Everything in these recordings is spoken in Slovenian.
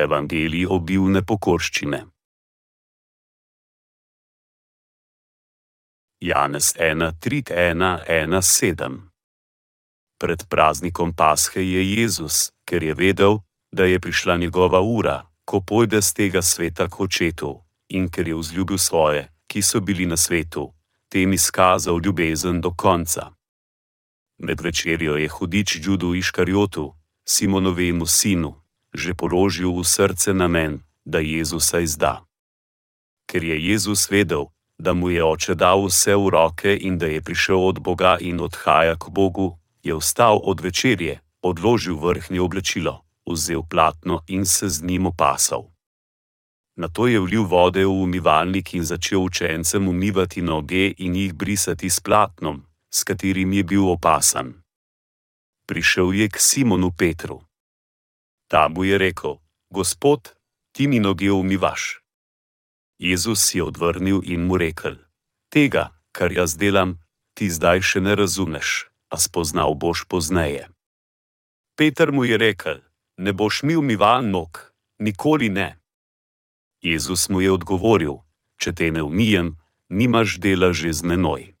Evangelij obilne pokorščine. Janez 1:3:1:1:7 Pred praznikom Pashe je Jezus, ker je vedel, da je prišla njegova ura, ko pojde z tega sveta k očetu, in ker je vzljubil svoje, ki so bili na svetu, tem izkazal ljubezen do konca. Med večerjo je hudič Judu Iškarjotu, Simonovemu sinu, že položil v srce namen, da Jezusa izda. Ker je Jezus vedel, da mu je oče dal vse v roke in da je prišel od Boga in odhaja k Bogu, je vstal od večerje, odložil vrhnje oblačilo, vzel platno in se z njim opasal. Na to je vlil vode v umivalnik in začel učencem umivati noge in jih brisati s platnom, s katerim je bil opasan. Prišel je k Simonu Petru. Ta mu je rekel: Gospod, ti mi noge umivaš. Jezus je odvrnil in mu rekel: Tega, kar jaz delam, ti zdaj še ne razumeš, a spoznal boš pozneje. Peter mu je rekel: Ne boš mi umival nog, nikoli ne. Jezus mu je odgovoril: Če te ne umijem, nimaš dela že z menoj.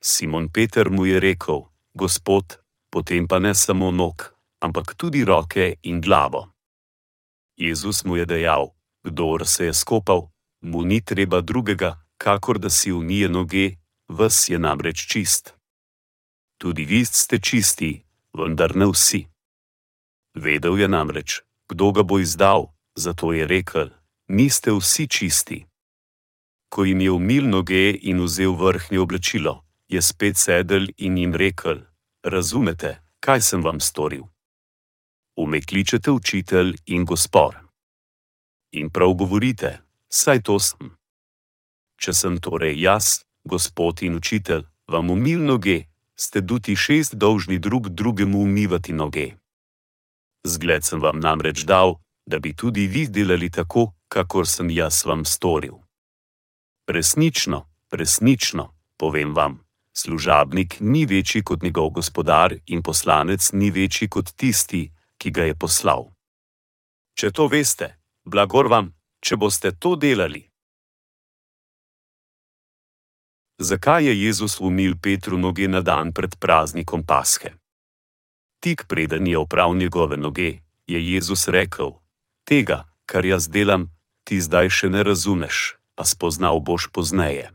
Simon Peter mu je rekel: Gospod, potem pa ne samo nog, ampak tudi roke in glavo. Jezus mu je dejal: Kdor se je skopal, mu ni treba drugega, kakor da si umije noge, ves je namreč čist. Tudi vi ste čisti, vendar ne vsi. Vedel je namreč, kdo ga bo izdal, zato je rekel: Niste vsi čisti. Ko jim je umil noge in vzel vrhnje oblačilo, je spet sedel in jim rekel: Razumete, kaj sem vam storil? Ume kličete učitelj in gospor. In prav govorite, saj to sem. Če sem torej jaz, gospod in učitelj, vam umil noge, ste duti šest dolžni drug drugemu umivati noge. Zgled sem vam namreč dal, da bi tudi vi delali tako, kakor sem jaz vam storil. Resnično, resnično, povem vam, služabnik ni večji kot njegov gospodar in poslanec ni večji kot tisti, ki ga je poslal. Če to veste, blagor vam, če boste to delali. Zakaj je Jezus umil Petru noge na dan pred praznikom Pashe? Tik preden je opravil njegove noge, je Jezus rekel: Tega, kar jaz delam, ti zdaj še ne razumeš, a spoznal boš pozneje.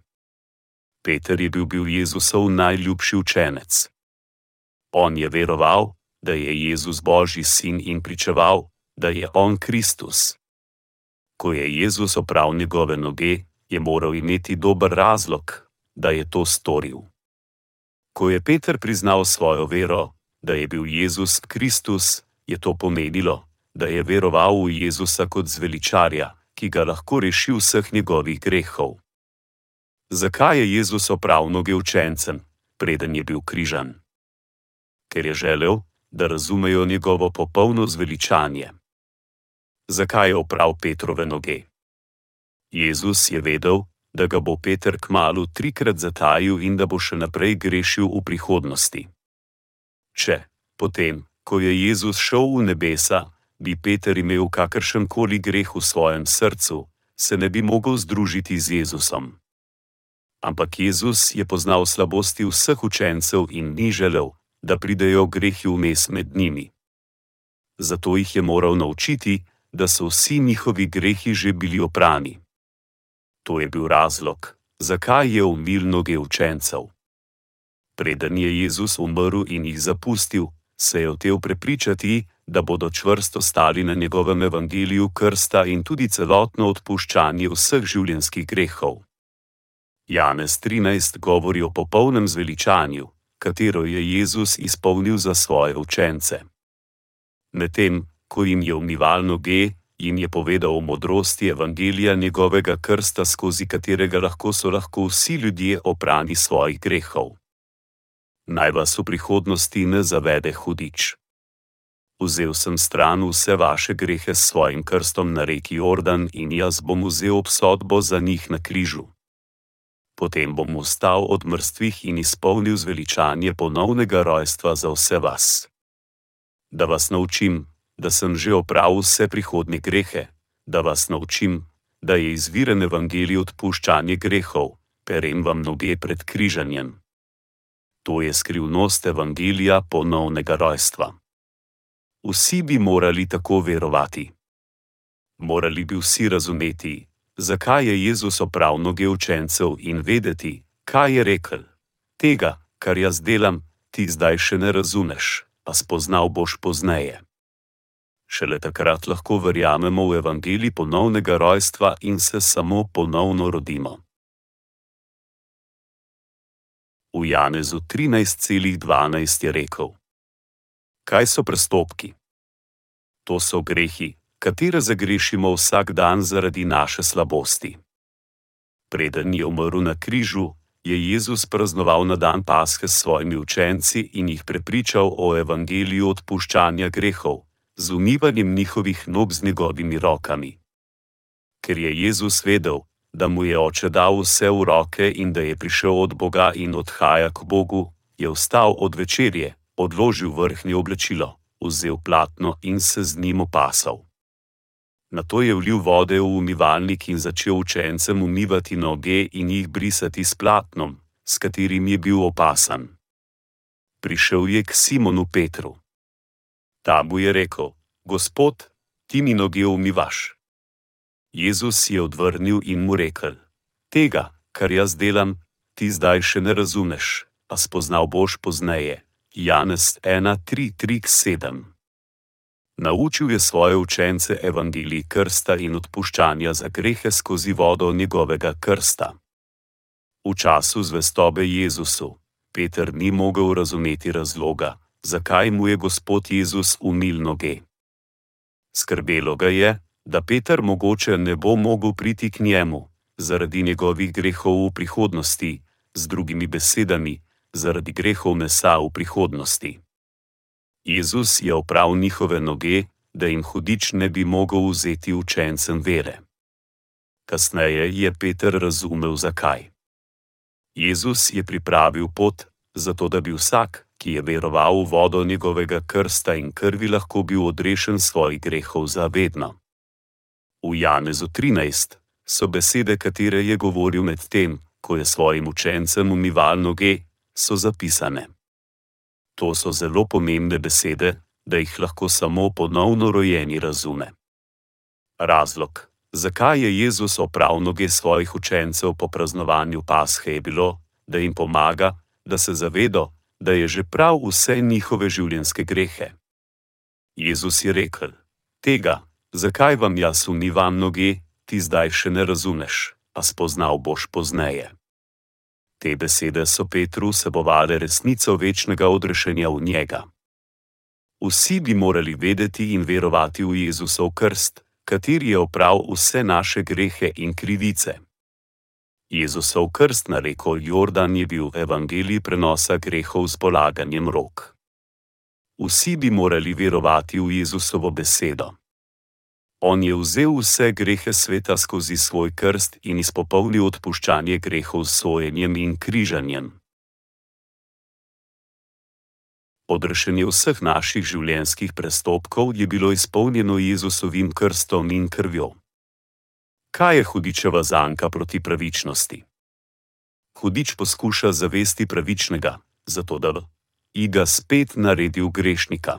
Peter je bil, bil Jezusov najljubši učenec. On je veroval, da je Jezus Božji sin in pričeval, da je On Kristus. Ko je Jezus opravil njegove noge, je moral imeti dober razlog, da je to storil. Ko je Peter priznal svojo vero, da je bil Jezus Kristus, je to pomenilo, da je veroval v Jezusa kot zveličarja, ki ga lahko reši vseh njegovih grehov. Zakaj je Jezus opravil noge učencem, preden je bil križan? Ker je želel, da razumejo njegovo popolno zveličanje. Zakaj je opravil Petrove noge? Jezus je vedel, da ga bo Peter kmalo trikrat zatajil in da bo še naprej grešil v prihodnosti. Če, potem, ko je Jezus šel v nebesa, bi Peter imel kakršen koli greh v svojem srcu, se ne bi mogel združiti z Jezusom. Ampak Jezus je poznal slabosti vseh učencev in ni želel, da pridejo grehi vmes med njimi. Zato jih je moral naučiti, da so vsi njihovi grehi že bili oprani. To je bil razlog, zakaj je umil noge učencev. Preden je Jezus umrl in jih zapustil, se je hotel prepričati, da bodo čvrsto stali na njegovem evangeliju krsta in tudi celotno odpuščanje vseh življenjskih grehov. Janez 13 govori o popolnem zveličanju, katero je Jezus izpolnil za svoje učence. Medtem, ko jim je umival noge, jim je povedal o modrosti evangelija njegovega krsta, skozi katerega lahko so lahko vsi ljudje oprani svojih grehov. Naj vas v prihodnosti ne zavede hudič. Vzel sem stran vse vaše grehe s svojim krstom na reki Jordan in jaz bom vzel obsodbo za njih na križu potem bom vstal od mrtvih in izpolnil zveličanje ponovnega rojstva za vse vas. Da vas naučim, da sem že opravil vse prihodne grehe, da vas naučim, da je izviren evangelij odpuščanje grehov, perem vam noge pred križanjem. To je skrivnost evangelija ponovnega rojstva. Vsi bi morali tako verovati. Morali bi vsi razumeti, zakaj je Jezus opravil noge učencev in vedeti, kaj je rekel. Tega, kar jaz delam, ti zdaj še ne razumeš, pa spoznal boš pozneje. Šele takrat lahko verjamemo v evangelij ponovnega rojstva in se samo ponovno rodimo. V Janezu 13,12 je rekel: Kaj so prestopki? To so grehi, katere zagrešimo vsak dan zaradi naše slabosti. Preden je umrl na križu, je Jezus praznoval na dan Pashe s svojimi učenci in jih prepričal o evangeliju odpuščanja grehov, z umivanjem njihovih nog z njegovimi rokami. Ker je Jezus vedel, da mu je oče dal vse v roke in da je prišel od Boga in odhaja k Bogu, je vstal od večerje, odložil vrhnje oblačilo, vzel platno in se z njim opasal. Na to je vlil vode v umivalnik in začel učencem umivati noge in jih brisati s platnom, s katerim je bil opasan. Prišel je k Simonu Petru. Ta mu je rekel: Gospod, ti mi noge umivaš. Jezus je odvrnil in mu rekel: Tega, kar jaz delam, ti zdaj še ne razumeš, pa spoznal boš pozneje. Janez 1:3:7 Naučil je svoje učence evangelij krsta in odpuščanja za grehe skozi vodo njegovega krsta. V času zvestobe Jezusu, Peter ni mogel razumeti razloga, zakaj mu je Gospod Jezus umil noge. Skrbelo ga je, da Peter mogoče ne bo mogel priti k njemu, zaradi njegovih grehov v prihodnosti, z drugimi besedami, zaradi grehov mesa v prihodnosti. Jezus je opravil njihove noge, da jim hudič ne bi mogel vzeti učencem vere. Kasneje je Peter razumel, zakaj. Jezus je pripravil pot, zato da bi vsak, ki je veroval v vodo njegovega krsta in krvi, lahko bil odrešen svojih grehov za vedno. V Janezu 13 so besede, katere je govoril med tem, ko je svojim učencem umival noge, so zapisane. To so zelo pomembne besede, da jih lahko samo ponovno rojeni razume. Razlog, zakaj je Jezus opravil noge svojih učencev po praznovanju Pashe, je bilo, da jim pomaga, da se zavedo, da je že prav vse njihove življenjske grehe. Jezus je rekel: Tega, zakaj vam jaz umivam noge, ti zdaj še ne razumeš, pa spoznal boš pozneje. Te besede so Petru vsebovale resnico večnega odrešenja v njega. Vsi bi morali vedeti in verovati v Jezusov krst, kateri je opravil vse naše grehe in krivice. Jezusov krst na reko Jordan je bil evangelij prenosa grehov z polaganjem rok. Vsi bi morali verovati v Jezusovo besedo. On je vzel vse grehe sveta skozi svoj krst in izpopolnil odpuščanje grehov s sojenjem in križanjem. Odrešenje vseh naših življenjskih prestopkov je bilo izpolnjeno Jezusovim krstom in krvjo. Kaj je hudičeva zanka proti pravičnosti? Hudič poskuša zavesti pravičnega, zato da bi ga spet naredil grešnika.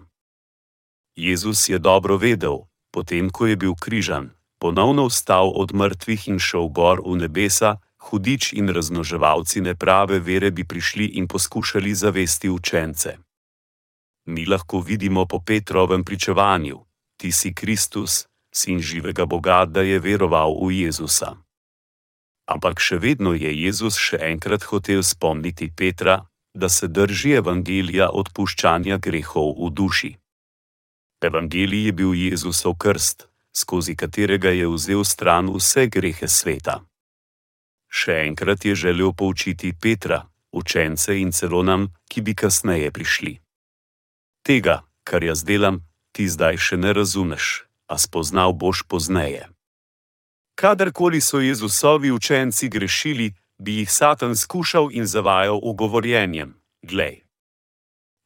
Jezus je dobro vedel, potem ko je bil križan, ponovno vstal od mrtvih in šel gor v nebesa, hudič in raznoževalci neprave vere bi prišli in poskušali zavesti učence. Mi lahko vidimo po Petrovem pričevanju: Ti si Kristus, sin živega Boga, da je veroval v Jezusa. Ampak še vedno je Jezus še enkrat hotel spomniti Petra, da se drži evangelija odpuščanja grehov v duši. Evangelij je bil Jezusov krst, skozi katerega je vzel stran vse grehe sveta. Še enkrat je želel poučiti Petra, učence in celo nam, ki bi kasneje prišli. Tega, kar jaz delam, ti zdaj še ne razumeš, a spoznal boš pozneje. Kadarkoli so Jezusovi učenci grešili, bi jih Satan skušal in zavajal ugovorjenjem: Glej,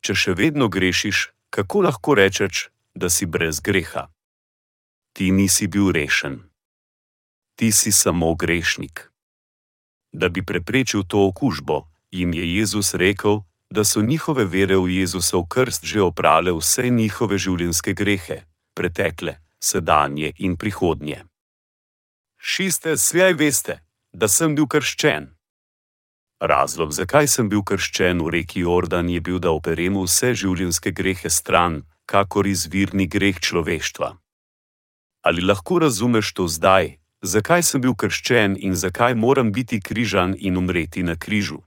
če še vedno grešiš, kako lahko rečeš, da si brez greha. Ti nisi bil rešen. Ti si samo grešnik. Da bi preprečil to okužbo, jim je Jezus rekel, da so njihove vere v Jezusov krst že oprale vse njihove življenjske grehe, pretekle, sedanje in prihodnje. Šiste, svej veste, da sem bil krščen. Razlog, zakaj sem bil krščen v reki Jordan, je bil, da operem vse življenjske grehe stran, kakor izvirni greh človeštva. Ali lahko razumeš to zdaj, zakaj sem bil krščen in zakaj moram biti križan in umreti na križu?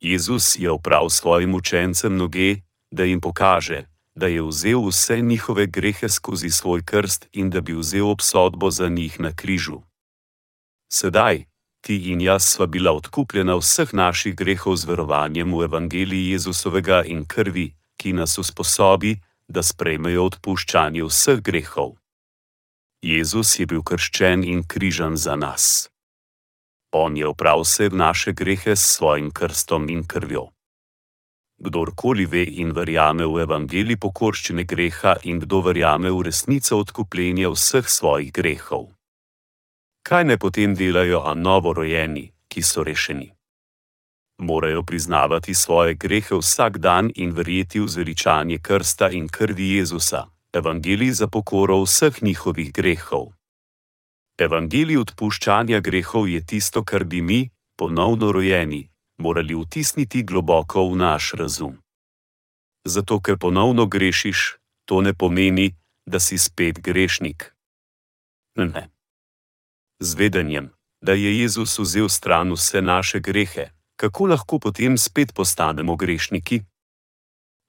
Jezus je oprav svojim učencem noge, da jim pokaže, da je vzel vse njihove grehe skozi svoj krst in da bi vzel obsodbo za njih na križu. Sedaj, ti in jaz sva bila odkupljena vseh naših grehov z verovanjem v evangeliji Jezusovega in krvi, ki nas usposobi, da sprejmejo odpuščanje vseh grehov. Jezus je bil krščen in križan za nas. On je oprav vse naše grehe s svojim krstom in krvjo. Kdorkoli ve in verjame v evangelij pokorščine greha in kdo verjame v resnico odkupljenja vseh svojih grehov. Kaj ne potem delajo a novorojeni, ki so rešeni? Morajo priznavati svoje grehe vsak dan in verjeti v zveličanje krsta in krvi Jezusa, evangelij za pokoro vseh njihovih grehov. Evangelij odpuščanja grehov je tisto, kar bi mi, ponovno rojeni, morali vtisniti globoko v naš razum. Zato, ker ponovno grešiš, to ne pomeni, da si spet grešnik. Ne. Z vedenjem, da je Jezus vzel stran vse naše grehe, kako lahko potem spet postanemo grešniki?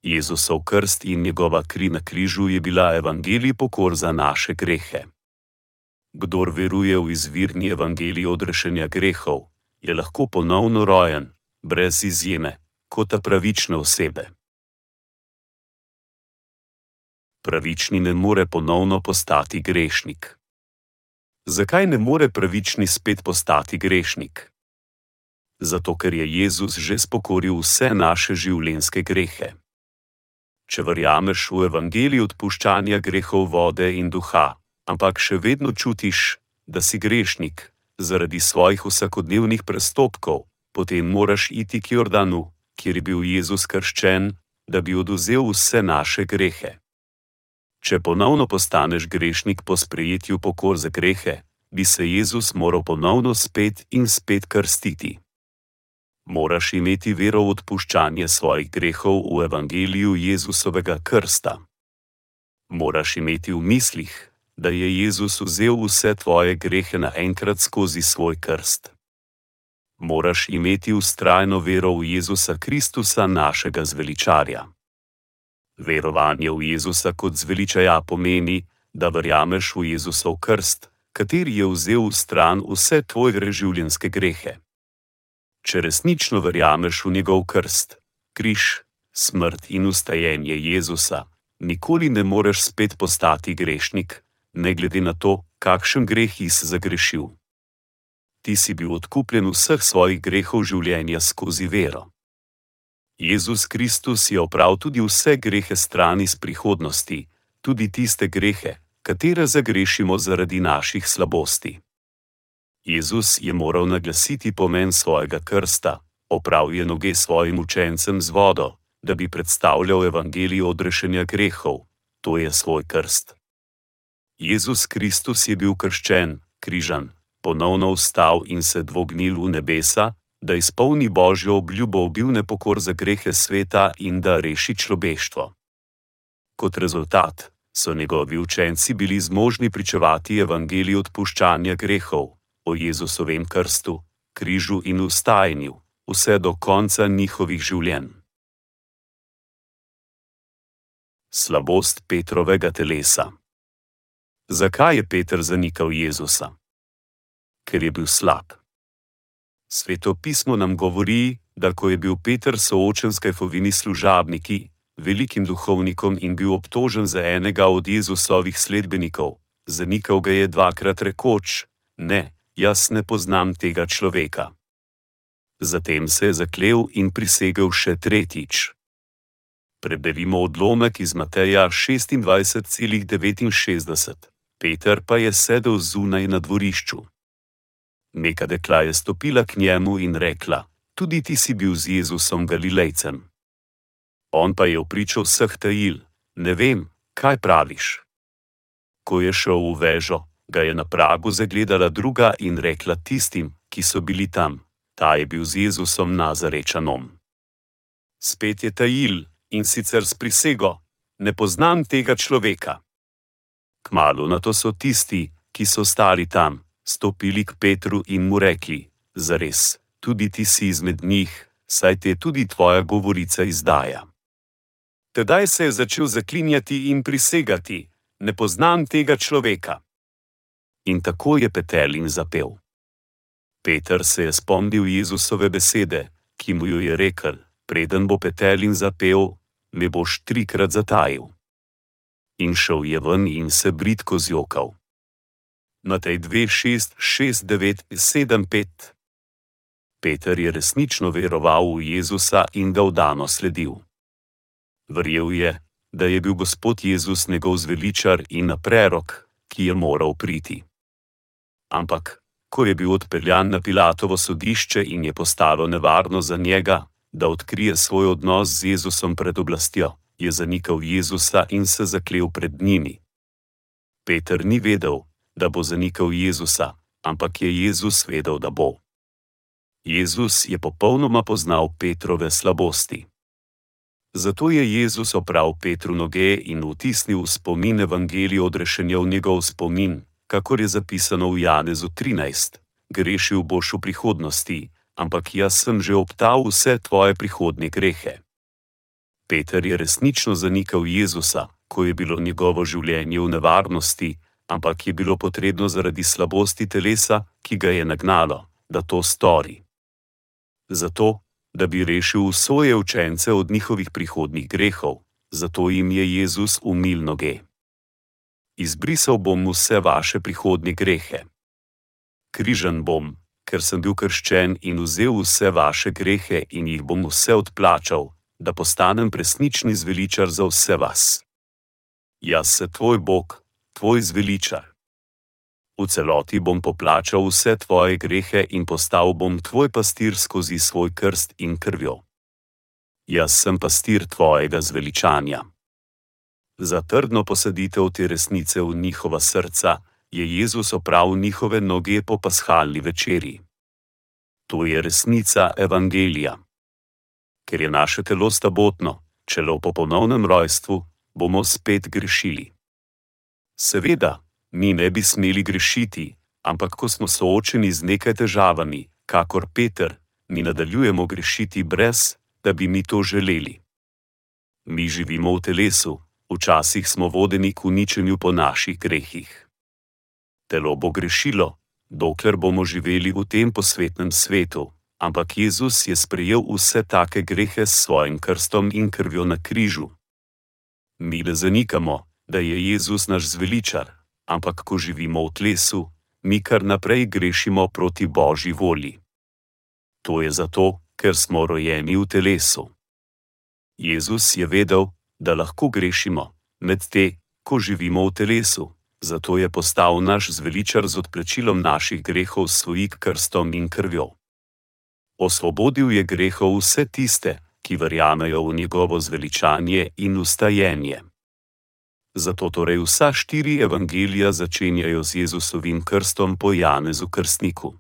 Jezusov krst in njegova kri na križu je bila evangelij pokor za naše grehe. Kdor veruje v izvirni evangelij odrešenja grehov, je lahko ponovno rojen, brez izjeme, kot ta pravične osebe. Pravični ne more ponovno postati grešnik. Zakaj ne more pravični spet postati grešnik? Zato, ker je Jezus že spokoril vse naše življenjske grehe. Če verjameš v evangelij odpuščanja grehov vode in duha, ampak še vedno čutiš, da si grešnik zaradi svojih vsakodnevnih prestopkov, potem moraš iti k Jordanu, kjer je bil Jezus krščen, da bi oduzel vse naše grehe. Če ponovno postaneš grešnik po sprejetju pokor za grehe, bi se Jezus moral ponovno spet in spet krstiti. Moraš imeti vero v odpuščanje svojih grehov v evangeliju Jezusovega krsta. Moraš imeti v mislih, da je Jezus vzel vse tvoje grehe naenkrat skozi svoj krst moraš imeti ustrajno vero v Jezusa Kristusa, našega zveličarja. Verovanje v Jezusa kot zveličaja pomeni, da verjameš v Jezusov krst, kateri je vzel v stran vse tvoje življenjske grehe. Če resnično verjameš v njegov krst, križ, smrt in ustajenje Jezusa, nikoli ne moreš spet postati grešnik, ne glede na to, kakšen greh si zagrešil ti si bil odkupljen vseh svojih grehov življenja skozi vero. Jezus Kristus je opravil tudi vse grehe stran iz prihodnosti, tudi tiste grehe, katere zagrešimo zaradi naših slabosti. Jezus je moral naglasiti pomen svojega krsta, opravil je noge svojim učencem z vodo, da bi predstavljal evangelij odrešenja grehov, to je svoj krst. Jezus Kristus je bil krščen, križan, ponovno vstal in se dvognil v nebesa, da izpolni božjo obljubo obil nepokor za grehe sveta in da reši človeštvo. Kot rezultat so njegovi učenci bili zmožni pričevati evangelij odpuščanja grehov o Jezusovem krstu, križu in ustajanju, vse do konca njihovih življenj. Slabost Petrovega telesa. Zakaj je Peter zanikal Jezusa? ker je bil slab. Sveto pismo nam govori, da ko je bil Peter soočen s kajfovini služabniki, velikim duhovnikom in bil obtožen za enega od Jezusovih sledbenikov, zanikal ga je dvakrat rekoč: Ne, jaz ne poznam tega človeka. Zatem se je zaklev in prisegel še tretjič. Prebevimo odlomek iz Mateja 26,69. Peter pa je sedel zunaj na dvorišču. Neka dekla je stopila k njemu in rekla: Tudi ti si bil z Jezusom Galilejcem. On pa je opričal vseh tajil: Ne vem, kaj praviš. Ko je šel v vežo, ga je na pragu zagledala druga in rekla tistim, ki so bili tam: Ta je bil z Jezusom Nazarečanom. Spet je tajil in sicer s prisego: Ne poznam tega človeka. Kmalu na to so tisti, ki so stali tam, stopili k Petru in mu rekli: Zares, tudi ti si izmed njih, saj te tudi tvoja govorica izdaja. Tedaj se je začel zaklinjati in prisegati: Ne poznam tega človeka. In tako je petel in zapel. Peter se je spomnil Jezusove besede, ki mu jo je rekel: Preden bo petel in zapel, me boš trikrat zatajil. In šel je ven in se britko zjokal. Matej 2, 6, 6, 9, 7, 5. Peter je resnično veroval v Jezusa in ga vdano sledil. Verjel je, da je bil Gospod Jezus njegov zveličar in na prerok, ki je moral priti. Ampak, ko je bil odpeljan na Pilatovo sodišče in je postalo nevarno za njega, da odkrije svoj odnos z Jezusom pred oblastjo, je zanikal Jezusa in se zaklel pred njimi. Peter ni vedel, da bo zanikal Jezusa, ampak je Jezus vedel, da bo. Jezus je popolnoma poznal Petrove slabosti. Zato je Jezus opravil Petru noge in vtisnil v spomin Evangelije odrešenja v njegov spomin, kakor je zapisano v Janezu 13: Grešil boš v prihodnosti, ampak jaz sem že optal vse tvoje prihodne grehe. Peter je resnično zanikal Jezusa, ko je bilo njegovo življenje v nevarnosti, ampak je bilo potrebno zaradi slabosti telesa, ki ga je nagnalo, da to stori. Zato, da bi rešil svoje učence od njihovih prihodnih grehov, zato jim je Jezus umil noge. Izbrisal bom vse vaše prihodnje grehe. Križan bom, ker sem bil krščen in vzel vse vaše grehe in jih bom vse odplačal, da postanem resnični zveličar za vse vas. Jaz se tvoj Bog, tvoj zveličar. V celoti bom poplačal vse tvoje grehe in postal bom tvoj pastir skozi svoj krst in krvjo. Jaz sem pastir tvojega zveličanja. Za trdno posaditev te resnice v njihova srca, je Jezus opravil njihove noge po pashalni večerji. To je resnica Evangelija. Ker je naše telo stabotno, čelo po ponovnem rojstvu, bomo spet grešili. Seveda, mi ne bi smeli grešiti, ampak ko smo soočeni z nekaj težavami, kakor Peter, mi nadaljujemo grešiti brez, da bi mi to želeli. Mi živimo v telesu, včasih smo vodeni k uničenju po naših grehih telo bo grešilo, dokler bomo živeli v tem posvetnem svetu, ampak Jezus je sprejel vse take grehe s svojim krstom in krvjo na križu. Mi le zanikamo, da je Jezus naš zveličar, ampak ko živimo v telesu, mi kar naprej grešimo proti Božji volji. To je zato, ker smo rojeni v telesu. Jezus je vedel, da lahko grešimo, medtem ko živimo v telesu, zato je postal naš zveličar z odplačilom naših grehov s svojim krstom in krvjo. Osvobodil je grehov vse tiste, ki verjamejo v njegovo zveličanje in ustajenje. Zato torej vsa štiri evangelija začenjajo z Jezusovim krstom po Janezu Krstniku.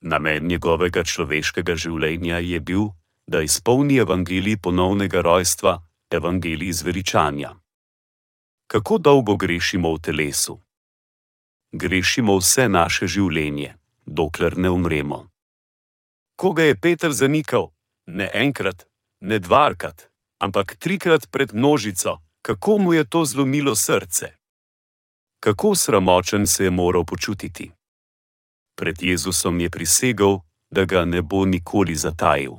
Namen njegovega človeškega življenja je bil, da izpolni evangelij ponovnega rojstva, evangelij zveličanja. Kako dolgo grešimo v telesu? Grešimo vse naše življenje, dokler ne umremo. Koga je Peter zanikal? Ne enkrat, ne dvakrat, ampak trikrat pred množico, kako mu je to zlomilo srce? Kako sramočen se je moral počutiti? Pred Jezusom je prisegel, da ga ne bo nikoli zatajil.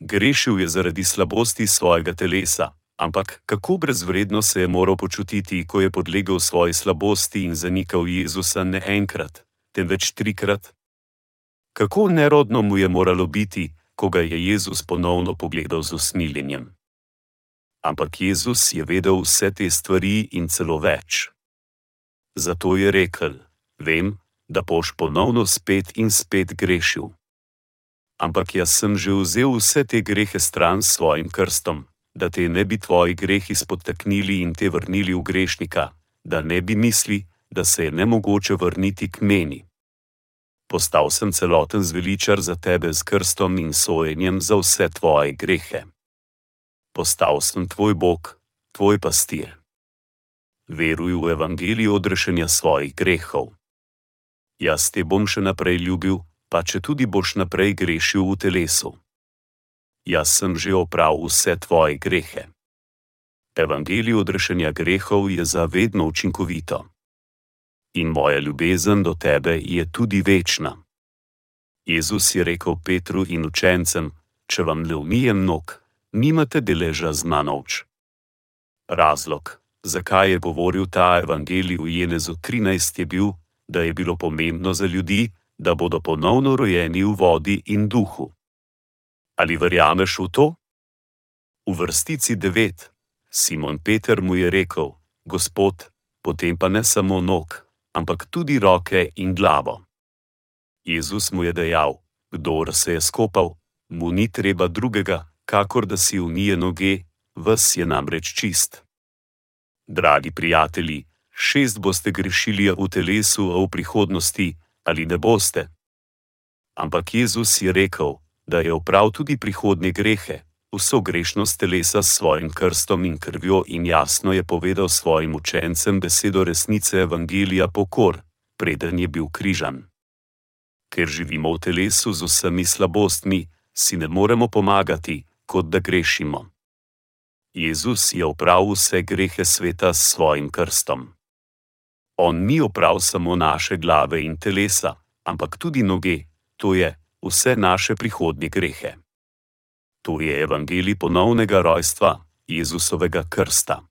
Grešil je zaradi slabosti svojega telesa, Ampak kako brezvredno se je moral počutiti, ko je podlegel svoji slabosti in zanikal Jezusa ne enkrat, temveč trikrat? Kako nerodno mu je moralo biti, ko ga je Jezus ponovno pogledal z usmiljenjem? Ampak Jezus je vedel vse te stvari in celo več. Zato je rekel: Vem, da boš ponovno spet in spet grešil. Ampak jaz sem že vzel vse te grehe stran s svojim krstom, da te ne bi tvoji grehi spotaknili in te vrnili v grešnika, da ne bi misli, da se je nemogoče vrniti k meni. Postal sem celoten zveličar za tebe z krstom in sojenjem za vse tvoje grehe. Postal sem tvoj Bog, tvoj pastir. Veruj v evangelijo odrešenja svojih grehov. Jaz te bom še naprej ljubil, pa če tudi boš naprej grešil v telesu. Jaz sem že opravil vse tvoje grehe. Evangelijo odrešenja grehov je zavedno učinkovito in moja ljubezen do tebe je tudi večna. Jezus je rekel Petru in učencem: Če vam ne umijem nog, nimate deleža z manovč. Razlog, zakaj je govoril ta evangelij v Jenezu 13, je bil, da je bilo pomembno za ljudi, da bodo ponovno rojeni v vodi in duhu. Ali verjameš v to? V vrstici 9. Simon Peter mu je rekel: Gospod, potem pa ne samo nog, ampak tudi roke in glavo. Jezus mu je dejal: Kdor se je skopal, mu ni treba drugega, kakor da si unije noge, ves je namreč čist. Dragi prijatelji, šest boste grešili v telesu, a v prihodnosti ali ne boste. Ampak Jezus je rekel, da je oprav tudi prihodnje grehe, vso grešnost telesa s svojim krstom in krvjo in jasno je povedal svojim učencem besedo resnice Evangelija pokor, preden je bil križan. Ker živimo v telesu z vsemi slabostmi, si ne moremo pomagati, kot da grešimo. Jezus je opravil vse grehe sveta s svojim krstom. On ni opravil samo naše glave in telesa, ampak tudi noge, to je vse naše prihodnje grehe. To je evangelij ponovnega rojstva, Jezusovega krsta.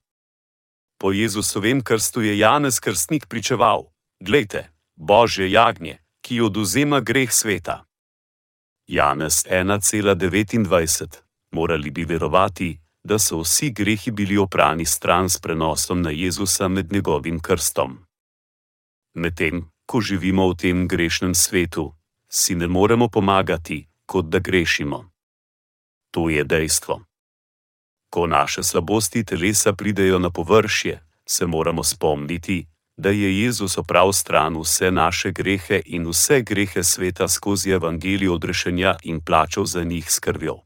Po Jezusovem krstu je Janez Krstnik pričeval: Glejte, Božje jagnje, ki oduzema greh sveta. Janez 1,29: Morali bi verovati, da so vsi grehi bili oprani stran s prenosom na Jezusa med njegovim krstom. Medtem, ko živimo v tem grešnem svetu, si ne moremo pomagati, kot da grešimo. To je dejstvo. Ko naše slabosti telesa pridejo na površje, se moramo spomniti, da je Jezus opravil stran vse naše grehe in vse grehe sveta skozi evangelijo odrešenja in plačal za njih s krvjo.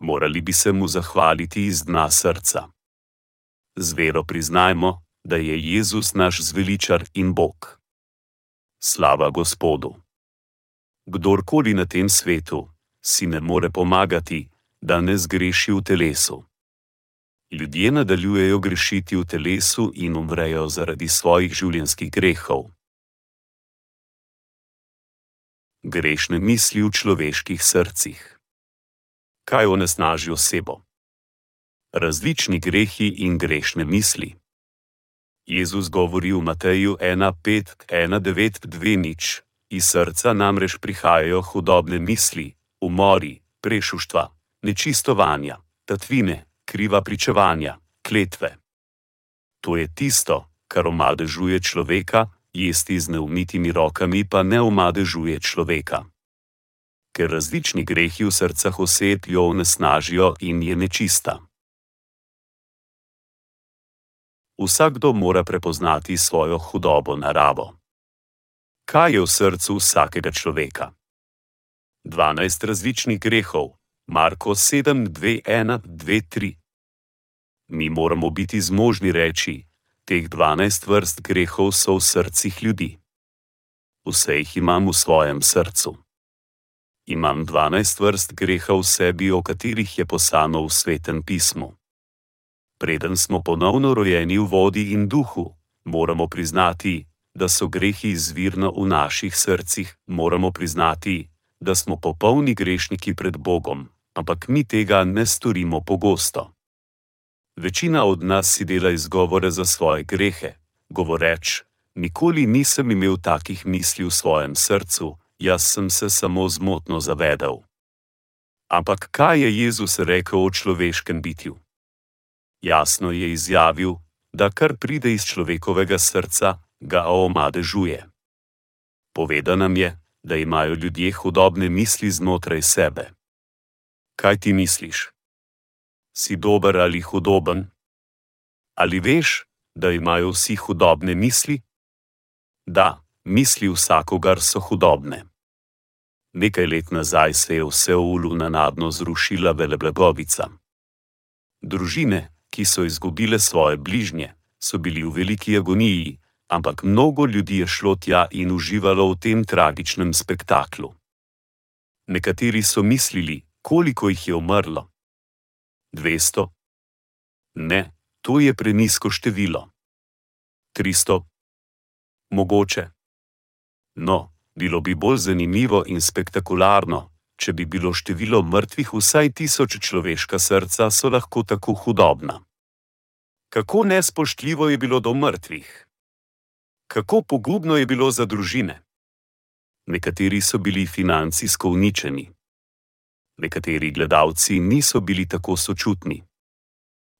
Morali bi se mu zahvaliti iz dna srca. Z vero priznajmo, da je Jezus naš zveličar in Bog. Slava Gospodu! Kdorkoli na tem svetu, si ne more pomagati, da ne zgreši v telesu. Ljudje nadaljujejo grešiti v telesu in umrejo zaradi svojih življenjskih grehov. Grešne misli v človeških srcih. Kaj onesnaži osebo? Različni grehi in grešne misli. Jezus govori v Mateju 1:5:1:9:2: Iz srca namreč prihajajo hudobne misli, umori, prešuštva, nečistovanja, tatvine, kriva pričevanja, kletve. To je tisto, kar omadežuje človeka, jesti z neumitimi rokami pa ne omadežuje človeka. Ker različni grehi v srcah oseb jo onesnažijo in je nečista. Vsakdo mora prepoznati svojo hudobo naravo. Kaj je v srcu vsakega človeka? 12 različnih grehov, Marko 7, 2, 1, 2, 3. Mi moramo biti zmožni reči: Teh 12 vrst grehov so v srcih ljudi. Vse jih imam v svojem srcu. Imam 12 vrst greha v sebi, o katerih je posano v svetem pismu. Preden smo ponovno rojeni v vodi in duhu, moramo priznati, da so grehi izvirno v naših srcih, moramo priznati, da smo popolni grešniki pred Bogom, ampak mi tega ne storimo pogosto. Večina od nas si dela izgovore za svoje grehe, govoreč: Nikoli nisem imel takih misli v svojem srcu, jaz sem se samo zmotno zavedel. Ampak kaj je Jezus rekel o človeškem bitju? Jasno je izjavil, da kar pride iz človekovega srca, ga omadežuje. Poveda nam je, da imajo ljudje hudobne misli znotraj sebe. Kaj ti misliš? Si dober ali hudoben? Ali veš, da imajo vsi hudobne misli? Da, misli vsakogar so hudobne. Nekaj let nazaj se je v Seulu nenadno zrušila veleblegovica. Družine, ki so izgubile svoje bližnje, so bili v veliki agoniji, ampak mnogo ljudi je šlo tja in uživalo v tem tragičnem spektaklu. Nekateri so mislili, koliko jih je umrlo. 200? Ne, to je prenisko število. 300? Mogoče. No, bilo bi bolj zanimivo in spektakularno, če bi bilo število mrtvih vsaj tisoč človeška srca so lahko tako hudobna. Kako nespoštljivo je bilo do mrtvih? Kako pogubno je bilo za družine? Nekateri so bili financijsko uničeni. Nekateri gledalci niso bili tako sočutni.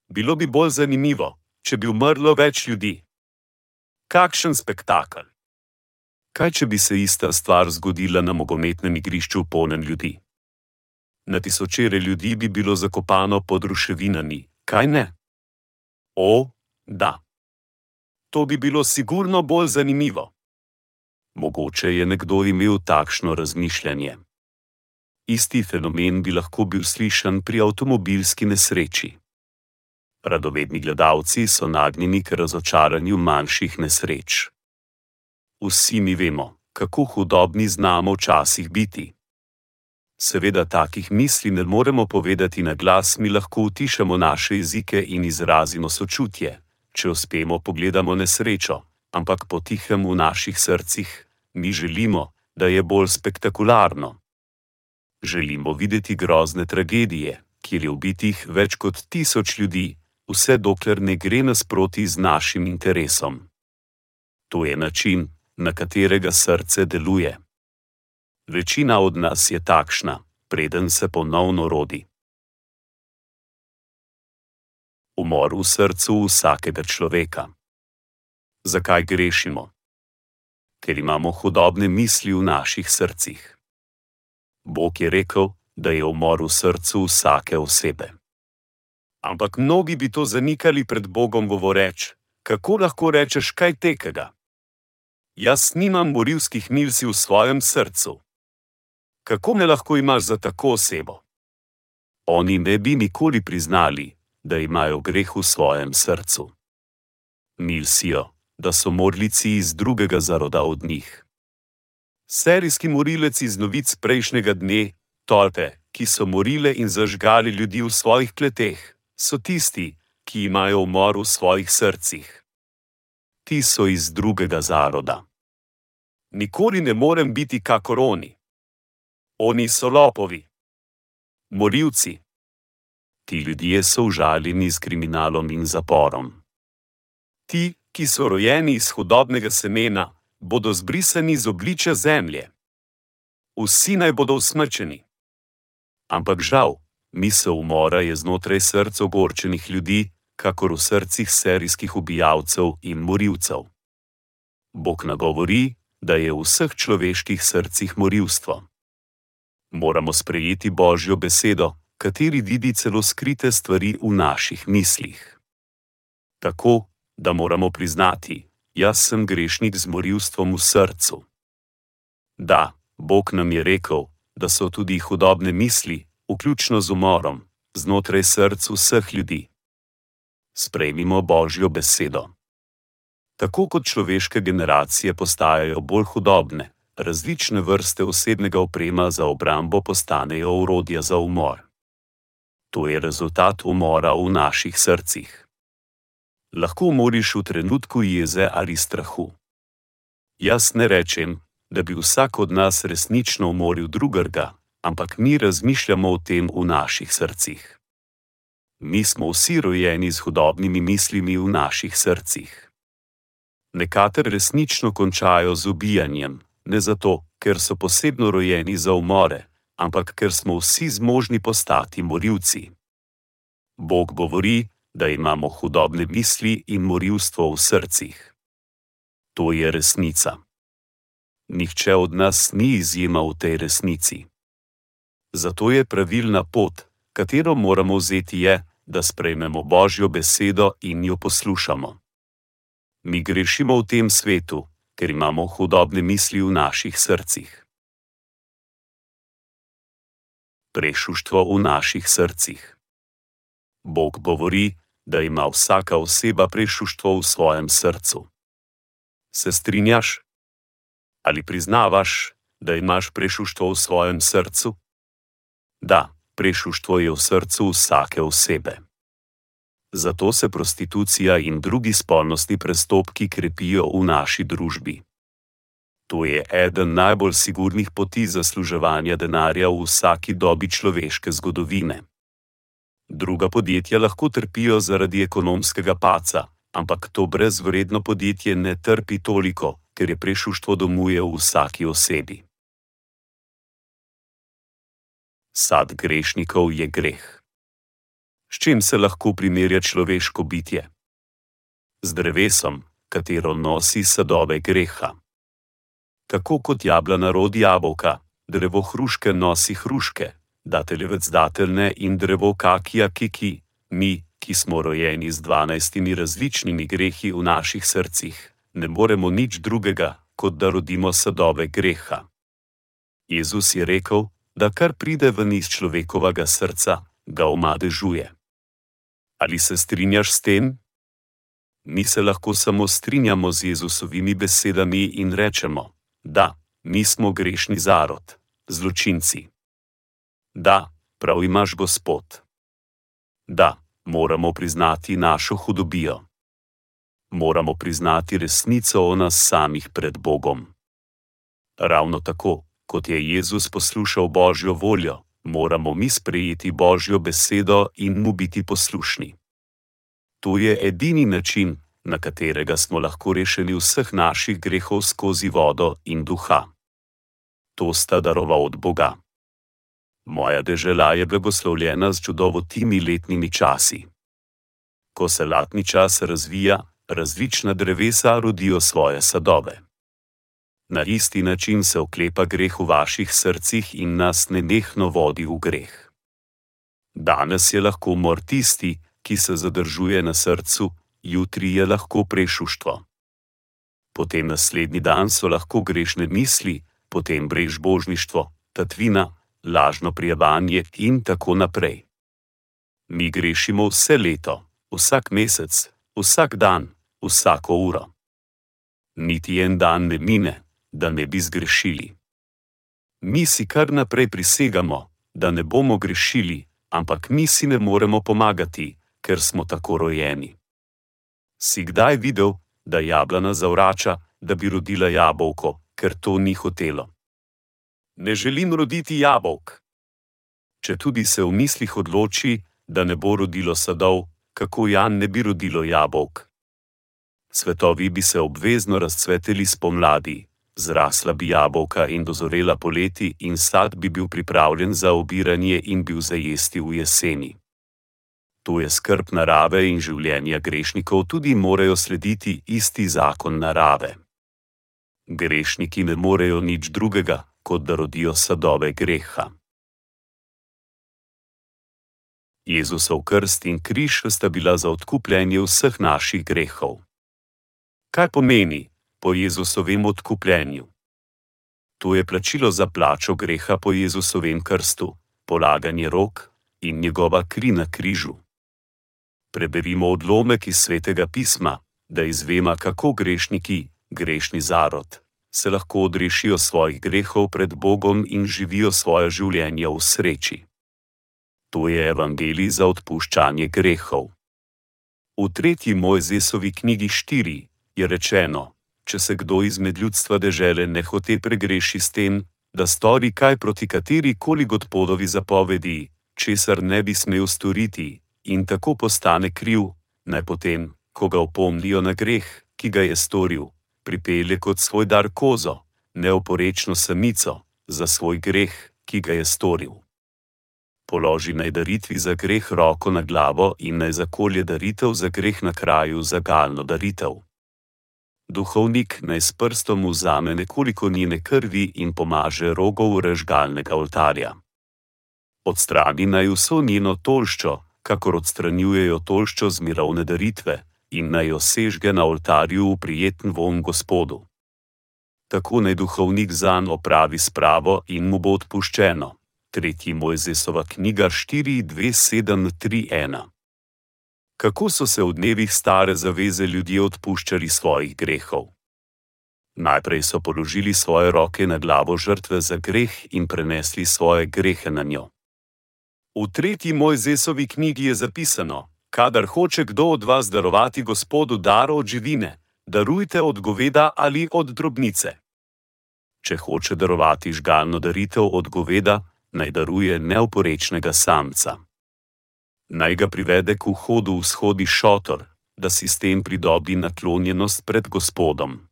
Bilo bi bolj zanimivo, če bi umrlo več ljudi. Kakšen spektakel! Kaj, če bi se ista stvar zgodila na nogometnem igrišču polnem ljudi? Na tisočere ljudi bi bilo zakopano pod ruševinami, kaj ne? O, da. To bi bilo sigurno bolj zanimivo. Mogoče je nekdo imel takšno razmišljanje. Isti fenomen bi lahko bil slišan pri avtomobilski nesreči. Radovedni gledalci so nagnjeni k razočaranju manjših nesreč. Vsi mi vemo, kako hudobni znamo včasih biti. Seveda, takih misli ne moremo povedati na glas, mi lahko utišamo naše jezike in izrazimo sočutje, če uspemo pogledamo nesrečo, ampak potihem v naših srcih, mi želimo, da je bolj spektakularno. Želimo videti grozne tragedije, kjer je ubitih več kot tisoč ljudi, vse dokler ne gre nasproti z našim interesom. To je način, na katerega srce deluje. Večina od nas je takšna, preden se ponovno rodi. Umor v srcu vsakega človeka. Zakaj grešimo? Ker imamo hudobne misli v naših srcih. Bog je rekel, da je umor v srcu vsake osebe. Ampak mnogi bi to zanikali pred Bogom, govoreč: Kako lahko rečeš kaj tekega? Jaz nimam morilskih milci v svojem srcu kako me lahko imaš za tako osebo? Oni ne bi nikoli priznali, da imajo greh v svojem srcu. Mislijo, da so morlici iz drugega zaroda od njih. Serijski morilec iz novic prejšnjega dne, tolpe, ki so morile in zažgali ljudi v svojih kleteh, so tisti, ki imajo umor v svojih srcih. Ti so iz drugega zaroda. Nikoli ne morem biti kakor oni. Oni so lopovi, morilci. Ti ljudje so užaljeni s kriminalom in zaporom. Ti, ki so rojeni iz hudobnega semena, bodo zbrisani z obličja zemlje. Vsi naj bodo usmrčeni. Ampak žal, misel umora je znotraj srca ogorčenih ljudi, kakor v srcih serijskih ubijalcev in morilcev. Bog nagovori, da je v vseh človeških srcih morilstvo moramo sprejeti Božjo besedo, kateri vidi celo skrite stvari v naših mislih. Tako, da moramo priznati, jaz sem grešnik z morilstvom v srcu. Da, Bog nam je rekel, da so tudi hudobne misli, vključno z umorom, znotraj srca vseh ljudi. Sprejmimo Božjo besedo. Tako kot človeške generacije postajajo bolj hudobne, različne vrste osebnega oprema za obrambo postanejo urodja za umor. To je rezultat umora v naših srcih. Lahko umoriš v trenutku jeze ali strahu. Jaz ne rečem, da bi vsak od nas resnično umoril drugega, ampak mi razmišljamo o tem v naših srcih. Mi smo vsi rojeni z hudobnimi mislimi v naših srcih. Nekateri resnično končajo z ubijanjem, ne zato, ker so posebno rojeni za umore, ampak ker smo vsi zmožni postati morilci. Bog govori, da imamo hudobne misli in morilstvo v srcih. To je resnica. Nihče od nas ni izjema v tej resnici. Zato je pravilna pot, katero moramo vzeti, je, da sprejmemo Božjo besedo in jo poslušamo. Mi grešimo v tem svetu, ker imamo hudobne misli v naših srcih. Prešuštvo v naših srcih. Bog govori, da ima vsaka oseba prešuštvo v svojem srcu. Se strinjaš? Ali priznavaš, da imaš prešuštvo v svojem srcu? Da, prešuštvo je v srcu vsake osebe. Zato se prostitucija in drugi spolnostni prestopki krepijo v naši družbi. To je eden najbolj sigurnih poti zasluževanja denarja v vsaki dobi človeške zgodovine. Druga podjetja lahko trpijo zaradi ekonomskega paca, ampak to brezvredno podjetje ne trpi toliko, ker je prešuštvo domuje v vsaki osebi. Sad grešnikov je greh. S čim se lahko primerja človeško bitje? Z drevesom, katero nosi sadove greha. Tako kot jablana rodi jabolka, drevo hruške nosi hruške, dateljevec dateljne in drevo kakija kiki, mi, ki smo rojeni z dvanajstimi različnimi grehi v naših srcih, ne moremo nič drugega, kot da rodimo sadove greha. Jezus je rekel, da kar pride ven iz človekovega srca, ga omadežuje. Ali se strinjaš s tem? Mi se lahko samo strinjamo z Jezusovimi besedami in rečemo: Da, mi smo grešni zarod, zločinci. Da, prav imaš Gospod. Da, moramo priznati našo hudobijo. Moramo priznati resnico o nas samih pred Bogom. Ravno tako, kot je Jezus poslušal Božjo voljo, moramo mi sprejeti Božjo besedo in mu biti poslušni. To je edini način, na katerega smo lahko rešeni vseh naših grehov skozi vodo in duha. To sta darova od Boga. Moja dežela je blagoslovljena z čudovitimi letnimi časi. Ko se latni čas razvija, različna drevesa rodijo svoje sadove. Na isti način se oklepa greh v vaših srcih in nas nenehno vodi v greh. Danes je lahko mor tisti, ki se zadržuje na srcu, jutri je lahko prešuštvo. Potem naslednji dan so lahko grešne misli, potem brežbožništvo, tatvina, lažno prijavanje in tako naprej. Mi grešimo vse leto, vsak mesec, vsak dan, vsako uro. Niti en dan ne mine, da ne bi zgrešili. Mi si kar naprej prisegamo, da ne bomo grešili, ampak mi si ne moremo pomagati, ker smo tako rojeni. Si kdaj videl, da jablana zavrača, da bi rodila jabolko, ker to ni hotelo? ne želim roditi jabolk. Če tudi se v mislih odloči, da ne bo rodilo sadov, kako Jan ne bi rodilo jabolk. Svetovi bi se obvezno razcveteli spomladi, zrasla bi jabolka in dozorela poleti, in sad bi bil pripravljen za obiranje in bil zajesti v jeseni. To je skrb narave in življenja grešnikov, tudi morajo slediti isti zakon narave. Grešniki ne morejo nič drugega, kot da rodijo sadove greha. Jezusov krst in križ sta bila za odkupljenje vseh naših grehov. Kaj pomeni po Jezusovem odkupljenju? To je plačilo za plačo greha po Jezusovem krstu, polaganje rok in njegova kri na križu. Preberimo odlomek iz svetega pisma, da izvema, kako grešniki, grešni zarod, se lahko odrešijo svojih grehov pred Bogom in živijo svoje življenje v sreči. To je evangelij za odpuščanje grehov. V tretji Mojzesovi knjigi 4 je rečeno: Če se kdo izmed ljudstva dežele ne hote pregreši s tem, da stori kaj proti kateri koli gospodovi zapovedi, česar ne bi smel storiti, in tako postane kriv, naj potem, ko ga opomnijo na greh, ki ga je storil, pripelje kot svoj dar kozo, neoporečno samico, za svoj greh, ki ga je storil. položi naj daritvi za greh roko na glavo in naj zakolje daritev za greh na kraju za galno daritev. Duhovnik naj s prstom vzame nekoliko njene krvi in pomaže rogov režgalnega oltarja. Odstrani naj vso njeno tolščo, kakor odstranjujejo tolščo z mirovne daritve, in naj jo sežge na oltarju v prijeten von Gospodu. Tako naj duhovnik zan opravi spravo in mu bo odpuščeno. 3. Mojzesova knjiga 4.2.7.3.1 Kako so se v dnevih stare zaveze ljudje odpuščali svojih grehov? Najprej so položili svoje roke na glavo žrtve za greh in prenesli svoje grehe na njo. V tretji Mojzesovi knjigi je zapisano: Kadar hoče kdo od vas darovati Gospodu daro od živine, darujte od goveda ali od drobnice. Če hoče darovati žgalno daritev od goveda, naj daruje neoporečnega samca. Naj ga privede k vhodu v shodi šotor, da si s tem pridobi naklonjenost pred Gospodom.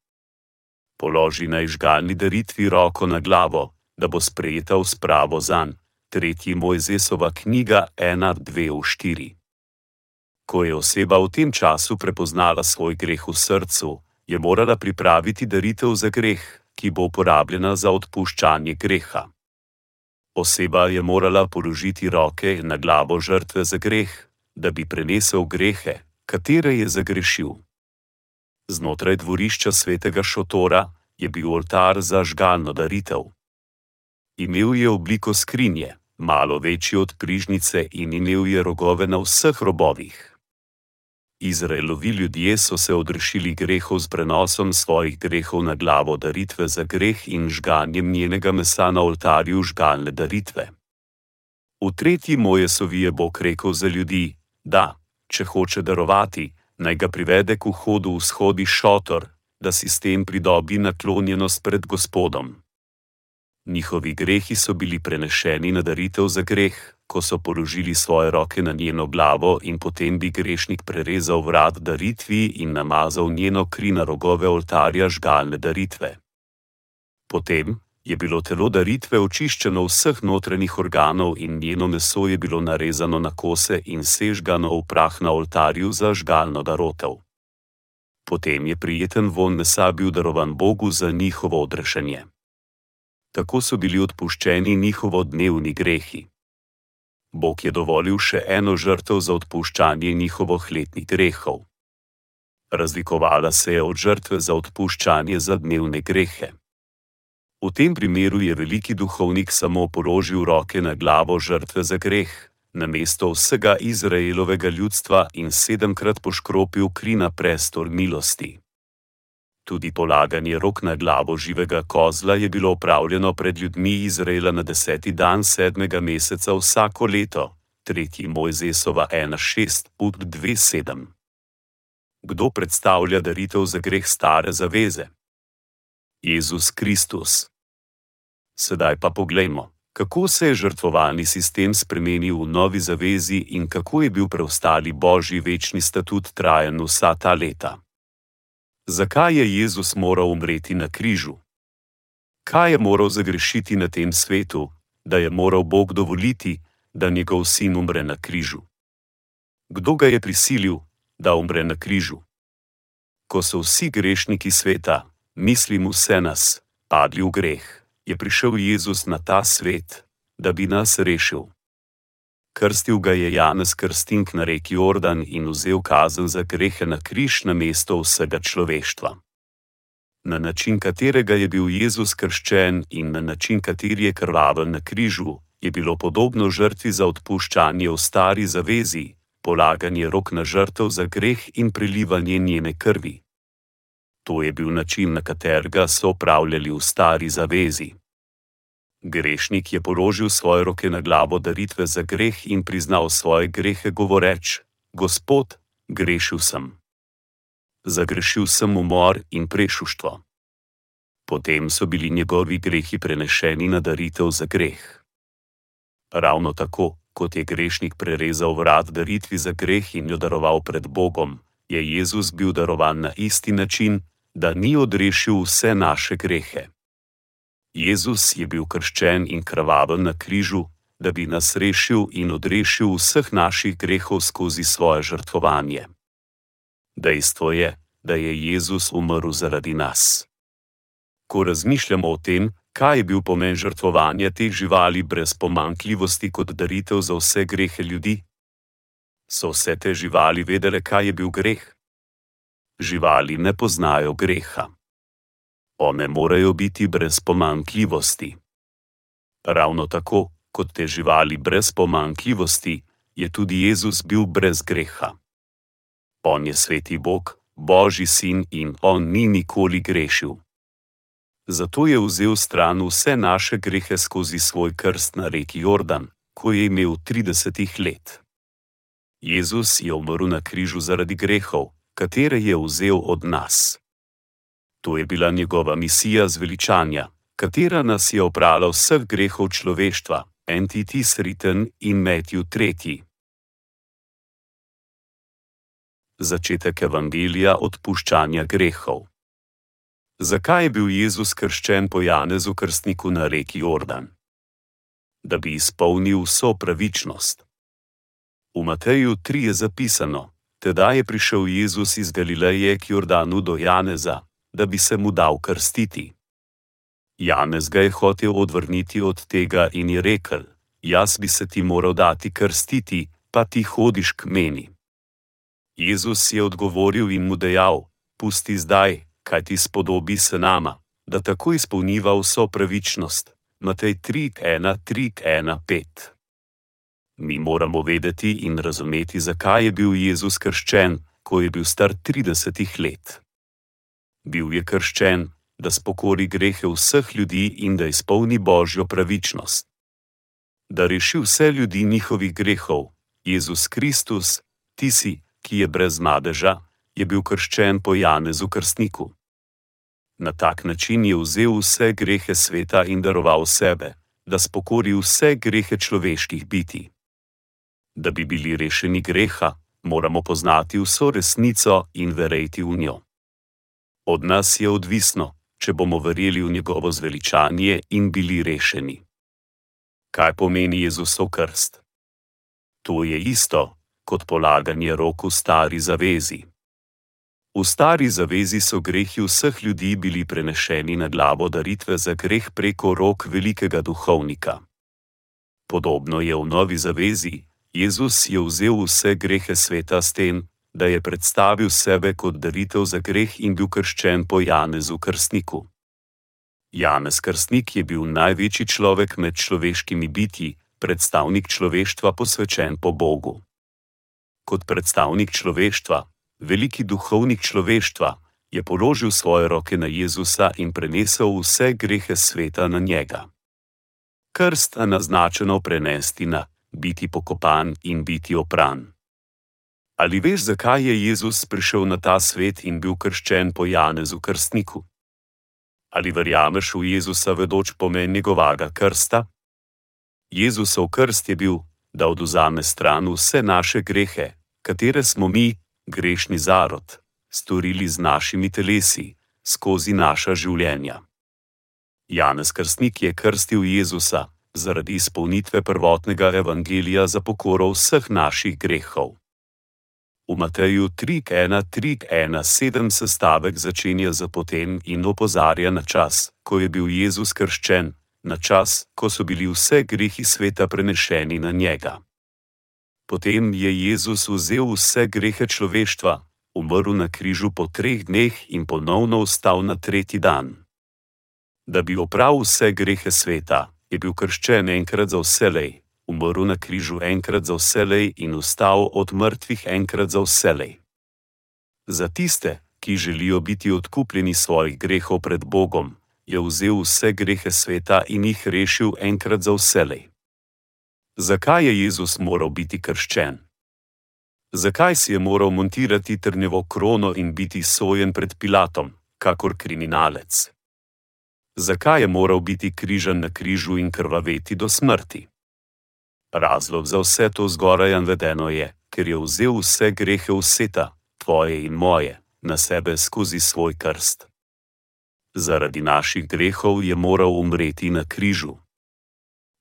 Položi naj žgalni daritvi roko na glavo, da bo sprejeta v spravo zanj. Tretji Mojzesova knjiga 1.2.4 Ko je oseba v tem času prepoznala svoj greh v srcu, je morala pripraviti daritev za greh, ki bo uporabljena za odpuščanje greha. Oseba je morala položiti roke na glavo žrtve za greh, da bi prenesel grehe, katere je zagrešil. Znotraj dvorišča svetega šotora je bil oltar za žgalno daritev. Imel je obliko skrinje, malo večji od križnice in imel je rogove na vseh robovih. Izraelovi ljudje so se odrešili grehov s prenosom svojih grehov na glavo daritve za greh in žganjem njenega mesa na oltarju žgalne daritve. V tretji moje sovi je Bog rekel za ljudi: Da, če hoče darovati, naj ga privede k vhodu v shodi šotor, da si s tem pridobi naklonjenost pred Gospodom. Njihovi grehi so bili prenešeni na daritev za greh, ko so položili svoje roke na njeno glavo in potem bi grešnik prerezal vrat daritvi in namazal njeno kri na rogove oltarja žgalne daritve. Potem je bilo telo daritve očiščeno vseh notranjih organov in njeno meso je bilo narezano na kose in sežgano v prah na oltarju za žgalno darotev. Potem je prijeten von mesa bil darovan Bogu za njihovo odrešenje. Tako so bili odpuščeni njihovo dnevni grehi. Bog je dovolil še eno žrtev za odpuščanje njihovih letnih grehov. Razlikovala se je od žrtve za odpuščanje za dnevne grehe. V tem primeru je veliki duhovnik samo položil roke na glavo žrtve za greh, namesto vsega Izraelovega ljudstva in sedemkrat poškropil kri na prestol milosti. Tudi polaganje rok na glavo živega kozla je bilo opravljeno pred ljudmi Izraela na deseti dan sedmega meseca vsako leto, tretji Mojzesova 1.6.2.7. Kdo predstavlja daritev za greh stare zaveze? Jezus Kristus. Sedaj pa poglejmo, kako se je žrtvovalni sistem spremenil v novi zavezi in kako je bil preostali božji večni statut trajen vsa ta leta. Zakaj je Jezus moral umreti na križu? Kaj je moral zagrešiti na tem svetu, da je moral Bog dovoliti, da njegov sin umre na križu? Kdo ga je prisilil, da umre na križu? Ko so vsi grešniki sveta, mislim vse nas, padli v greh, je prišel Jezus na ta svet, da bi nas rešil. Krstil ga je Janez Krstink na reki Jordan in vzel kazen za grehe na križ na mesto vsega človeštva. Na način, katerega je bil Jezus krščen in na način, kateri je krvavel na križu, je bilo podobno žrtvi za odpuščanje v stari zavezi, polaganje rok na žrtev za greh in prilivanje njene krvi. To je bil način, na katerega so upravljali v stari zavezi. Grešnik je položil svoje roke na glavo daritve za greh in priznal svoje grehe, govoreč: Gospod, grešil sem. Zagrešil sem umor in prešuštvo. Potem so bili njegovi grehi prenešeni na daritev za greh. Ravno tako, kot je grešnik prerezal vrat daritvi za greh in jo daroval pred Bogom, je Jezus bil darovan na isti način, da ni odrešil vse naše grehe. Jezus je bil krščen in krvaven na križu, da bi nas rešil in odrešil vseh naših grehov skozi svoje žrtvovanje. Dejstvo je, da je Jezus umrl zaradi nas. Ko razmišljamo o tem, kaj je bil pomen žrtvovanja teh živali brez pomankljivosti kot daritev za vse grehe ljudi, so vse te živali vedele, kaj je bil greh? Živali ne poznajo greha. One morajo biti brez pomankljivosti. Ravno tako, kot te živali brez pomankljivosti, je tudi Jezus bil brez greha. On je sveti Bog, Božji sin in on ni nikoli grešil. Zato je vzel stran vse naše grehe skozi svoj krst na reki Jordan, ko je imel 30 let. Jezus je umrl na križu zaradi grehov, katere je vzel od nas. To je bila njegova misija zveličanja, katera nas je oprala vseh grehov človeštva, Entitis Riten in Matthew III. Začetek evangelija odpuščanja grehov. Zakaj je bil Jezus krščen po Janezu krstniku na reki Jordan? Da bi izpolnil vso pravičnost. V Mateju 3 je zapisano: Tedaj je prišel Jezus iz Galileje k Jordanu do Janeza, da bi se mu dal krstiti. Janez ga je hotel odvrniti od tega in je rekel: Jaz bi se ti moral dati krstiti, pa ti hodiš k meni. Jezus je odgovoril in mu dejal: Pusti zdaj, kaj ti spodobi se nama, da tako izpolniva vso pravičnost. Matej 3:1:3:1:5 Mi moramo vedeti in razumeti, zakaj je bil Jezus krščen, ko je bil star 30 let. Bil je krščen, da spokori grehe vseh ljudi in da izpolni božjo pravičnost. Da reši vse ljudi njihovih grehov, Jezus Kristus, tisti, ki je brez madeža, je bil krščen po Janezu krstniku. Na tak način je vzel vse grehe sveta in daroval sebe, da spokori vse grehe človeških biti da bi bili rešeni greha, moramo poznati vso resnico in verjeti v njo. Od nas je odvisno, če bomo verjeli v njegovo zveličanje in bili rešeni. Kaj pomeni Jezusov krst? To je isto kot polaganje rok v stari zavezi. V stari zavezi so grehi vseh ljudi bili prenešeni na glavo daritve za greh preko rok velikega duhovnika. Podobno je v novi zavezi, Jezus je vzel vse grehe sveta s tem, da je predstavil sebe kot daritev za greh in bil krščen po Janezu Krstniku. Janez Krstnik je bil največji človek med človeškimi bitji, predstavnik človeštva posvečen po Bogu. Kot predstavnik človeštva, veliki duhovnik človeštva, je položil svoje roke na Jezusa in prenesel vse grehe sveta na njega. Krst je naznačeno prenesti na biti pokopan in biti opran. Ali veš, zakaj je Jezus prišel na ta svet in bil krščen po Janezu krstniku? Ali verjameš v Jezusa, vedoč pomen njegovega krsta? Jezusov krst je bil, da oduzame stran vse naše grehe, katere smo mi, grešni zarod, storili z našimi telesi, skozi naša življenja. Janez Krstnik je krstil Jezusa, zaradi izpolnitve prvotnega evangelija za pokoro vseh naših grehov. V Mateju 3:1:3:1:7 se stavek začenja z potem in opozarja na čas, ko je bil Jezus krščen, na čas, ko so bili vse grehi sveta prenešeni na njega. Potem je Jezus vzel vse grehe človeštva, umrl na križu po treh dneh in ponovno vstal na tretji dan. Da bi opravil vse grehe sveta, je bil krščen enkrat za vselej, umrl na križu enkrat za vselej in vstal od mrtvih enkrat za vselej. Za tiste, ki želijo biti odkupljeni svojih grehov pred Bogom, je vzel vse grehe sveta in jih rešil enkrat za vselej. Zakaj je Jezus moral biti krščen? Zakaj si je moral montirati trnjevo krono in biti sojen pred Pilatom, kakor kriminalec? zakaj je moral biti križan na križu in krvaveti do smrti. Razlog za vse to zgoraj navedeno je, ker je vzel vse grehe vseta, tvoje in moje, na sebe skozi svoj krst. Zaradi naših grehov je moral umreti na križu.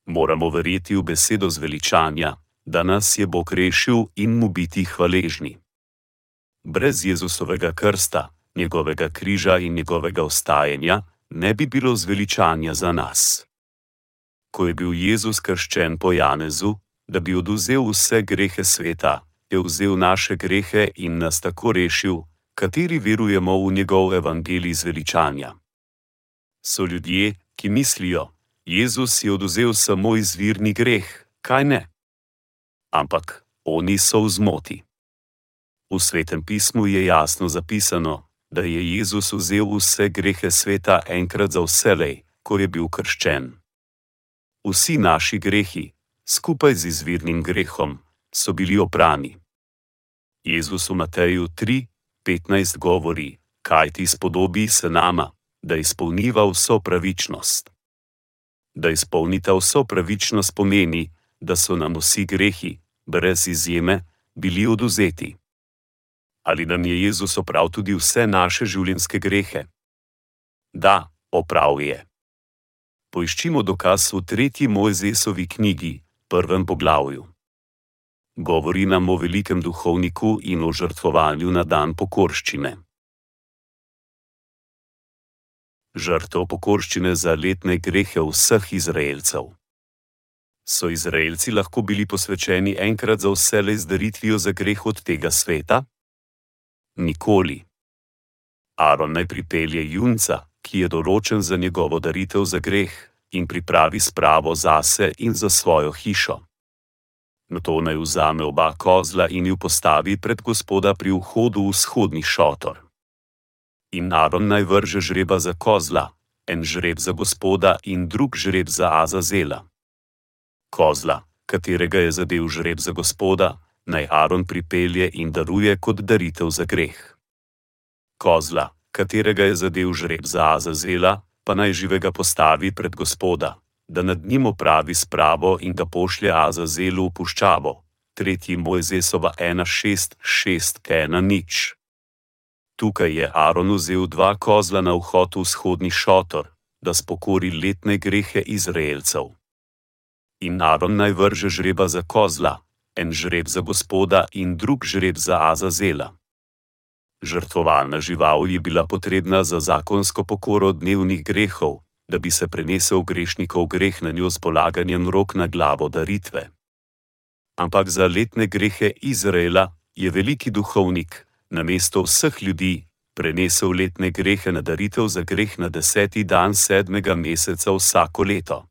Moramo verjeti v besedo zveličanja, da nas je Bog rešil in mu biti hvaležni. Brez Jezusovega krsta, njegovega križa in njegovega ostajanja, ne bi bilo zveličanja za nas. Ko je bil Jezus krščen po Janezu, da bi oduzel vse grehe sveta, je vzel naše grehe in nas tako rešil, kateri verujemo v njegov evangelij zveličanja. So ljudje, ki mislijo, Jezus je oduzel samo izvirni greh, kaj ne? Ampak oni so v zmoti. V svetem pismu je jasno zapisano, da je Jezus vzel vse grehe sveta enkrat za vselej, ko je bil krščen. Vsi naši grehi, skupaj z izvirnim grehom, so bili oprani. Jezus v Mateju 3:15 govori: Kaj ti spodobi se nama, da izpolniva vso pravičnost? Da izpolnita vso pravičnost pomeni, da so nam vsi grehi, brez izjeme, bili oduzeti. Ali nam je Jezus opravil tudi vse naše življenjske grehe? Da, opravil je. Poiščimo dokaz v tretji Mojzesovi knjigi, prvem poglavju. Govori nam o velikem duhovniku in o žrtvovanju na dan pokorščine. Žrtev pokorščine za letne grehe vseh Izraelcev. So Izraelci lahko bili posvečeni enkrat za vse le z daritvijo za greh od tega sveta? Nikoli. Aaron naj pripelje junca, ki je določen za njegovo daritev za greh, in pripravi spravo zase in za svojo hišo. Nato naj vzame oba kozla in ju postavi pred gospoda pri vhodu v vzhodni šotor. In Aaron naj vrže žreba za kozla, en žreb za gospoda in drug žreb za Azazela. Kozla, katerega je zadev žreb za gospoda, naj Aaron pripelje in daruje kot daritev za greh. Kozla, katerega je zadev žreb za Azazela, pa naj živega postavi pred gospoda, da nad njim opravi spravo in ga pošlje Azazelu v puščavo. Tretji Mojzesova 1.6.6.1 nič. Tukaj je Aaron vzel dva kozla na vhod v vzhodni šotor, da spokori letne grehe Izraelcev. In Aaron naj vrže žreba za kozla, en žreb za gospoda in drug žreb za Azazela. Žrtvovalna žival je bila potrebna za zakonsko pokoro dnevnih grehov, da bi se prenesel grešnikov greh na njo s polaganjem rok na glavo daritve. Ampak za letne grehe Izraela je veliki duhovnik, na mesto vseh ljudi, prenesel letne grehe na daritev za greh na deseti dan sedmega meseca vsako leto.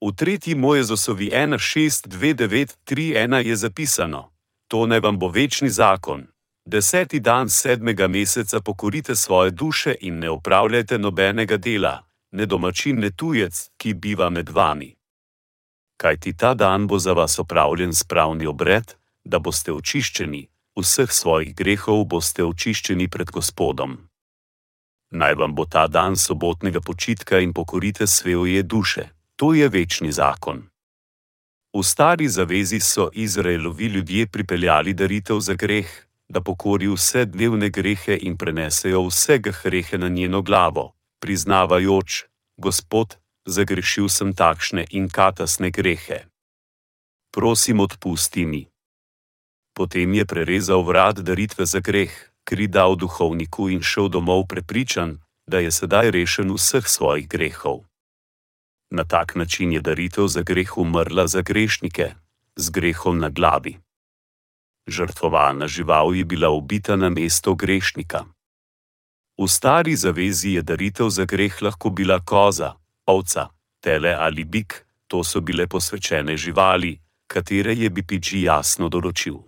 V tretji Mojezosovi 1.6.2.9.3.1 je zapisano: To naj vam bo večni zakon, deseti dan sedmega meseca pokorite svoje duše in ne upravljajte nobenega dela, ne domačin, ne tujec, ki biva med vami. Kaj ti ta dan bo za vas opravljen spravni obred, da boste očiščeni, vseh svojih grehov boste očiščeni pred Gospodom. Naj vam bo ta dan sobotnega počitka in pokorite svoje duše, to je večni zakon. V stari zavezi so Izraelovi ljudje pripeljali daritev za greh, da pokori vse dnevne grehe in prenesejo vse grehe na njeno glavo, priznavajoč: Gospod, zagrešil sem takšne in katasne grehe. Prosim, odpusti mi. Potem je prerezal vrat daritve za greh, kri dal duhovniku in šel domov prepričan, da je sedaj rešen vseh svojih grehov. Na tak način je daritev za greh umrla za grešnike, z grehom na glavi žrtvovalna žival je bila ubita na mesto grešnika. V stari zavezi je daritev za greh lahko bila koza, ovca, tele ali bik, to so bile posvečene živali, katere je BPG jasno določil.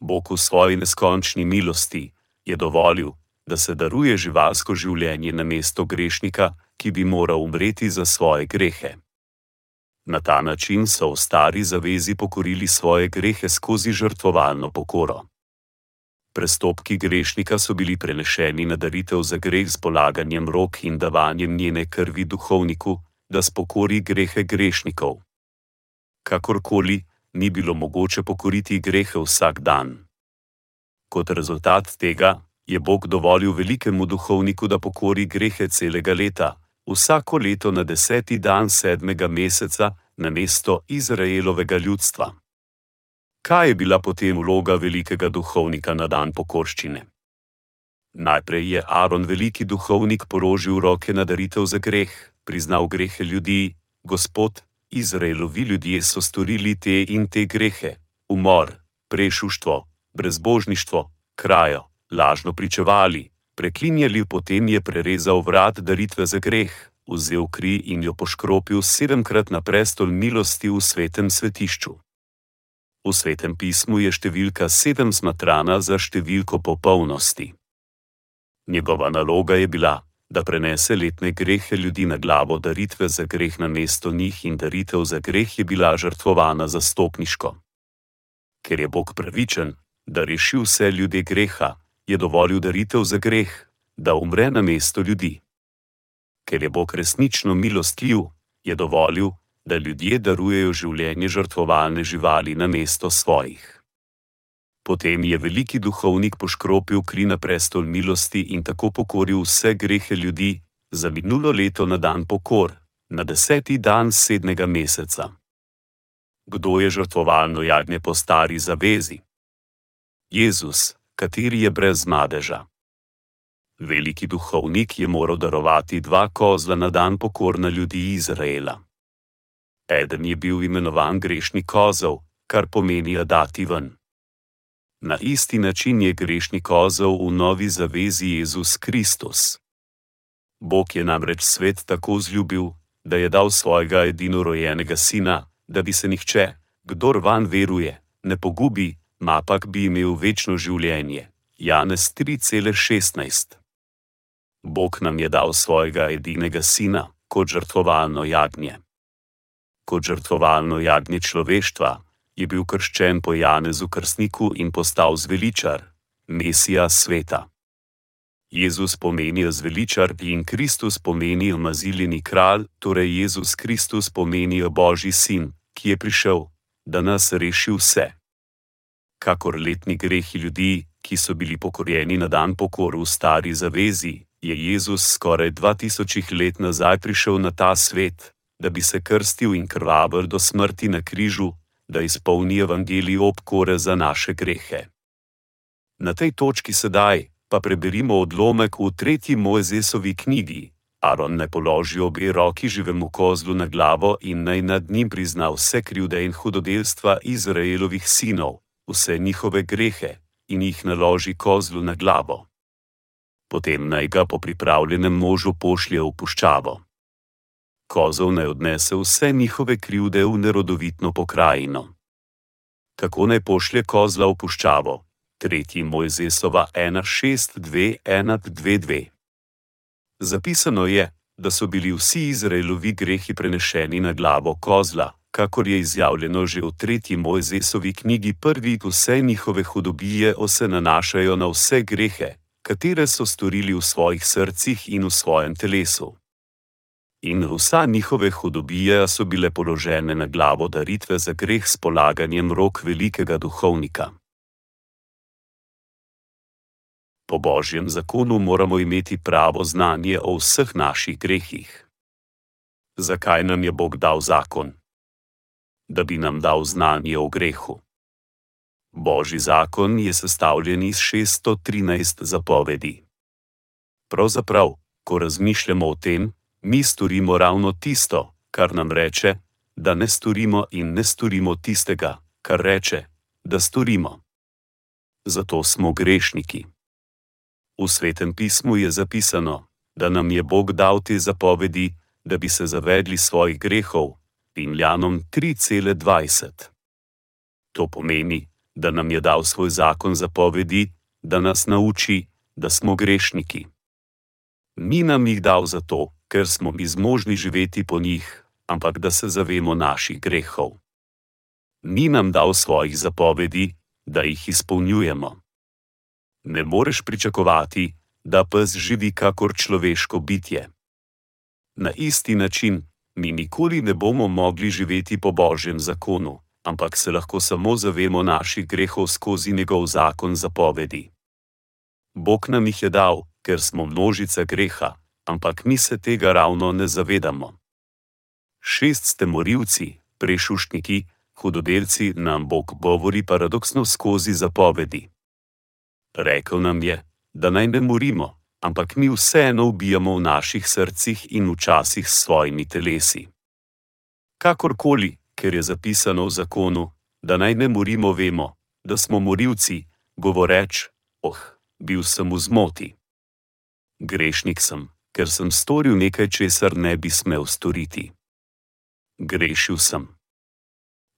Bog v svoji neskončni milosti je dovolil, da se daruje živalsko življenje na mesto grešnika, ki bi moral umreti za svoje grehe. Na ta način so v stari zavezi pokorili svoje grehe skozi žrtvovalno pokoro. Prestopki grešnika so bili prenešeni na daritev za greh z polaganjem rok in davanjem njene krvi duhovniku, da spokori grehe grešnikov. Kakorkoli, ni bilo mogoče pokoriti grehe vsak dan. Kot rezultat tega je Bog dovolil velikemu duhovniku, da pokori grehe celega leta, vsako leto na deseti dan sedmega meseca na mesto Izraelovega ljudstva. Kaj je bila potem vloga velikega duhovnika na dan pokorščine? Najprej je Aaron, veliki duhovnik, položil roke na daritev za greh, priznal grehe ljudi, Gospod, Izraelovi ljudje so storili te in te grehe: umor, prešuštvo, brezbožništvo, krajo, lažno pričevali, preklinjali, potem je prerezal vrat daritve za greh, vzel kri in jo poškropil sedemkrat na prestol milosti v svetem svetišču. V svetem pismu je številka sedem smatrana za številko popolnosti. Njegova naloga je bila, da prenese letne grehe ljudi na glavo, daritve za greh na mesto njih in daritev za greh je bila žrtvovana zastopniško. Ker je Bog pravičen, da reši vse ljudi greha, je dovolil daritev za greh, da umre na mesto ljudi. Ker je Bog resnično milostljiv, je dovolil, da ljudje darujejo življenje žrtvovalne živali na mesto svojih. Potem je veliki duhovnik poškropil kri na prestol milosti in tako pokoril vse grehe ljudi za minulo leto na dan pokor, na deseti dan sedmega meseca. Kdo je žrtvovalno jagnje po stari zavezi? Jezus, kateri je brez madeža. Veliki duhovnik je moral darovati dva kozla na dan pokor na ljudi Izraela. Eden je bil imenovan grešni kozel, kar pomeni dati ven. Na isti način je grešni kozel v novi zavezi Jezus Kristus. Bog je namreč svet tako zljubil, da je dal svojega edinorojenega sina, da bi se nihče, kdor van veruje, ne pogubi, mapak bi imel večno življenje. Janez 3:16 Bog nam je dal svojega edinega sina kot žrtvovalno jagnje. Kot žrtvovalno jagnje človeštva, je bil krščen po Janezu Krstniku in postal zveličar, Mesija sveta. Jezus pomeni zveličar in Kristus pomeni maziljeni kralj, torej Jezus Kristus pomeni Božji sin, ki je prišel, da nas reši vse. Kakor letni grehi ljudi, ki so bili pokorjeni na dan pokoru v stari zavezi, je Jezus skoraj 2000 let nazaj prišel na ta svet, da bi se krstil in krvavel do smrti na križu, da izpolni evangelij obkore za naše grehe. Na tej točki sedaj pa preberimo odlomek v tretji Mojzesovi knjigi. Aaron ne položi obe roki živemu kozlu na glavo in naj nad njim prizna vse krivde in hudodelstva Izraelovih sinov, vse njihove grehe in jih naloži kozlu na glavo. Potem naj ga po pripravljenem možu pošlje v puščavo kozov naj odnese vse njihove krivde v nerodovitno pokrajino. Tako naj pošlje kozla v puščavo, tretji Mojzesova 1.6.2.1.2.2. Zapisano je, da so bili vsi Izraelovi grehi prenešeni na glavo kozla, kakor je izjavljeno že v tretji Mojzesovi knjigi prvi, vse njihove hudobije se nanašajo na vse grehe, katere so storili v svojih srcih in v svojem telesu in vsa njihove hudobije so bile položene na glavo daritve za greh s polaganjem rok velikega duhovnika. Po božjem zakonu moramo imeti pravo znanje o vseh naših grehih. Zakaj nam je Bog dal zakon? Da bi nam dal znanje o grehu. Božji zakon je sestavljen iz 613 zapovedi. Pravzaprav, ko razmišljamo o tem, mi storimo ravno tisto, kar nam reče, da ne storimo, in ne storimo tistega, kar reče, da storimo. Zato smo grešniki. V svetem pismu je zapisano, da nam je Bog dal te zapovedi, da bi se zavedli svojih grehov, Rimljanom 3:20. To pomeni, da nam je dal svoj zakon zapovedi, da nas nauči, da smo grešniki. Ni nam jih dal zato, ker smo mi zmožni živeti po njih, ampak da se zavemo naših grehov. Ni nam dal svojih zapovedi, da jih izpolnjujemo. Ne moreš pričakovati, da pes živi kakor človeško bitje. Na isti način mi nikoli ne bomo mogli živeti po božjem zakonu, ampak se lahko samo zavemo naših grehov skozi njegov zakon zapovedi. Bog nam jih je dal, ker smo množica greha, ampak mi se tega ravno ne zavedamo. Šest ste morilci, prešuštniki, hudodelci, nam Bog govori paradoksno skozi zapovedi. Rekl nam je, da naj ne morimo, ampak mi vseeno ubijamo v naših srcih in včasih s svojimi telesi. Kakorkoli, ker je zapisano v zakonu, da naj ne morimo, vemo, da smo morilci, govoreč: Oh, bil sem v zmoti. Grešnik sem, ker sem storil nekaj, česar ne bi smel storiti. Grešil sem.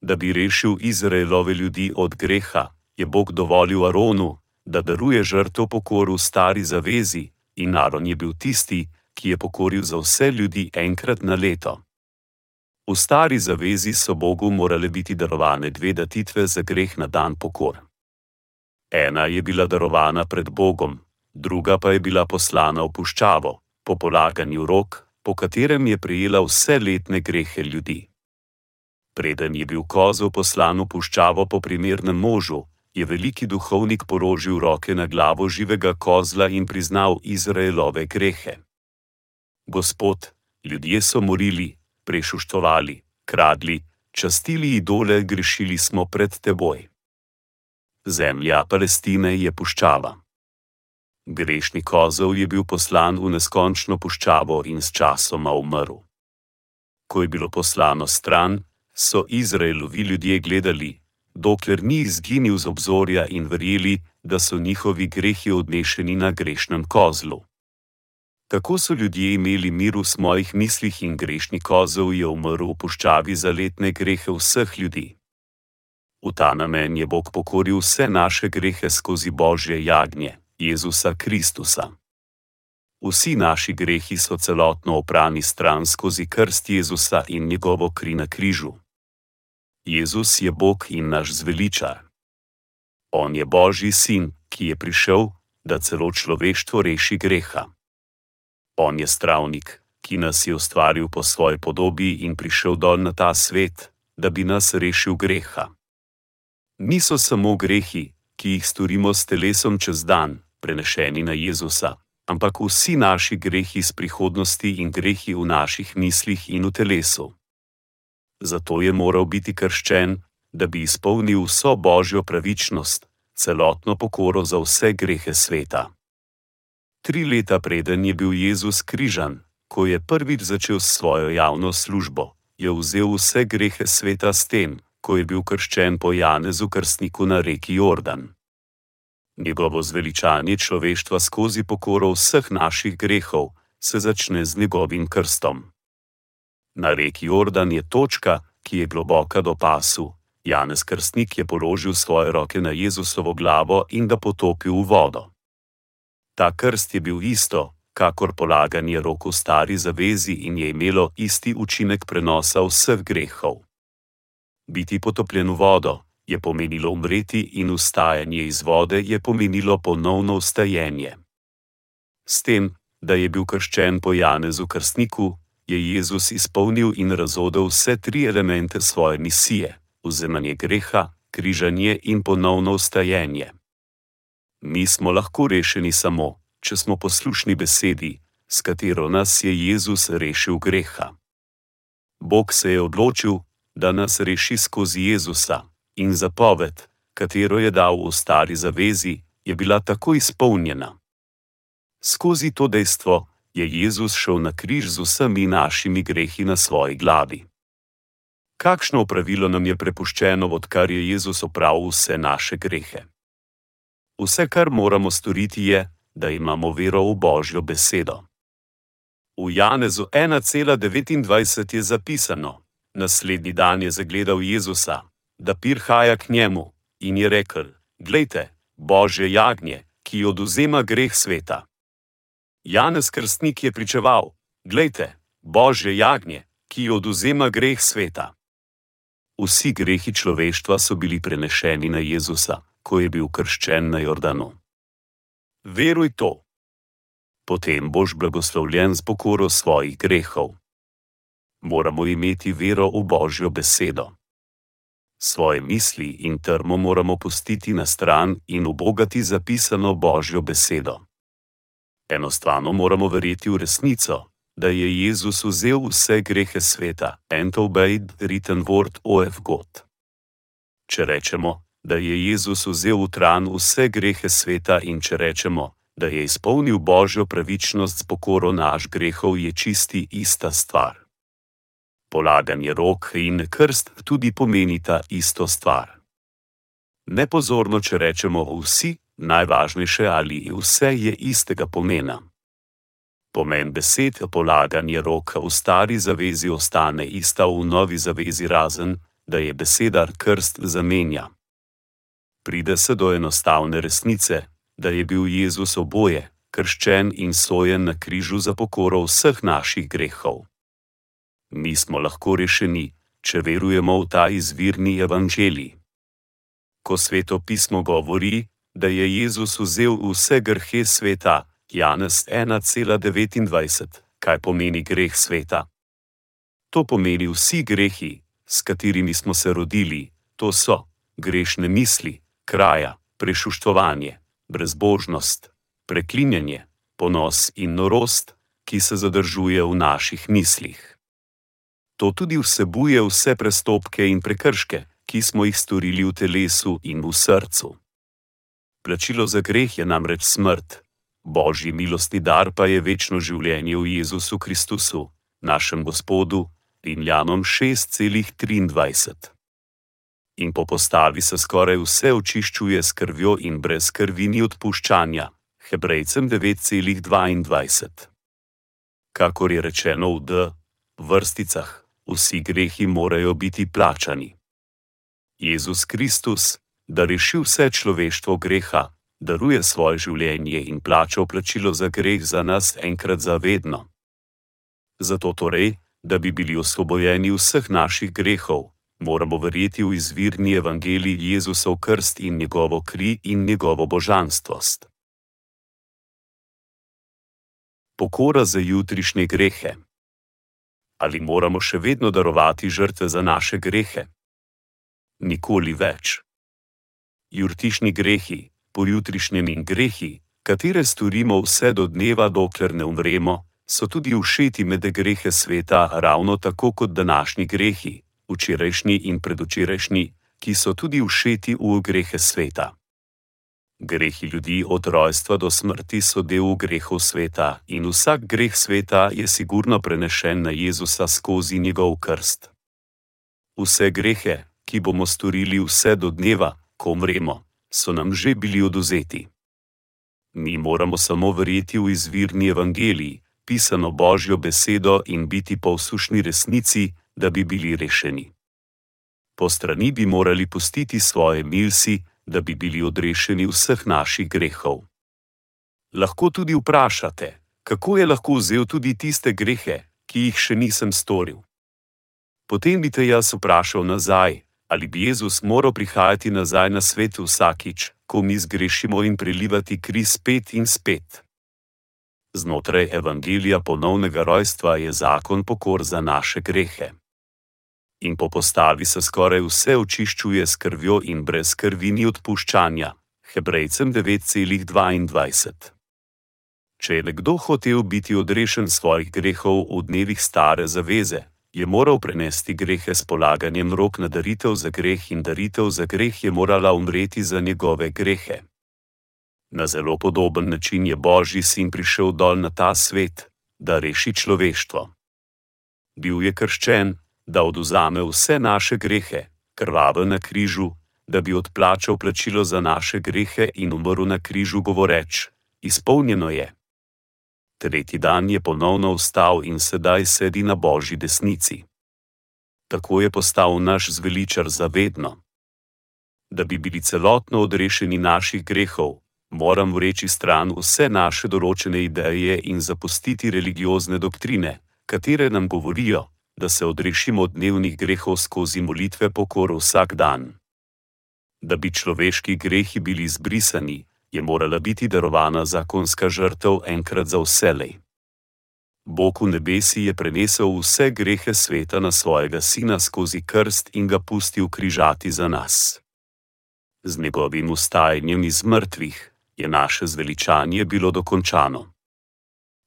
Da bi rešil Izraelove ljudi od greha, je Bog dovolil Aronu, da daruje žrtev pokoru stari zavezi, in Aron je bil tisti, ki je pokoril za vse ljudi enkrat na leto. V stari zavezi so Bogu morale biti darovane dve datitve za greh na dan pokor. Ena je bila darovana pred Bogom, druga pa je bila poslana v puščavo, po polaganju rok, po katerem je prijela vse letne grehe ljudi. Preden je bil kozel poslan v puščavo po primernem možu, je veliki duhovnik porožil roke na glavo živega kozla in priznal Izraelove grehe. Gospod, ljudje so morili, prešuštovali, kradli, častili idole, grešili smo pred teboj. Zemlja Palestine je puščava. Grešni kozel je bil poslan v neskončno puščavo in s časoma umrl. Ko je bilo poslano stran, so Izraelovi ljudje gledali, dokler ni izginil z obzorja in verjeli, da so njihovi grehi odnešeni na grešnem kozlu. Tako so ljudje imeli mir v svojih mislih in grešni kozel je umrl v puščavi za letne grehe vseh ljudi. V ta namen je Bog pokoril vse naše grehe skozi Božje jagnje, Jezusa Kristusa. Vsi naši grehi so celotno oprani stran skozi krst Jezusa in njegovo kri na križu. Jezus je Bog in naš zveličar. On je Božji sin, ki je prišel, da celo človeštvo reši greha. On je stravnik, ki nas je ustvaril po svoji podobi in prišel dol na ta svet, da bi nas rešil greha. Niso samo grehi, ki jih storimo s telesom čez dan, prenešeni na Jezusa, ampak vsi naši grehi iz prihodnosti in grehi v naših mislih in v telesu zato je moral biti krščen, da bi izpolnil vso božjo pravičnost, celotno pokoro za vse grehe sveta. Tri leta preden je bil Jezus križan, ko je prvič začel svojo javno službo, je vzel vse grehe sveta s tem, ko je bil krščen po Janezu krstniku na reki Jordan. Njegovo zveličanje človeštva skozi pokoro vseh naših grehov se začne z njegovim krstom. Na reki Jordan je točka, ki je globoka do pasu. Janez Krstnik je položil svoje roke na Jezusovo glavo in ga potopil v vodo. Ta krst je bil isto, kakor polaganje rok v stari zavezi in je imelo isti učinek prenosa vseh grehov. Biti potopljen v vodo je pomenilo umreti in ustajanje iz vode je pomenilo ponovno ustajenje. S tem, da je bil krščen po Janezu Krstniku, je Jezus izpolnil in razodel vse tri elemente svoje misije: vzemanje greha, križanje in ponovno ustajenje. Mi smo lahko rešeni samo, če smo poslušni besedi, s katero nas je Jezus rešil greha. Bog se je odločil, da nas reši skozi Jezusa, in zapoved, katero je dal v stari zavezi, je bila tako izpolnjena. Skozi to dejstvo, je Jezus šel na križ z vsemi našimi grehi na svoji glavi. Kakšno opravilo nam je prepuščeno, odkar je Jezus opravil vse naše grehe? Vse, kar moramo storiti, je, da imamo vero v Božjo besedo. V Janezu 1,29 je zapisano: Naslednji dan je zagledal Jezusa, da pirhaja k njemu in je rekel: Glejte, Božje jagnje, ki oduzema greh sveta. Janez Krstnik je pričeval: Glejte, Božje jagnje, ki oduzema greh sveta. Vsi grehi človeštva so bili prenešeni na Jezusa, ko je bil krščen na Jordanu. Veruj to. Potem boš blagoslovljen z pokoro svojih grehov. Moramo imeti vero v Božjo besedo. Svoje misli in trmo moramo pustiti na stran in ubogati zapisano Božjo besedo. Enostavno moramo verjeti v resnico, da je Jezus vzel vse grehe sveta, and obeyed written word of God. Če rečemo, da je Jezus vzel v tran vse grehe sveta in če rečemo, da je izpolnil božjo pravičnost z pokoro naš grehov, je čisti ista stvar. Polaganje rok in krst tudi pomenita isto stvar. Nepozorno, če rečemo vsi, najvažnejše ali vse je istega pomena. Pomen besed polaganje roka v stari zavezi ostane ista v novi zavezi, razen da je beseda krst zamenja. Pride se do enostavne resnice, da je bil Jezus oboje, krščen in sojen na križu za pokoro vseh naših grehov. Mi smo lahko rešeni, če verujemo v ta izvirni evangelij. Ko sveto pismo govori, da je Jezus vzel vse grehe sveta, Janez 1,29, kaj pomeni greh sveta? To pomeni vsi grehi, s katerimi smo se rodili, to so grešne misli, kraja, prešuštovanje, brezbožnost, preklinjanje, ponos in norost, ki se zadržuje v naših mislih. To tudi vsebuje vse prestopke in prekrške, ki smo jih storili v telesu in v srcu. Plačilo za greh je namreč smrt, božji milosti dar pa je večno življenje v Jezusu Kristusu, našem Gospodu, Rimljanom 6,23 in po postavi se skoraj vse očiščuje s krvjo in brez krvi ni odpuščanja. Hebrejcem 9,22. Kakor je rečeno v D. vrsticah, vsi grehi morajo biti plačani. Jezus Kristus, da reši vse človeštvo greha, daruje svoje življenje in plača plačilo za greh za nas enkrat za vedno. Zato torej, da bi bili osvobojeni vseh naših grehov, moramo verjeti v izvirni evangelij Jezusov krst in njegovo kri in njegovo božanstvost. Pokora za jutrišnje grehe. Ali moramo še vedno darovati žrtve za naše grehe? Nikoli več. Jurtišni grehi, pojutrišnjem in grehi, katere storimo vse do dneva, dokler ne umremo, so tudi všeti med grehe sveta, ravno tako kot današnji grehi, včerajšnji in predvčerajšnji, ki so tudi všeti v grehe sveta. Grehi ljudi od rojstva do smrti so del grehov sveta in vsak greh sveta je sigurno prenešen na Jezusa skozi njegov krst. Vse grehe, ki bomo storili vse do dneva, ko umremo, so nam že bili oduzeti. Mi moramo samo verjeti v izvirni evangeliji, pisano Božjo besedo in biti povsušni resnici, da bi bili rešeni. Po strani bi morali pustiti svoje milsi, da bi bili odrešeni vseh naših grehov. Lahko tudi vprašate, kako je lahko vzel tudi tiste grehe, ki jih še nisem storil. Potem bi te jaz vprašal nazaj, ali bi Jezus moral prihajati nazaj na svet vsakič, ko mi zgrešimo in prelivati kri spet in spet. Znotraj evangelija ponovnega rojstva je zakon pokor za naše grehe in po postavi se skoraj vse očiščuje s krvjo in brez krvi ni odpuščanja. Hebrejcem 9,22. Če je nekdo hotel biti odrešen svojih grehov v dnevih stare zaveze, je moral prenesti grehe s polaganjem rok na daritev za greh in daritev za greh je morala umreti za njegove grehe. Na zelo podoben način je Božji sin prišel dol na ta svet, da reši človeštvo. Bil je krščen, da oduzame vse naše grehe, krvave na križu, da bi odplačal plačilo za naše grehe in umrl na križu, govoreč: Izpolnjeno je. Tretji dan je ponovno vstal in sedaj sedi na božji desnici. Tako je postal naš zveličar zavedno. Da bi bili celotno odrešeni naših grehov, moram vreči stran vse naše določene ideje in zapustiti religiozne doktrine, katere nam govorijo, da se odrešimo od dnevnih grehov skozi molitve pokor vsak dan. Da bi človeški grehi bili zbrisani, je morala biti darovana zakonska žrtev enkrat za vselej. Bog v nebesi je prenesel vse grehe sveta na svojega sina skozi krst in ga pustil križati za nas. Z njegovim ustajanjem iz mrtvih je naše zveličanje bilo dokončano.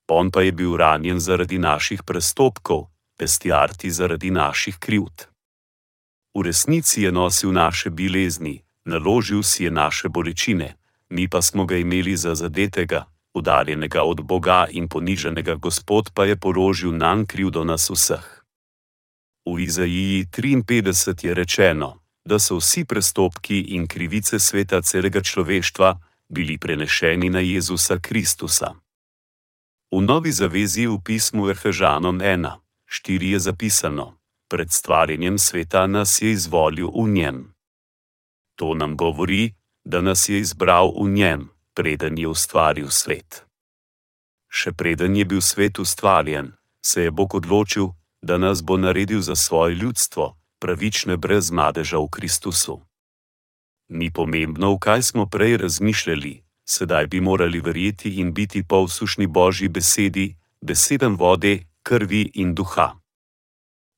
on pa je bil ranjen zaradi naših prestopkov, pestiarti zaradi naših krivd. V resnici je nosil naše bilezni, naložil si je naše bolečine, mi pa smo ga imeli za zadetega, udarjenega od Boga in poniženega, Gospod pa je položil nam krivdo nas vseh. V Izaiji 53 je rečeno, da so vsi prestopki in krivice sveta celega človeštva bili prenešeni na Jezusa Kristusa. V novi zavezi v pismu Efežanom 1, 4 je zapisano: Pred stvarjenjem sveta nas je izvolil v njem. To nam govori, da nas je izbral v njem, preden je ustvaril svet. Še preden je bil svet ustvarjen, se je Bog odločil, da nas bo naredil za svoje ljudstvo, pravične brez madeža v Kristusu. Ni pomembno, v kaj smo prej razmišljali, sedaj bi morali verjeti in biti povsušni Božji besedi, besedam vode, krvi in duha.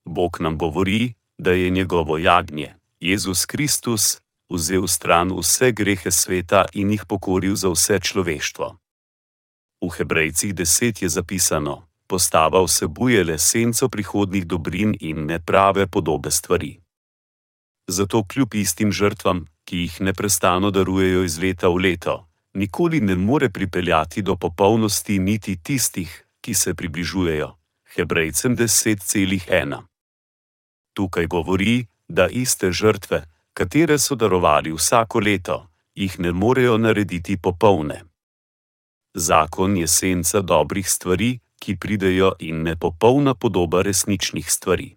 Bog nam govori, da je njegovo jagnje, Jezus Kristus, vzel stran vse grehe sveta in jih pokoril za vse človeštvo. V Hebrejcih deset je zapisano: Postava vsebuje le senco prihodnih dobrin in neprave podobe stvari. Zato kljub istim žrtvam, ki jih neprestano darujejo iz leta v leto, nikoli ne more pripeljati do popolnosti niti tistih, ki se približujejo. Hebrejcem 10,1. Tukaj govori, da iste žrtve, katere so darovali vsako leto, jih ne morejo narediti popolne. Zakon je senca dobrih stvari, ki pridejo in ne popolna podoba resničnih stvari.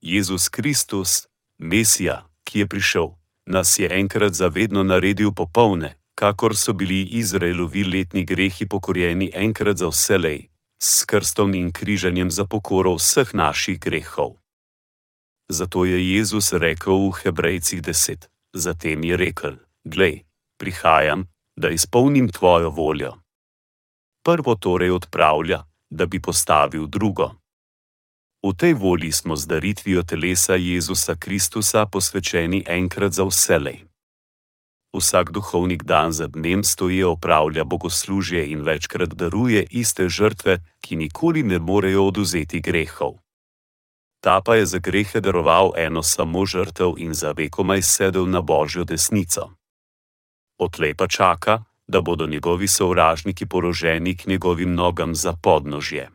Jezus Kristus, Mesija, ki je prišel, nas je enkrat zavedno naredil popolne, kakor so bili Izraelovi letni grehi pokorjeni enkrat za vselej, s krstom in križanjem za pokoro vseh naših grehov. Zato je Jezus rekel v Hebrejcih 10: Zatem je rekel: Glej, prihajam, da izpolnim tvojo voljo. Prvo torej odpravlja, da bi postavil drugo. V tej volji smo z daritvijo telesa Jezusa Kristusa posvečeni enkrat za vselej. Vsak duhovnik dan za dnem stoji, opravlja bogoslužje in večkrat daruje iste žrtve, ki nikoli ne morejo oduzeti grehov. Ta pa je za grehe daroval eno samo žrtev in za vekomaj sedel na božjo desnico. Odlej pa čaka, da bodo njegovi sovražniki poroženi k njegovim nogam za podnožje.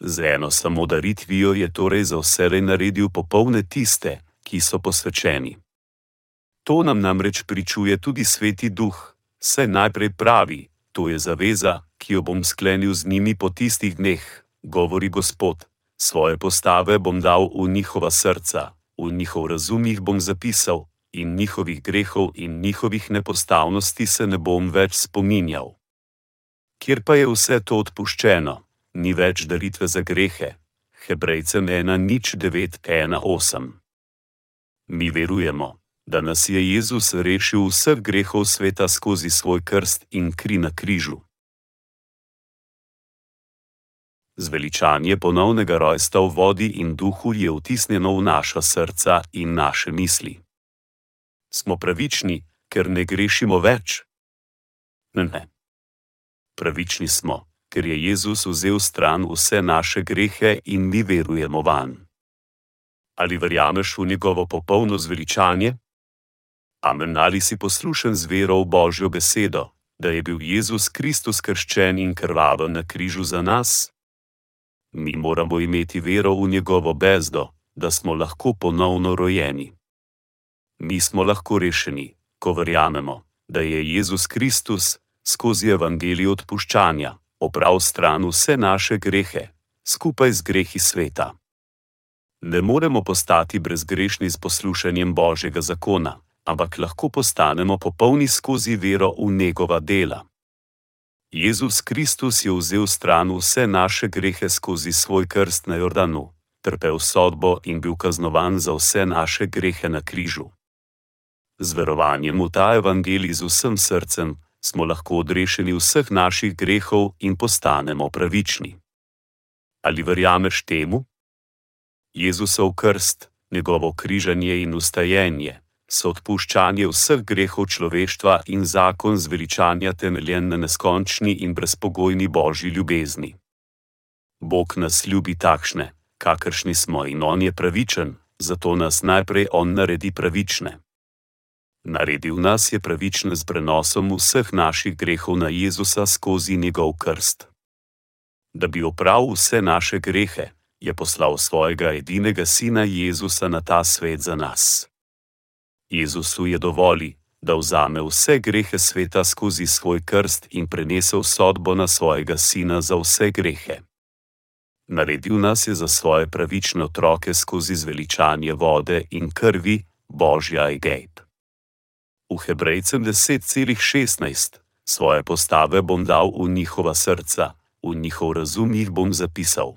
Z eno samo daritvijo je torej za vse naredil popolne tiste, ki so posvečeni. To nam namreč pričuje tudi sveti duh, saj najprej pravi: To je zaveza, ki jo bom sklenil z njimi po tistih dneh, govori Gospod. Svoje postave bom dal v njihova srca, v njihov razum jih bom zapisal, in njihovih grehov in njihovih nepostavnosti se ne bom več spominjal. Kjer pa je vse to odpuščeno, ni več daritve za grehe. Hebrejcem 1:9:1:8. Mi verujemo, da nas je Jezus rešil vseh grehov sveta skozi svoj krst in kri na križu. Zveličanje ponovnega rojstva v vodi in duhu je vtisnjeno v naša srca in naše misli. Smo pravični, ker ne grešimo več? Ne, ne. Pravični smo, ker je Jezus vzel stran vse naše grehe in mi verujemo van. Ali verjameš v njegovo popolno zveličanje? Amen ali si poslušen z vero v Božjo besedo, da je bil Jezus Kristus krščen in krvaven na križu za nas? Mi moramo imeti vero v njegovo bezdo, da smo lahko ponovno rojeni. Mi smo lahko rešeni, ko verjamemo, da je Jezus Kristus skozi evangelij odpuščanja oprav stran vse naše grehe, skupaj z grehi sveta. Ne moremo postati brezgrešni s poslušanjem Božjega zakona, ampak lahko postanemo popolni skozi vero v njegova dela. Jezus Kristus je vzel stran vse naše grehe skozi svoj krst na Jordanu, trpel sodbo in bil kaznovan za vse naše grehe na križu. Z verovanjem v ta evangelij z vsem srcem smo lahko odrešeni vseh naših grehov in postanemo pravični. Ali verjameš temu? Jezusov krst, njegovo križanje in ustajenje, so odpuščanje vseh grehov človeštva in zakon zveličanja temeljen na neskončni in brezpogojni božji ljubezni. Bog nas ljubi takšne, kakršni smo in On je pravičen, zato nas najprej On naredi pravične. Naredil nas je pravične z prenosom vseh naših grehov na Jezusa skozi njegov krst. Da bi opravil vse naše grehe, je poslal svojega edinega sina Jezusa na ta svet za nas. Jezusu je dovolj, da vzame vse grehe sveta skozi svoj krst in prenesel sodbo na svojega sina za vse grehe. Naredil nas je za svoje pravične otroke skozi zveličanje vode in krvi Božja Egejt. V Hebrejcem 10,16 svoje postave bom dal v njihova srca, v njihov razum jih bom zapisal.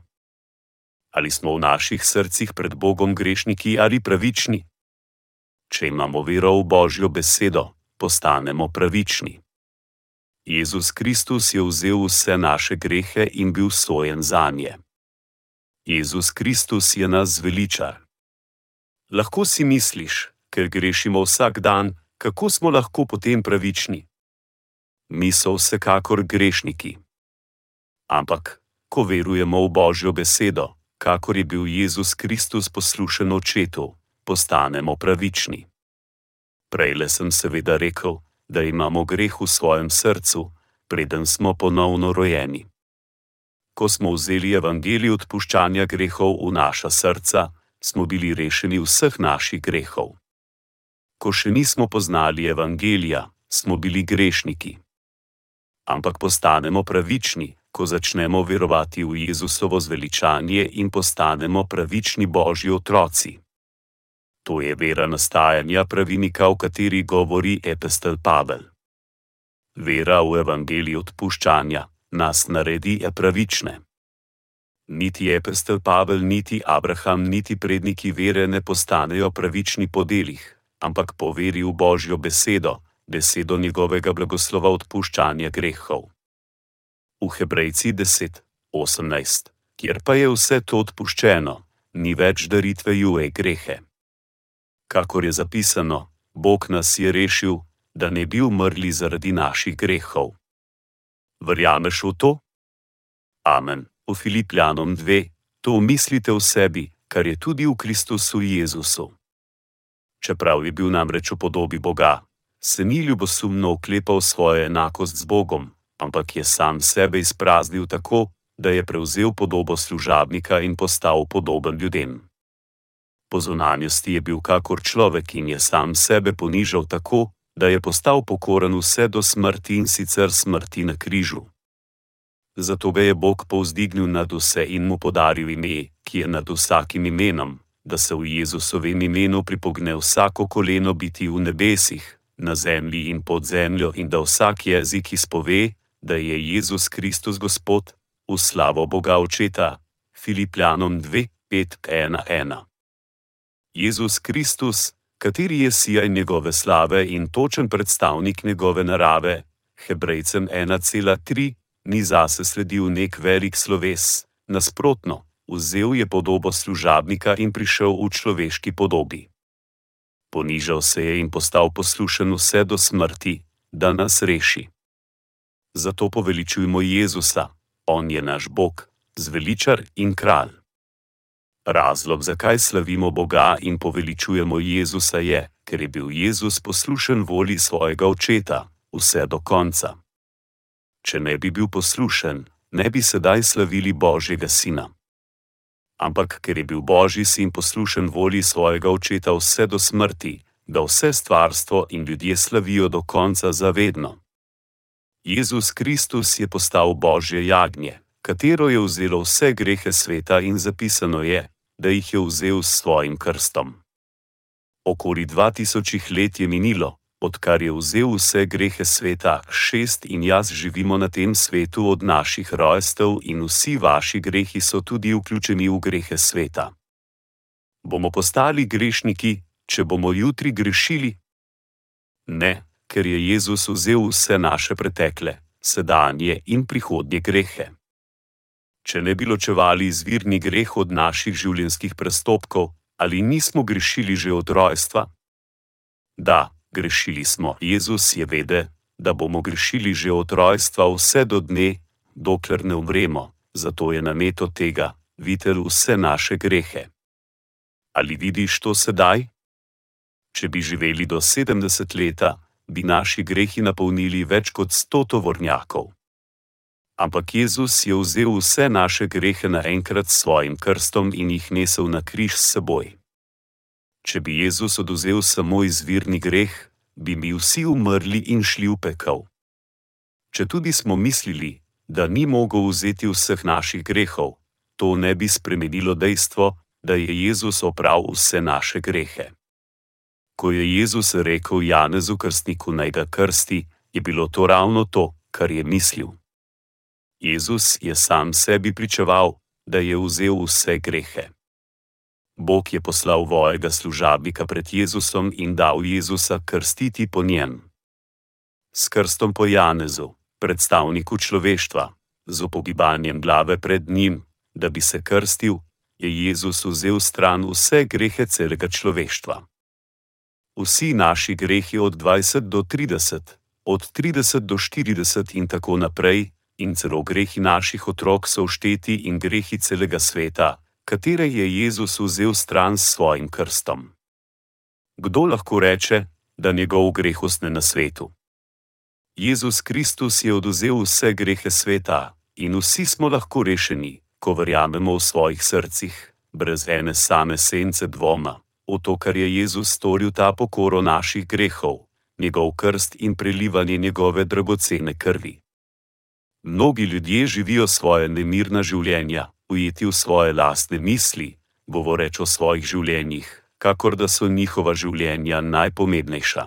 Ali smo v naših srcih pred Bogom grešniki ali pravični? Če imamo vero v Božjo besedo, postanemo pravični. Jezus Kristus je vzel vse naše grehe in bil sojen za nje. Jezus Kristus je nas zveličar. Lahko si misliš, ker grešimo vsak dan, kako smo lahko potem pravični? Mi so vsekakor grešniki. Ampak, ko verujemo v Božjo besedo, kakor je bil Jezus Kristus poslušen očetu, postanemo pravični. Prejle sem seveda rekel, da imamo greh v svojem srcu, preden smo ponovno rojeni ko smo vzeli evangelij odpuščanja grehov v naša srca, smo bili rešeni vseh naših grehov. Ko še nismo poznali evangelija, smo bili grešniki. Ampak postanemo pravični, ko začnemo verovati v Jezusovo zveličanje in postanemo pravični Božji otroci. To je vera nastajanja pravinika, o kateri govori Epestel Pavel. Vera v evangelij odpuščanja, nas naredi pravične. Niti Epestel Pavel, niti Abraham, niti predniki vere ne postanejo pravični po delih, ampak po veri v Božjo besedo, besedo njegovega blagoslova odpuščanja grehov. V Hebrejci 10:18, kjer pa je vse to odpuščeno, ni več daritve juje grehe. Kakor je zapisano, Bog nas je rešil, da ne bi umrli zaradi naših grehov. Verjameš v to? Amen. V Filipljanom 2, to mislite v sebi, kar je tudi v Kristusu Jezusu. Čeprav je bil namreč v podobi Boga, se ni ljubosumno oklepal svoje enakost z Bogom, ampak je sam sebe izpraznil tako, da je prevzel podobo služabnika in postal podoben ljudem. Po zunanjosti je bil kakor človek in je sam sebe ponižal tako, da je postal pokoren vse do smrti in sicer smrti na križu. Zato ga je Bog povzdignil nad vse in mu podaril ime, ki je nad vsakim imenom, da se v Jezusovem imenu pripogne vsako koleno biti v nebesih, na zemlji in pod zemljo in da vsak jezik izpove, da je Jezus Kristus Gospod, v slavo Boga Očeta, Filipljanom 2:5:1. Jezus Kristus, kateri je sijaj njegove slave in točen predstavnik njegove narave, Hebrejcem 1,3, ni zase sledil nek velik sloves, nasprotno, vzel je podobo služabnika in prišel v človeški podobi. Ponižal se je in postal poslušen vse do smrti, da nas reši. Zato poveličujmo Jezusa, On je naš Bog, zveličar in kralj. Razlog, zakaj slavimo Boga in poveličujemo Jezusa, je, ker je bil Jezus poslušen volji svojega očeta, vse do konca. Če ne bi bil poslušen, ne bi sedaj slavili Božjega Sina. Ampak ker je bil Božji sin poslušen volji svojega očeta vse do smrti, da vse stvarstvo in ljudje slavijo do konca zavedno. Jezus Kristus je postal Božje jagnje, katero je vzelo vse grehe sveta in zapisano je, da jih je vzel s svojim krstom. Okoli 2000 let je minilo, odkar je vzel vse grehe sveta, šest in jaz živimo na tem svetu od naših rojstev in vsi vaši grehi so tudi vključeni v grehe sveta. Bomo postali grešniki, če bomo jutri grešili? Ne, ker je Jezus vzel vse naše pretekle, sedanje in prihodnje grehe če ne bi ločevali izvirni greh od naših življenjskih prestopkov, ali nismo grešili že od rojstva? Da, grešili smo. Jezus je vedel, da bomo grešili že od rojstva vse do dne, dokler ne umremo, zato je nameto tega videl vse naše grehe. Ali vidiš to sedaj? Če bi živeli do 70 leta, bi naši grehi napolnili več kot 100 tovornjakov. Ampak Jezus je vzel vse naše grehe naenkrat s svojim krstom in jih nesel na križ s seboj. Če bi Jezus oduzel samo izvirni greh, bi mi vsi umrli in šli v pekel. Če tudi smo mislili, da ni mogel vzeti vseh naših grehov, to ne bi spremenilo dejstvo, da je Jezus opravil vse naše grehe. Ko je Jezus rekel Janezu krstniku naj ga krsti, je bilo to ravno to, kar je mislil. Jezus je sam sebi pričeval, da je vzel vse grehe. Bog je poslal vojega služabnika pred Jezusom in dal Jezusa krstiti po njem. S krstom po Janezu, predstavniku človeštva, z upogibanjem glave pred njim, da bi se krstil, je Jezus vzel stran vse grehe celega človeštva. Vsi naši grehi od 20 do 30, od 30 do 40 in tako naprej, in celo grehi naših otrok so všteti in grehi celega sveta, katere je Jezus vzel stran s svojim krstom. Kdo lahko reče, da njegov greh ostane na svetu? Jezus Kristus je oduzel vse grehe sveta, in vsi smo lahko rešeni, ko verjamemo v svojih srcih, brez ene same sence dvoma, v to, kar je Jezus storil ta pokoro naših grehov, njegov krst in prelivanje njegove dragocene krvi. Mnogi ljudje živijo svoje nemirna življenja, ujeti v svoje lastne misli, govoreč o svojih življenjih, kakor da so njihova življenja najpomembnejša.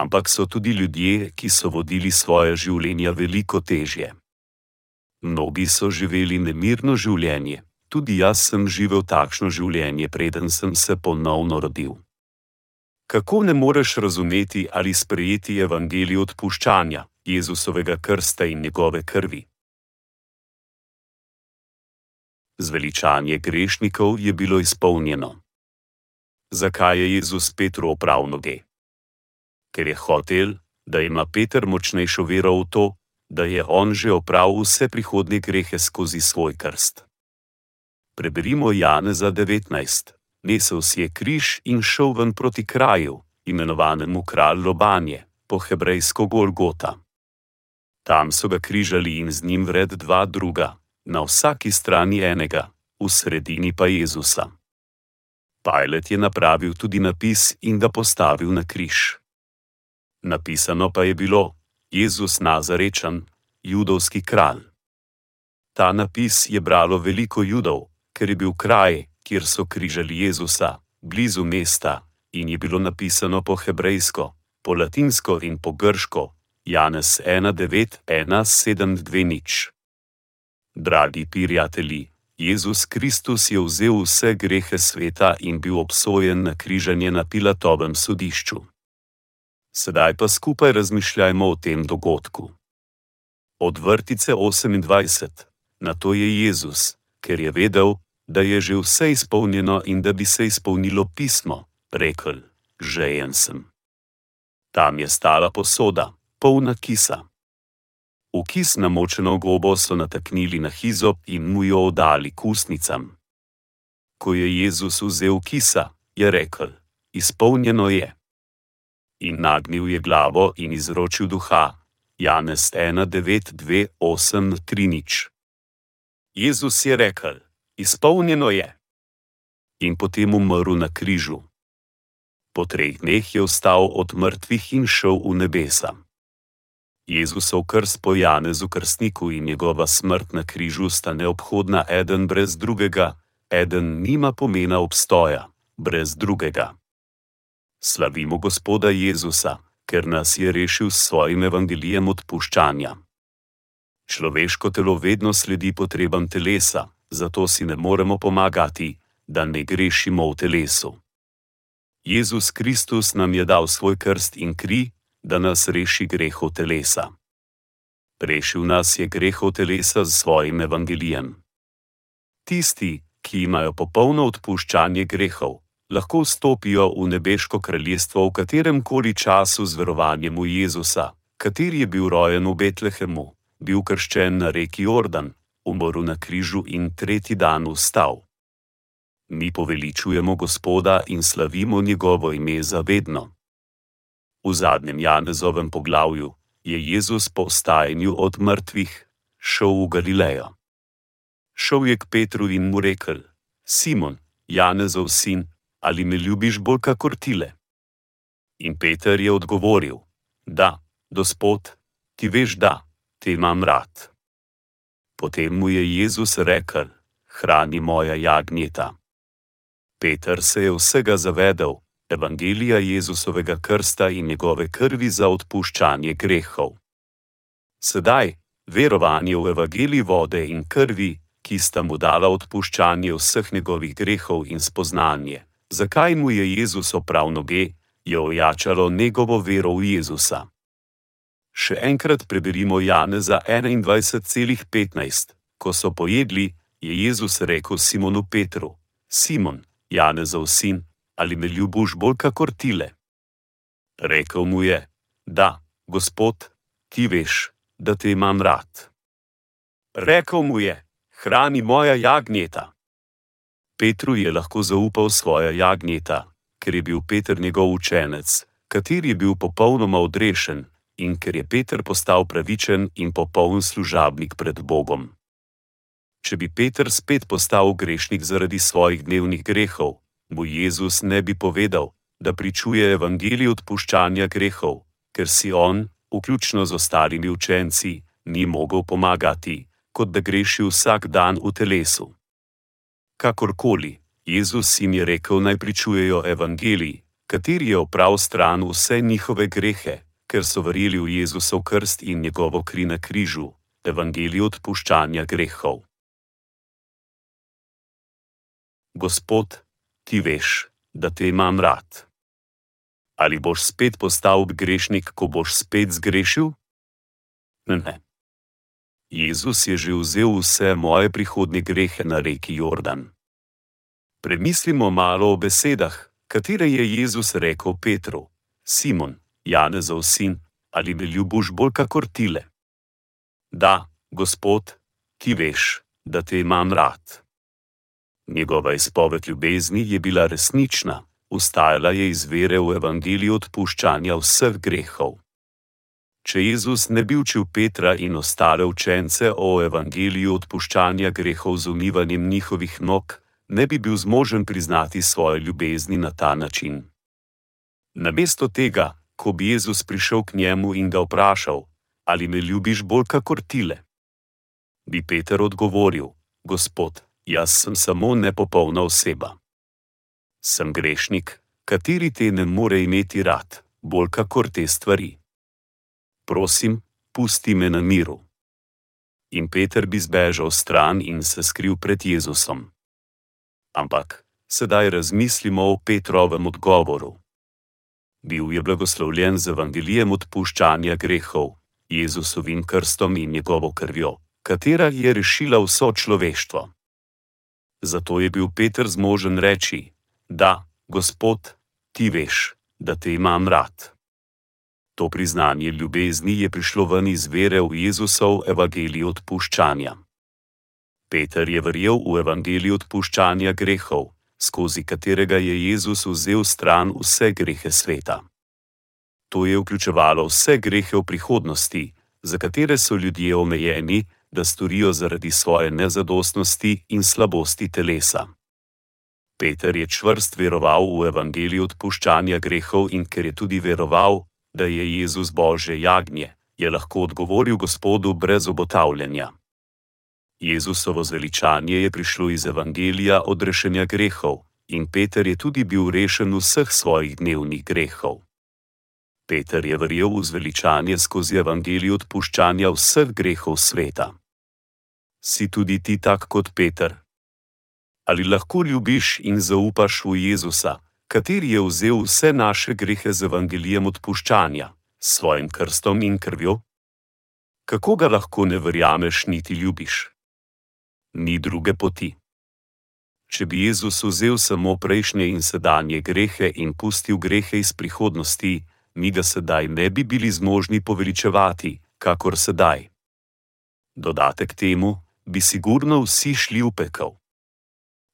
Ampak so tudi ljudje, ki so vodili svoje življenja veliko težje. Mnogi so živeli nemirno življenje, tudi jaz sem živel takšno življenje, preden sem se ponovno rodil. Kako ne moreš razumeti ali sprejeti evangelij odpuščanja, Jezusovega krsta in njegove krvi? Zveličanje grešnikov je bilo izpolnjeno. Zakaj je Jezus Petru opravil noge? Ker je hotel, da ima Peter močnejšo vero v to, da je on že opravil vse prihodnje grehe skozi svoj krst. Preberimo Janeza 19. Nesel si je križ in šel ven proti kraju, imenovanemu kralj Lobanje, po hebrejsko Golgota. Tam so ga križali in z njim vred dva druga, na vsaki strani enega, v sredini pa Jezusa. Pajlet je napravil tudi napis in ga postavil na križ. Napisano pa je bilo: Jezus Nazarečan, judovski kralj. Ta napis je bralo veliko judov, ker je bil kraj, kjer so križali Jezusa, blizu mesta, in je bilo napisano po hebrejsko, po latinsko in po grško, Janez 1:9:1:7:2. Dragi prijatelji, Jezus Kristus je vzel vse grehe sveta in bil obsojen na križanje na Pilatovem sodišču. Sedaj pa skupaj razmišljajmo o tem dogodku. Od vrtice 28, na to je Jezus, ker je vedel, da je že vse izpolnjeno in da bi se izpolnilo pismo, rekel: Žejen sem. Tam je stala posoda, polna kisa. V kis namočeno gobo so nataknili na hizop in mu jo oddali kusnicam. Ko je Jezus vzel kisa, je rekel: Izpolnjeno je in nagnil je glavo in izročil duha. Janez 1:9:2:8:3. Jezus je rekel: Izpolnjeno je. In potem umrl na križu. Po treh dneh je vstal od mrtvih in šel v nebesa. Jezusov krst po Janezu krstniku in njegova smrt na križu sta neobhodna eden brez drugega, eden nima pomena obstoja, brez drugega. Slavimo Gospoda Jezusa, ker nas je rešil s svojim evangelijem odpuščanja. Človeško telo vedno sledi potrebam telesa, zato si ne moremo pomagati, da ne grešimo v telesu. Jezus Kristus nam je dal svoj krst in kri, da nas reši grehov telesa. Rešil nas je grehov telesa z svojim evangelijem. Tisti, ki imajo popolno odpuščanje grehov, lahko vstopijo v nebeško kraljestvo v katerem koli času z verovanjem v Jezusa, kateri je bil rojen v Betlehemu, bil krščen na reki Jordan, umrl na križu in tretji dan vstal. Mi poveličujemo Gospoda in slavimo njegovo ime za vedno. V zadnjem Janezovem poglavju je Jezus po vstajanju od mrtvih šel v Galilejo. Šel je k Petru in mu rekel: Simon, Janezov sin, ali me ljubiš bolj kakor tile? In Peter je odgovoril: Da, gospod, ti veš, da te imam rad. Potem mu je Jezus rekel: Hrani moja jagnjeta. Peter se je vsega zavedel, evangelija Jezusovega krsta in njegove krvi za odpuščanje grehov. Sedaj, verovanje v evangeliji vode in krvi, ki sta mu dala odpuščanje vseh njegovih grehov in spoznanje, zakaj mu je Jezus oprav noge, je ojačalo njegovo vero v Jezusa. Še enkrat preberimo Janeza 21,15. Ko so pojedli, je Jezus rekel Simonu Petru: Simon, Janezov sin, ali me ljubiš bolj kakor tile? Rekel mu je: Da, gospod, ti veš, da te imam rad. Rekel mu je: Hrani moja jagnjeta. Petru je lahko zaupal svoja jagnjeta, ker je bil Peter njegov učenec, kateri je bil popolnoma odrešen, in ker je Peter postal pravičen in popoln služabnik pred Bogom. Če bi Peter spet postal grešnik zaradi svojih dnevnih grehov, mu Jezus ne bi povedal, da pričuje evangelij odpuščanja grehov, ker si on, vključno z ostalimi učenci, ni mogel pomagati, kot da greši vsak dan v telesu. Kakorkoli, Jezus jim je rekel naj pričujejo evangelij, kateri je oprav stran vse njihove grehe, ker so verjeli v Jezusov krst in njegovo kri na križu, evangelij odpuščanja grehov. Gospod, ti veš, da te imam rad. Ali boš spet postal grešnik, ko boš spet zgrešil? Ne, ne. Jezus je že vzel vse moje prihodnje grehe na reki Jordan. Premislimo malo o besedah, katere je Jezus rekel Petru: Simon, Janezov sin, ali me ljubiš bolj kakor tile? Da, gospod, ti veš, da te imam rad. Njegova izpoved ljubezni je bila resnična, ustajala je iz vere v evangelij odpuščanja vseh grehov. Če Jezus ne bi učil Petra in ostale učence o evangeliju odpuščanja grehov z umivanjem njihovih nog, ne bi bil zmožen priznati svoje ljubezni na ta način. Namesto tega, ko bi Jezus prišel k njemu in ga vprašal: Ali me ljubiš bolj kakor tile? Bi Peter odgovoril: Gospod, jaz sem samo nepopolna oseba. Sem grešnik, kateri te ne more imeti rad, bolj kakor te stvari. Prosim, pusti me na miru. In Peter bi zbežal stran in se skril pred Jezusom. Ampak, sedaj razmislimo o Petrovem odgovoru bil je blagoslovljen z evangelijem odpuščanja grehov, Jezusovim krstom in njegovo krvjo, katera je rešila vso človeštvo. Zato je bil Peter zmožen reči: Da, Gospod, ti veš, da te imam rad. To priznanje ljubezni je prišlo ven iz vere v Jezusov evangelij odpuščanja. Peter je verjel v evangelij odpuščanja grehov, skozi katerega je Jezus vzel stran vse grehe sveta. To je vključevalo vse grehe v prihodnosti, za katere so ljudje omejeni, da storijo zaradi svoje nezadostnosti in slabosti telesa. Peter je čvrst veroval v evangelij odpuščanja grehov in ker je tudi veroval, da je Jezus Božje jagnje, je lahko odgovoril Gospodu brez obotavljanja. Jezusovo zveličanje je prišlo iz evangelija odrešenja grehov, in Peter je tudi bil rešen vseh svojih dnevnih grehov. Peter je verjel v zveličanje skozi evangelij odpuščanja vseh grehov sveta. Si tudi ti tak kot Peter? Ali lahko ljubiš in zaupaš v Jezusa, kateri je vzel vse naše grehe z evangelijem odpuščanja, s svojim krstom in krvjo? Kako ga lahko ne verjameš niti ljubiš? Ni druge poti. Če bi Jezus vzel samo prejšnje in sedanje grehe in pustil grehe iz prihodnosti, mi ga sedaj ne bi bili zmožni poveličevati, kakor sedaj. Dodatek temu, bi sigurno vsi šli v pekel.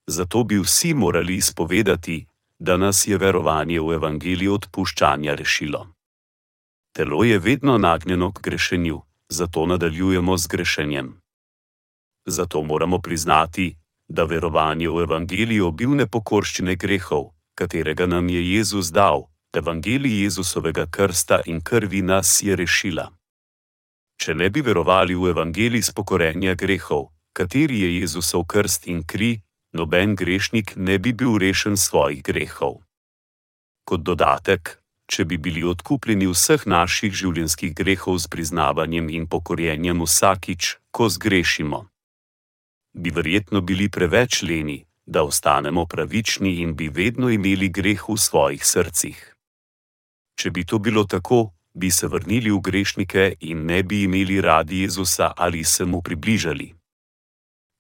Zato bi vsi morali izpovedati, da nas je verovanje v evangeliju odpuščanja rešilo. Telo je vedno nagnjeno k grešenju, zato nadaljujemo z grešenjem. Zato moramo priznati, da verovanje v evangeliju bil nepokorščine grehov, katerega nam je Jezus dal, evangelij Jezusovega krsta in krvi nas je rešila. Če ne bi verovali v evangelij spokorenja grehov, kateri je Jezusov krst in kri, noben grešnik ne bi bil rešen svojih grehov. Kot dodatek, če bi bili odkupljeni vseh naših življenjskih grehov s priznavanjem in pokorjenjem vsakič, ko zgrešimo, bi verjetno bili preveč leni, da ostanemo pravični in bi vedno imeli greh v svojih srcih. Če bi to bilo tako, bi se vrnili v grešnike in ne bi imeli radi Jezusa ali se mu približali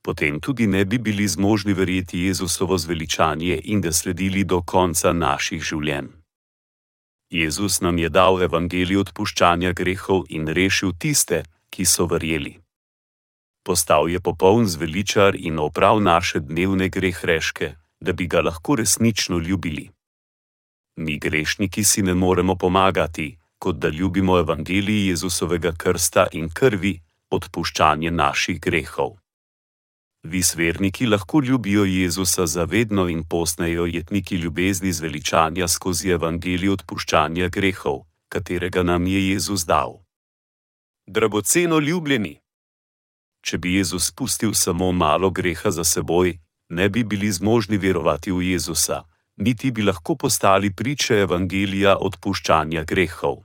potem tudi ne bi bili zmožni verjeti Jezusovo zveličanje in ga sledili do konca naših življenj. Jezus nam je dal evangelij odpuščanja grehov in rešil tiste, ki so verjeli. Postal je popoln zveličar in oprav naše dnevne grehreške, da bi ga lahko resnično ljubili. Mi grešniki si ne moremo pomagati, kot da ljubimo evangelij Jezusovega krsta in krvi, odpuščanje naših grehov. Vi sverniki lahko ljubijo Jezusa zavedno in posnejo jetniki ljubezni zveličanja skozi evangelij odpuščanja grehov, katerega nam je Jezus dal. Dragoceno ljubljeni! Če bi Jezus spustil samo malo greha za seboj, ne bi bili zmožni verovati v Jezusa, niti bi lahko postali priče evangelija odpuščanja grehov.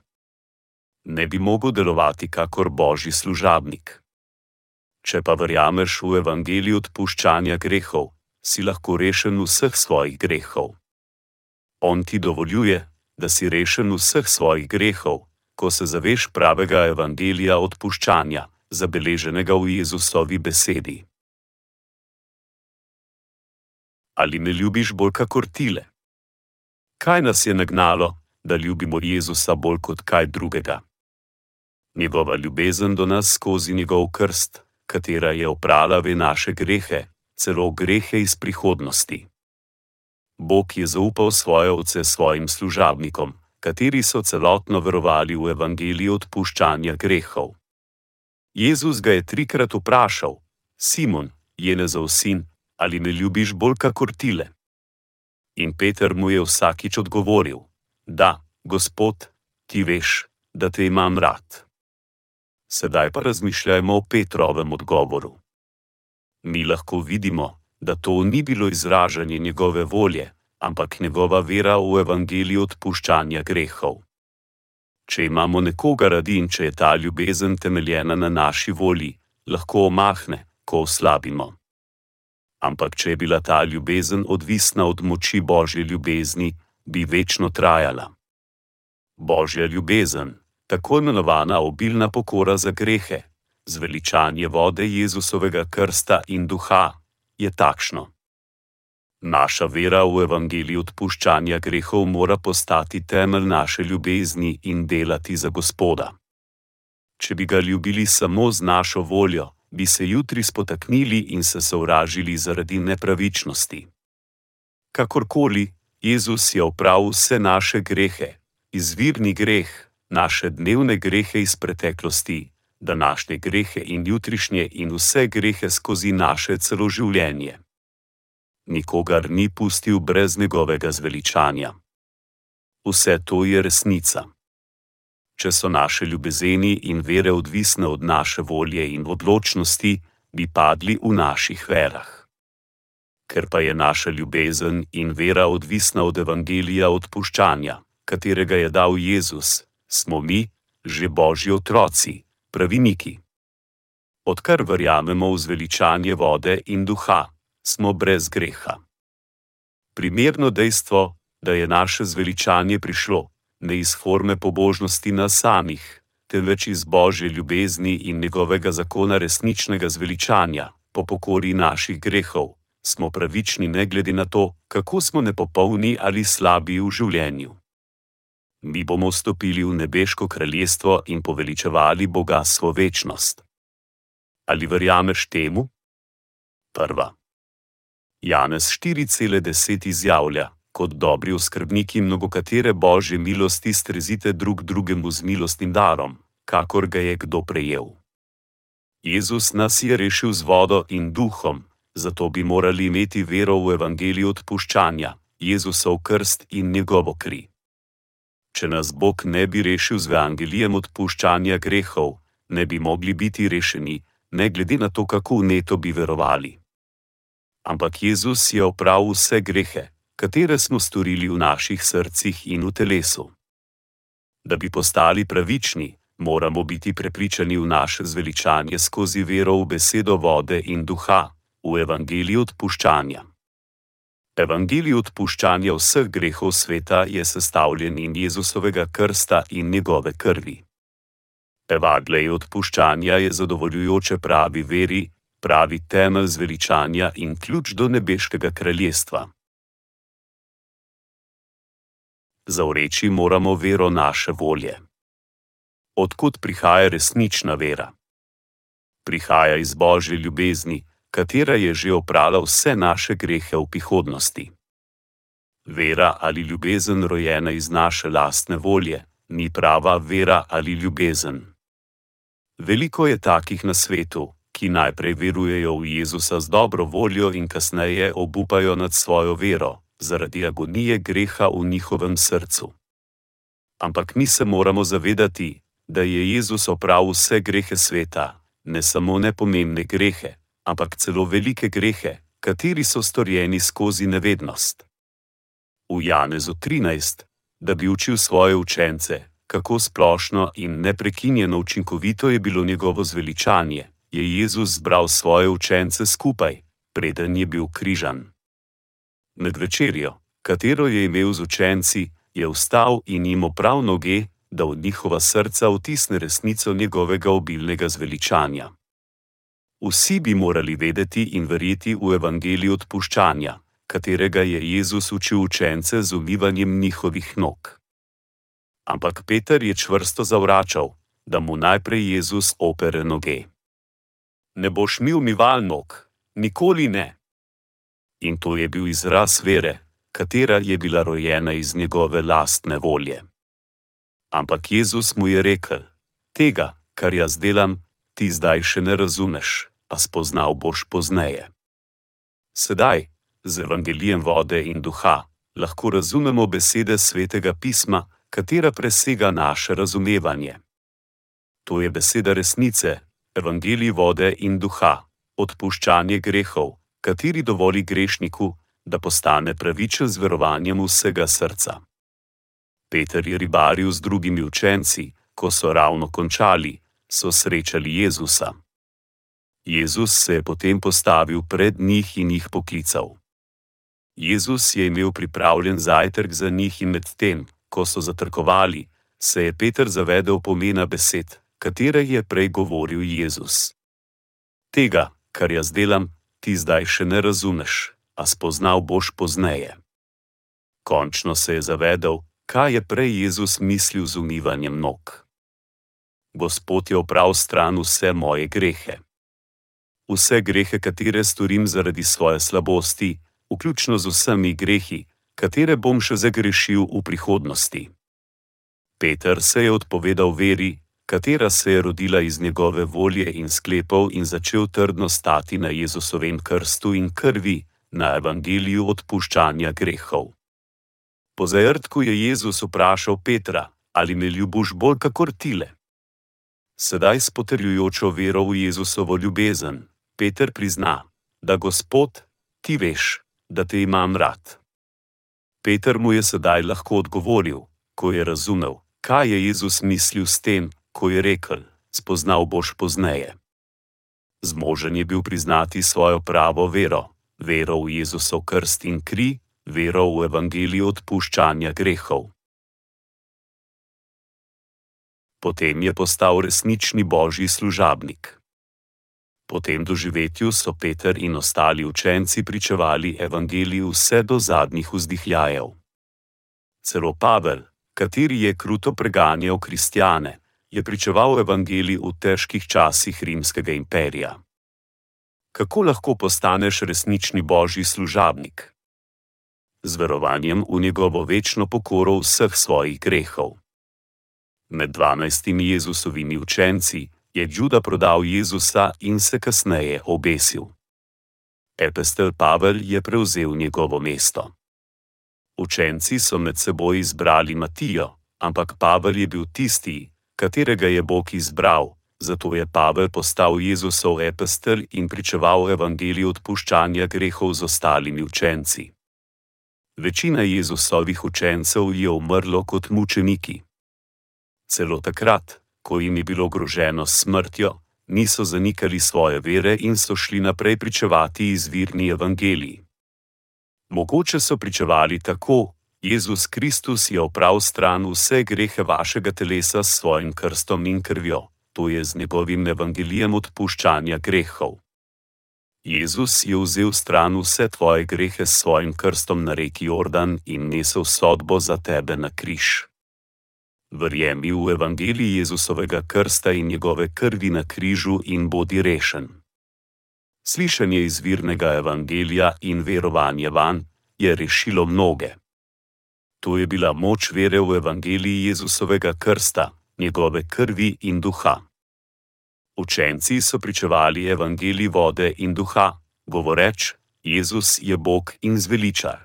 Ne bi mogel delovati kakor božji služabnik. Če pa verjameš v evangelij odpuščanja grehov, si lahko rešen vseh svojih grehov. On ti dovoljuje, da si rešen vseh svojih grehov, ko se zaveš pravega evangelija odpuščanja, zabeleženega v Jezusovi besedi. Ali me ljubiš bolj kot tile? Kaj nas je nagnalo, da ljubimo Jezusa bolj kot kaj drugega? Njegova ljubezen do nas skozi njegov krst, katera je oprala ve naše grehe, celo grehe iz prihodnosti. Bog je zaupal svoje oce svojim služabnikom, kateri so celotno verovali v evangelij odpuščanja grehov. Jezus ga je trikrat vprašal: Simon, je ne za vsin, ali me ljubiš bolj kakor tile? In Peter mu je vsakič odgovoril: Da, gospod, ti veš, da te imam rad. Sedaj pa razmišljajmo o Petrovem odgovoru. Mi lahko vidimo, da to ni bilo izražanje njegove volje, ampak njegova vera v evangelij odpuščanja grehov. Če imamo nekoga radi in če je ta ljubezen temeljena na naši volji, lahko omahne, ko oslabimo. Ampak če je bila ta ljubezen odvisna od moči Božje ljubezni, bi večno trajala. Božja ljubezen, tako imenovana obilna pokora za grehe, zveličanje vode Jezusovega krsta in duha, je takšno. Naša vera v evangelij odpuščanja grehov mora postati temelj naše ljubezni in delati za Gospoda. Če bi ga ljubili samo z našo voljo, bi se jutri spotaknili in se sovražili zaradi nepravičnosti. Kakorkoli, Jezus je opravil vse naše grehe, izvirni greh, naše dnevne grehe iz preteklosti, današnje grehe in jutrišnje in vse grehe skozi naše celo življenje. Nikogar ni pustil brez njegovega zveličanja. Vse to je resnica. Če so naše ljubezeni in vere odvisne od naše volje in odločnosti, bi padli v naših verah. Ker pa je naša ljubezen in vera odvisna od evangelija odpuščanja, katerega je dal Jezus, smo mi, že božji otroci, praviniki. Odkar verjamemo v zveličanje vode in duha, smo brez greha. Primerno dejstvo, da je naše zveličanje prišlo ne iz forme pobožnosti na samih, temveč iz božje ljubezni in njegovega zakona resničnega zveličanja, po pokori naših grehov, smo pravični ne glede na to, kako smo nepopolni ali slabi v življenju. Mi bomo vstopili v nebeško kraljestvo in poveličevali bogatstvo večnost. Ali verjameš temu? Prva. Janez 4,10 izjavlja: Kot dobri oskrbniki mnogokatere božje milosti strezite drug drugemu z milostnim darom, kakor ga je kdo prejel. Jezus nas je rešil z vodo in duhom, zato bi morali imeti vero v evangelij odpuščanja, Jezusov krst in njegovo kri. Če nas Bog ne bi rešil z evangelijem odpuščanja grehov, ne bi mogli biti rešeni, ne glede na to, kako neto bi verovali. Ampak Jezus je opravil vse grehe, katere smo storili v naših srcih in v telesu. Da bi postali pravični, moramo biti prepričani v naše zveličanje skozi vero v besedo vode in duha, v evangeliji odpuščanja. Evangelij odpuščanja vseh grehov sveta je sestavljen in Jezusovega krsta in njegove krvi. Evangelij odpuščanja je zadovoljujoče pravi veri, pravi temelj zveličanja in ključ do nebeškega kraljestva. Zaureči moramo vero naše volje. Odkud prihaja resnična vera? Prihaja iz božje ljubezni, katera je že oprala vse naše grehe v prihodnosti. Vera ali ljubezen rojena iz naše lastne volje, ni prava vera ali ljubezen. Veliko je takih na svetu, ki najprej verujejo v Jezusa z dobro voljo in kasneje obupajo nad svojo vero, zaradi agonije greha v njihovem srcu. Ampak mi se moramo zavedati, da je Jezus opravil vse grehe sveta, ne samo nepomembne grehe, ampak celo velike grehe, kateri so storjeni skozi nevednost. V Janezu 13, da bi učil svoje učence, kako splošno in neprekinjeno učinkovito je bilo njegovo zveličanje, je Jezus zbral svoje učence skupaj, preden je bil križan. Med večerjo, katero je imel z učenci, je vstal in jim oprav noge, da v njihova srca vtisne resnico njegovega obilnega zveličanja. Vsi bi morali vedeti in verjeti v evangelij odpuščanja, katerega je Jezus učil učence z umivanjem njihovih nog. Ampak Peter je čvrsto zavračal, da mu najprej Jezus opere noge. Ne boš mi umival nog, nikoli ne. In to je bil izraz vere, katera je bila rojena iz njegove lastne volje. Ampak Jezus mu je rekel: Tega, kar jaz delam, ti zdaj še ne razumeš a spoznal boš pozneje. Sedaj, z evangelijem vode in duha, lahko razumemo besede svetega pisma, katera presega naše razumevanje. To je beseda resnice, evangelij vode in duha, odpuščanje grehov, kateri dovoli grešniku, da postane pravičen z verovanjem vsega srca. Peter je ribaril z drugimi učenci, ko so ravno končali, so srečali Jezusa. Jezus se je potem postavil pred njih in jih poklical. Jezus je imel pripravljen zajtrk za njih in medtem, ko so zatrkovali, se je Peter zavedel pomena besed, katere je prej govoril Jezus. Tega, kar jaz delam, ti zdaj še ne razumeš, a spoznal boš pozneje. Končno se je zavedel, kaj je prej Jezus mislil z umivanjem nog. Gospod je opravil stran vse moje grehe vse grehe, katere storim zaradi svoje slabosti, vključno z vsemi grehi, katere bom še zagrešil v prihodnosti. Peter se je odpovedal veri, katera se je rodila iz njegove volje in sklepov, in začel trdno stati na Jezusovem krstu in krvi, na evangeliju odpuščanja grehov. Po zajrtku je Jezus vprašal Petra: Ali me ljubiš bolj kakor tile? Sedaj s potrjujočo vero v Jezusovo ljubezen, Peter prizna, da Gospod, ti veš, da te imam rad. Peter mu je sedaj lahko odgovoril, ko je razumel, kaj je Jezus mislil s tem, ko je rekel: Spoznal boš pozneje. Zmožen je bil priznati svojo pravo vero, vero v Jezusov krst in kri, vero v evangelij odpuščanja grehov. Potem je postal resnični božji služabnik. Po tem doživetju so Peter in ostali učenci pričevali evangeliju vse do zadnjih vzdihljajev. Celo Pavel, kateri je kruto preganjal kristjane, je pričeval evangelij v težkih časih rimskega imperija. Kako lahko postaneš resnični božji služabnik? Z verovanjem v njegovo večno pokoro vseh svojih grehov. Med dvanajstimi Jezusovimi učenci je Juda prodal Jezusa in se kasneje obesil. Epestel Pavel je prevzel njegovo mesto. Učenci so med seboj izbrali Matijo, ampak Pavel je bil tisti, katerega je Bog izbral, zato je Pavel postal Jezusov epestel in pričeval evangelij odpuščanja grehov z ostalimi učenci. Večina Jezusovih učencev je umrlo kot mučeniki. Celo takrat, ko jim je bilo groženo s smrtjo, niso zanikali svoje vere in so šli naprej pričevati izvirni evangeliji. Mogoče so pričevali tako: Jezus Kristus je oprav stran vse grehe vašega telesa s svojim krstom in krvjo, to je z njegovim evangelijem odpuščanja grehov. Jezus je vzel stran vse tvoje grehe s svojim krstom na reki Jordan in nesel sodbo za tebe na križ. Verjemi v evangeliji Jezusovega krsta in njegove krvi na križu in bodi rešen. Slišanje izvirnega evangelija in verovanje van je rešilo mnoge. To je bila moč vere v evangeliji Jezusovega krsta, njegove krvi in duha. Učenci so pričevali evangeliji vode in duha, govoreč: Jezus je Bog in zveličar.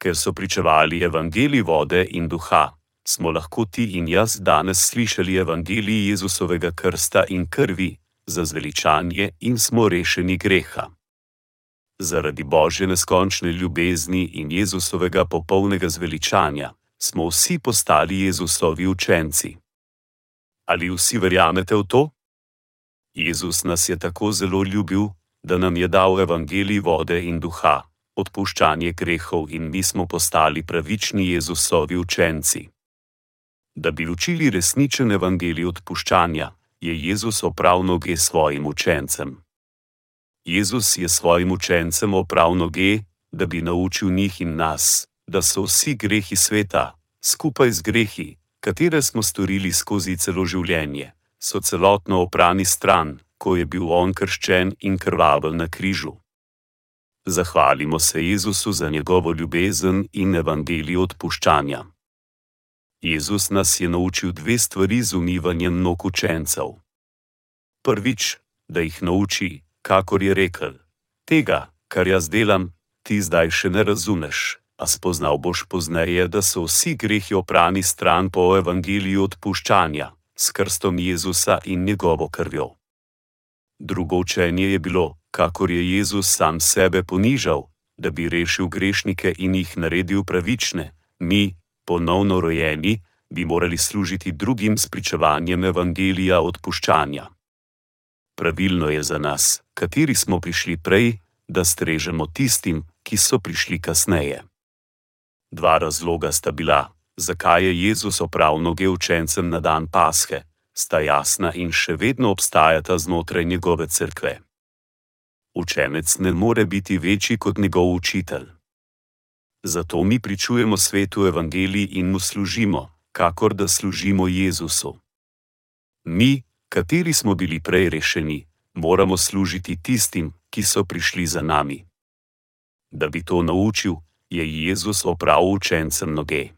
Ker so pričevali evangeliji vode in duha, smo lahko ti in jaz danes slišali evangeliji Jezusovega krsta in krvi za zveličanje in smo rešeni greha. Zaradi Božje neskončne ljubezni in Jezusovega popolnega zveličanja smo vsi postali Jezusovi učenci. Ali vsi verjamete v to? Jezus nas je tako zelo ljubil, da nam je dal evangelij vode in duha, odpuščanje grehov in mi smo postali pravični Jezusovi učenci. Da bi učili resničen evangelij odpuščanja, je Jezus oprav noge svojim učencem. Jezus je svojim učencem oprav noge, da bi naučil njih in nas, da so vsi grehi sveta, skupaj z grehi, katere smo storili skozi celo življenje, so celotno oprani stran, ko je bil on krščen in krvavel na križu. Zahvalimo se Jezusu za njegovo ljubezen in evangelij odpuščanja. Jezus nas je naučil dve stvari z umivanjem nog učencev. Prvič, da jih nauči, kakor je rekel: Tega, kar jaz delam, ti zdaj še ne razumeš, a spoznal boš pozneje, da so vsi grehi oprani stran po evangeliju odpuščanja, s krstom Jezusa in njegovo krvjo. Drugo učenje je bilo, kakor je Jezus sam sebe ponižal, da bi rešil grešnike in jih naredil pravične, mi, ponovno rojeni, bi morali služiti drugim s pričevanjem evangelija odpuščanja. Pravilno je za nas, kateri smo prišli prej, da strežemo tistim, ki so prišli kasneje. Dva razloga sta bila, zakaj je Jezus opravil noge učencem na dan Pashe, sta jasna in še vedno obstajata znotraj njegove cerkve. Učenec ne more biti večji kot njegov učitelj. Zato mi pričujemo svetu evangelij in mu služimo, kakor da služimo Jezusu. Mi, kateri smo bili prej rešeni, moramo služiti tistim, ki so prišli za nami. Da bi to naučil, je Jezus opravil učencem noge.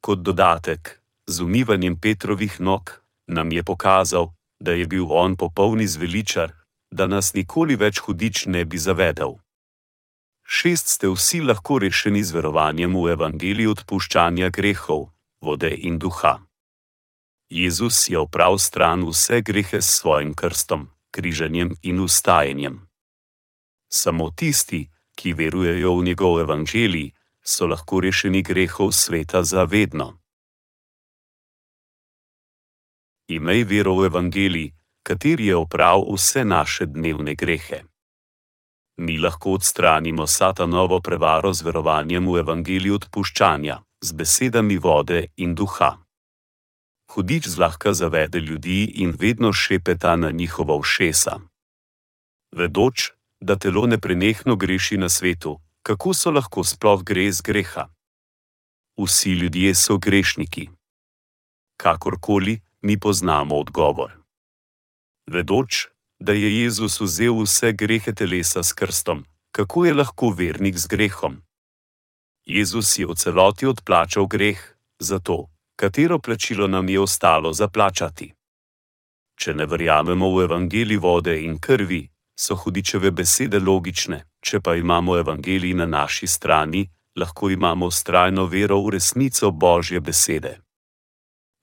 Kot dodatek, z umivanjem Petrovih nog, nam je pokazal, da je bil on popolni zveličar, da nas nikoli več hudič ne bi zavedel šest ste vsi lahko rešeni z verovanjem v evangelij odpuščanja grehov, vode in duha. Jezus je oprav stran vse grehe s svojim krstom, križanjem in ustajanjem. Samo tisti, ki verujejo v njegov evangelij, so lahko rešeni grehov sveta za vedno. Imej vero v evangelij, kateri je oprav vse naše dnevne grehe mi lahko odstranimo satanovo prevaro z verovanjem v evangeliju odpuščanja, z besedami vode in duha. Hudič zlahka zavede ljudi in vedno šepeta na njihovo všesa. Vedoč, da telo neprenehno greši na svetu, kako so lahko sploh grez greha? Vsi ljudje so grešniki. Kakorkoli, mi poznamo odgovor. Vedoč, da je Jezus vzel vse grehe telesa s krstom, kako je lahko vernik z grehom? Jezus je v celoti odplačal greh, zato, katero plačilo nam je ostalo za plačati. Če ne verjamemo v evangelij vode in krvi, so hudičeve besede logične, če pa imamo evangelij na naši strani, lahko imamo strajno vero v resnico Božje besede.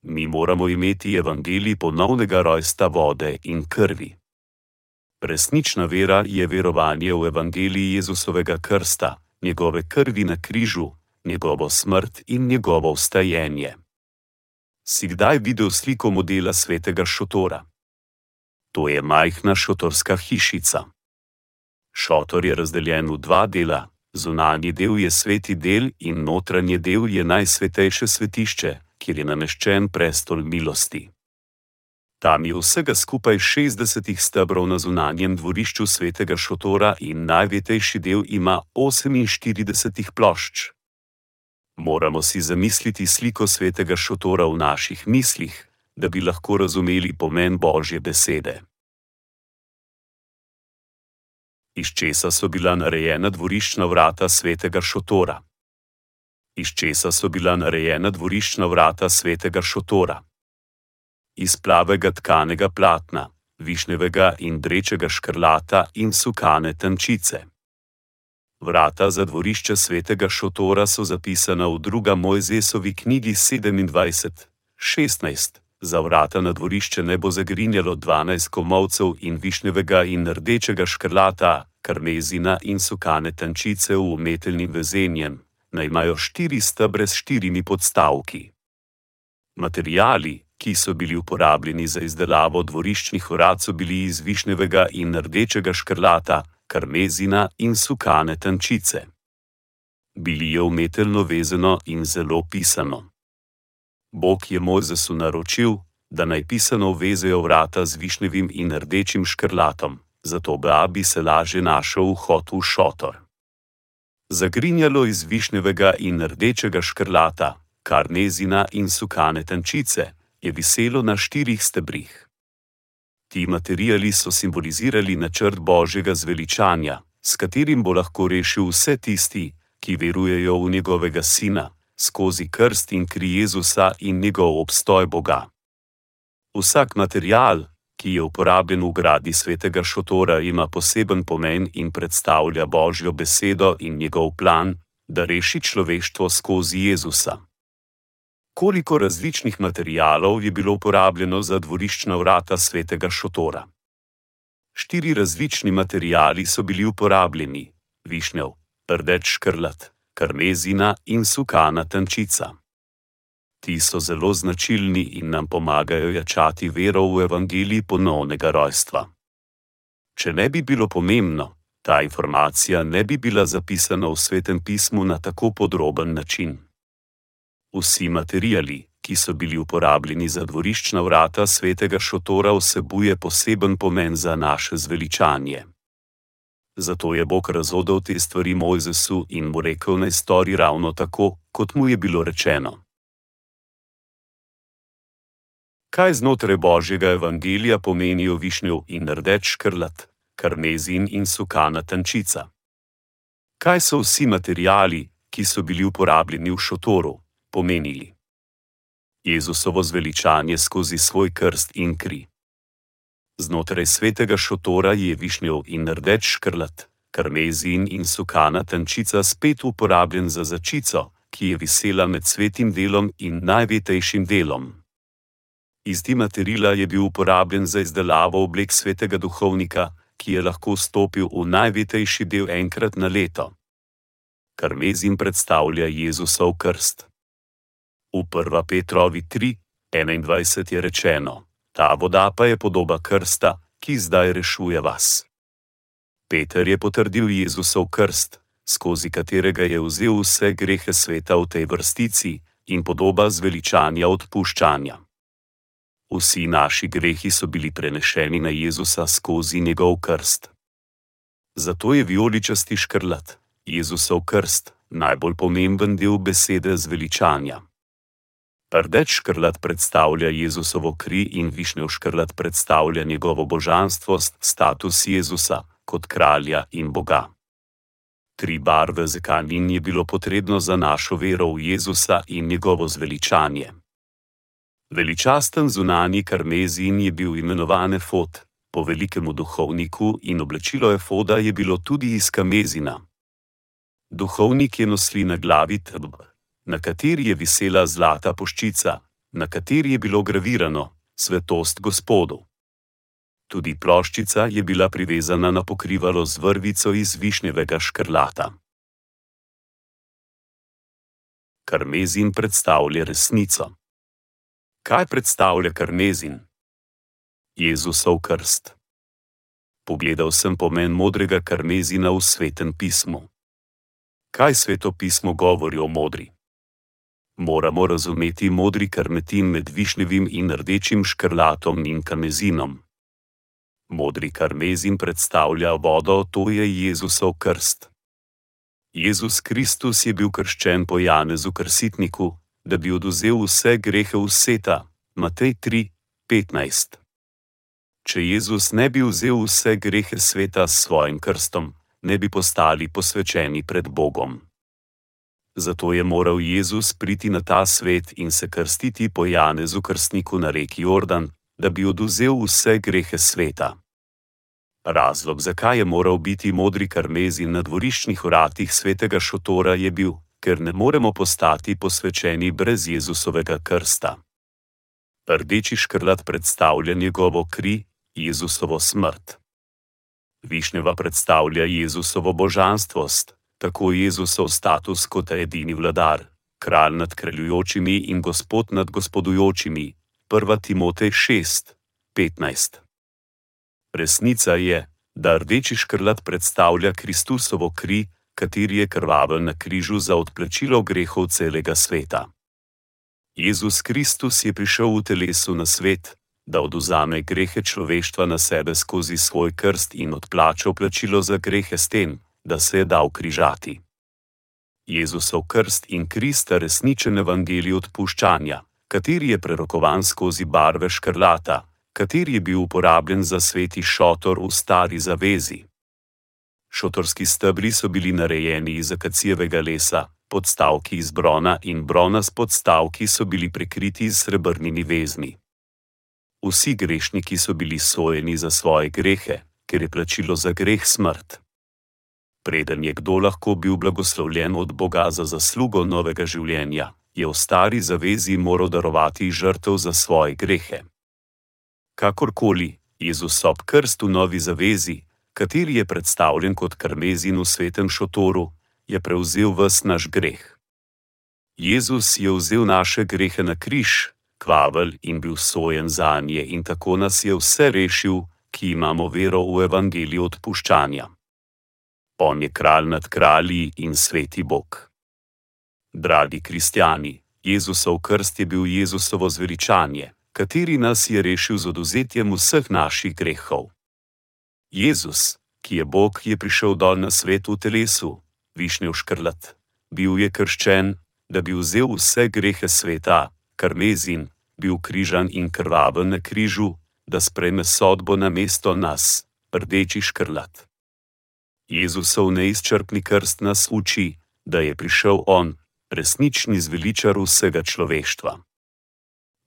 Mi moramo imeti evangelij ponovnega rojstva vode in krvi. Resnična vera je verovanje v evangelij Jezusovega krsta, njegove krvi na križu, njegovo smrt in njegovo vstajenje. Si kdaj videl sliko modela svetega šotora? To je majhna šotorska hišica. Šotor je razdeljen v dva dela, zunanji del je sveti del in notranji del je najsvetejše svetišče, kjer je nameščen prestol milosti. Tam je vsega skupaj 60 stebrov na zunanjem dvorišču svetega šotora in najvetejši del ima 48 plošč. Moramo si zamisliti sliko svetega šotora v naših mislih, da bi lahko razumeli pomen Božje besede. Iz česa so bila narejena dvoriščna vrata svetega šotora? Iz česa so bila narejena dvoriščna vrata svetega šotora? iz plavega tkanega platna, višnjevega in drečega škrlata in sukane tančice. Vrata za dvorišče svetega šotora so zapisana v druga Mojzesovi knjigi 27:16. Za vrata na dvorišče ne bo zagrinjalo 12 komovcev in višnjevega in rdečega škrlata, karmezina in sukane tančice v umetelnim vezenjem, naj imajo štiri stebre s štirimi podstavki. Materiali, ki so bili uporabljeni za izdelavo dvoriščnih vrat, so bili iz višnjevega in rdečega škrlata, karmezina in sukane tančice. Bili je umetelno vezano in zelo pisano. Bog je Mojzesu naročil, da naj pisano vezejo vrata z višnjevim in rdečim škrlatom, zato bi se laže našel vhod v šotor. Zagrinjalo iz višnjevega in rdečega škrlata, karmezina in sukane tančice, je viselo na štirih stebrih. Ti materiali so simbolizirali načrt Božjega zveličanja, s katerim bo lahko rešil vse tisti, ki verujejo v njegovega sina, skozi krst in kri Jezusa in njegov obstoj Boga. Vsak material, ki je uporabljen v gradi svetega šotora, ima poseben pomen in predstavlja Božjo besedo in njegov plan, da reši človeštvo skozi Jezusa koliko različnih materijalov je bilo uporabljeno za dvoriščna vrata svetega šotora. Štiri različni materijali so bili uporabljeni: višnjev, rdeč škrlat, karmezina in sukana tančica. Ti so zelo značilni in nam pomagajo jačati vero v evangeliji ponovnega rojstva. Če ne bi bilo pomembno, ta informacija ne bi bila zapisana v svetem pismu na tako podroben način. Vsi materiali, ki so bili uporabljeni za dvoriščna vrata svetega šotora, vsebuje poseben pomen za naše zveličanje. Zato je Bog razodel te stvari Mojzesu in mu rekel, naj stori ravno tako, kot mu je bilo rečeno. Kaj znotraj Božjega evangelija pomenijo višnjev in rdeč krlat, karmezin in sukana tančica? Kaj so vsi materiali, ki so bili uporabljeni v šotoru? Pomenili. Jezusovo zveličanje skozi svoj krst in kri. Znotraj svetega šotora je višnjev in rdeč škrlat, karmezin in sukana tančica spet uporabljen za začico, ki je visela med svetim delom in najvetejšim delom. Iz tega materiala je bil uporabljen za izdelavo oblek svetega duhovnika, ki je lahko stopil v najvetejši del enkrat na leto. Karmezin predstavlja Jezusov krst. V 1. Petrovi 3, 21 je rečeno: Ta voda pa je podoba krsta, ki zdaj rešuje vas. Peter je potrdil Jezusov krst, skozi katerega je vzel vse grehe sveta v tej vrstici in podoba zveličanja odpuščanja. Vsi naši grehi so bili prenešeni na Jezusa skozi njegov krst. Zato je vijoličasti škrlat, Jezusov krst, najbolj pomemben del besede zveličanja. Rdeč škrlat predstavlja Jezusovo kri in višnjev škrlat predstavlja njegovo božanstvo, status Jezusa kot kralja in Boga. Tri barve zekanin je bilo potrebno za našo vero v Jezusa in njegovo zveličanje. Veličasten zunani karmezin je bil imenovan efod, po velikemu duhovniku in oblačilo efoda je bilo tudi iz kamezina. Duhovnik je nosil na glavi tb, na kateri je visela zlata poščica, na kateri je bilo gravirano: Svetost Gospodu. Tudi ploščica je bila privezana na pokrivalo z vrvico iz višnjevega škrlata. Karmezin predstavlja resnico. Kaj predstavlja karmezin? Jezusov krst. Pogledal sem pomen modrega karmezina v svetem pismu. Kaj sveto pismo govori o modri? Moramo razumeti modri karmetin med višnjevim in rdečim škrlatom in karmezinom. Modri karmezin predstavlja vodo, to je Jezusov krst. Jezus Kristus je bil krščen po Janezu Krsitniku, da bi oduzel vse grehe vseta, Matej 3, 15. Če Jezus ne bi vzel vse grehe sveta s svojim krstom, ne bi postali posvečeni pred Bogom. Zato je moral Jezus priti na ta svet in se krstiti po Janezu Krstniku na reki Jordan, da bi oduzel vse grehe sveta. Razlog, zakaj je moral biti modri karmezi na dvoriščnih vratih svetega šotora, je bil, ker ne moremo postati posvečeni brez Jezusovega krsta. Rdeči škrlat predstavlja njegovo kri, Jezusovo smrt. Višnjeva predstavlja Jezusovo božanstvost, tako Jezusov status kot edini vladar, kralj nad kraljujočimi in gospod nad gospodujočimi. 1. Timotej 6, 15. Resnica je, da rdeči škrlat predstavlja Kristusovo kri, kateri je krvavel na križu za odplačilo grehov celega sveta. Jezus Kristus je prišel v telesu na svet, da oduzame grehe človeštva na sebe skozi svoj krst in odplačal plačilo za grehe s tem, da se je dal križati. Jezusov krst in Krista resničen evangelij odpuščanja, kateri je prerokovan skozi barve škrlata, kateri je bil uporabljen za sveti šotor v stari zavezi. Šotorski stebri so bili narejeni iz akacijevega lesa, podstavki iz brona in brona s podstavki so bili prekriti z srebrnimi vezmi. Vsi grešniki so bili sojeni za svoje grehe, ker je plačilo za greh smrt. Preden je kdo lahko bil blagoslovljen od Boga za zaslugo novega življenja, je v stari zavezi moral darovati žrtev za svoje grehe. Kakorkoli, Jezus ob krstu novi zavezi, kateri je predstavljen kot karmezin v svetem šotoru, je prevzel vse naš greh. Jezus je vzel naše grehe na križ, kvavel in bil sojen za nje, in tako nas je vse rešil, ki imamo vero v evangelij odpuščanja. On je kralj nad kralji in sveti Bog. Dragi kristijani, Jezusov krst je bil Jezusovo zveličanje, kateri nas je rešil z oduzetjem vseh naših grehov. Jezus, ki je Bog, je prišel dol na svet v telesu, višnjev škrlat, bil je krščen, da bi vzel vse grehe sveta, karmezin, bil križan in krvaven na križu, da sprejme sodbo na mesto nas, rdeči škrlat. Jezusov neizčrpni krst nas uči, da je prišel On, resnični zveličar vsega človeštva.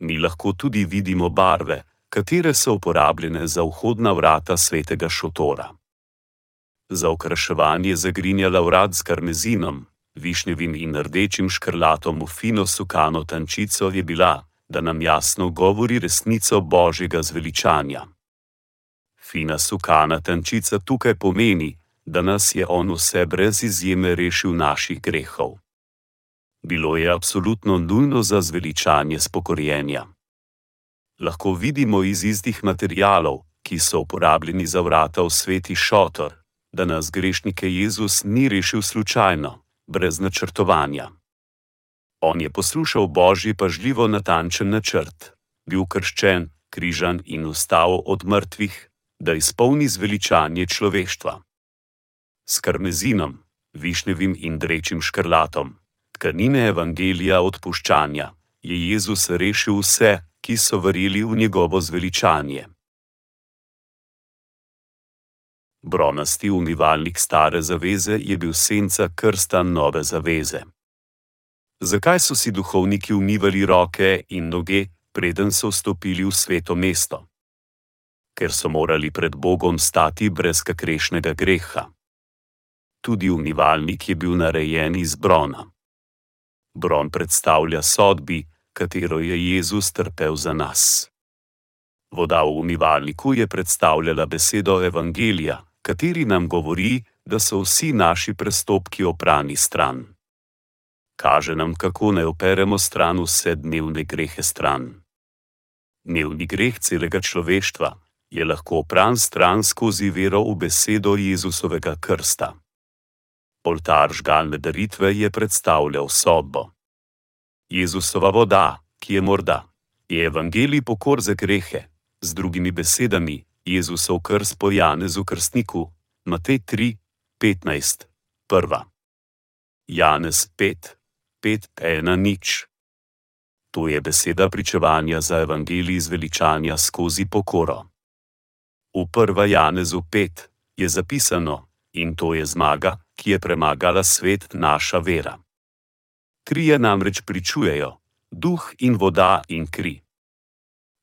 Mi lahko tudi vidimo barve, katere so uporabljene za vhodna vrata svetega šotora. Za okraševanje zagrinjala vrat s karmezinom, višnjevim in rdečim škrlatom v fino sukano tančico je bila, da nam jasno govori resnico božjega zveličanja. Fina sukana tančica tukaj pomeni, da nas je on vse brez izjeme rešil naših grehov. Bilo je absolutno nujno za zveličanje spokorjenja. Lahko vidimo iz istih materijalov, ki so uporabljeni za vrata v sveti šotor, da nas grešnike Jezus ni rešil slučajno, brez načrtovanja. On je poslušal božji pažljivo natančen načrt, bil krščen, križan in ustal od mrtvih, da izpolni zveličanje človeštva. S karmezinom, višnjevim in drečim škrlatom, tkanine evangelija odpuščanja, je Jezus rešil vse, ki so verjeli v njegovo zveličanje. Bronasti umivalnik stare zaveze je bil senca krsta nove zaveze. Zakaj so si duhovniki umivali roke in noge, preden so vstopili v sveto mesto? Ker so morali pred Bogom stati brez kakrešnega greha. Tudi umivalnik je bil narejen iz brona. Bron predstavlja sodbi, katero je Jezus trpel za nas. Voda v umivalniku je predstavljala besedo Evangelija, kateri nam govori, da so vsi naši prestopki oprani stran. Kaže nam, kako naj operemo stran vse dnevne grehe stran. Dnevni greh celega človeštva je lahko opran stran skozi vero v besedo Jezusovega krsta. Oltar žgalne daritve je predstavljal sodbo. Jezusova voda, ki je morda, je evangelij pokor za grehe, z drugimi besedami, Jezusov krst po Janezu krstniku, Matej 3, 15, 1. Janez 5, 5, 1, nič. To je beseda pričevanja za evangelij zveličanja skozi pokoro. V 1. Janezu 5 je zapisano, in to je zmaga, ki je premagala svet naša vera. Trije namreč pričujejo: duh in voda in kri.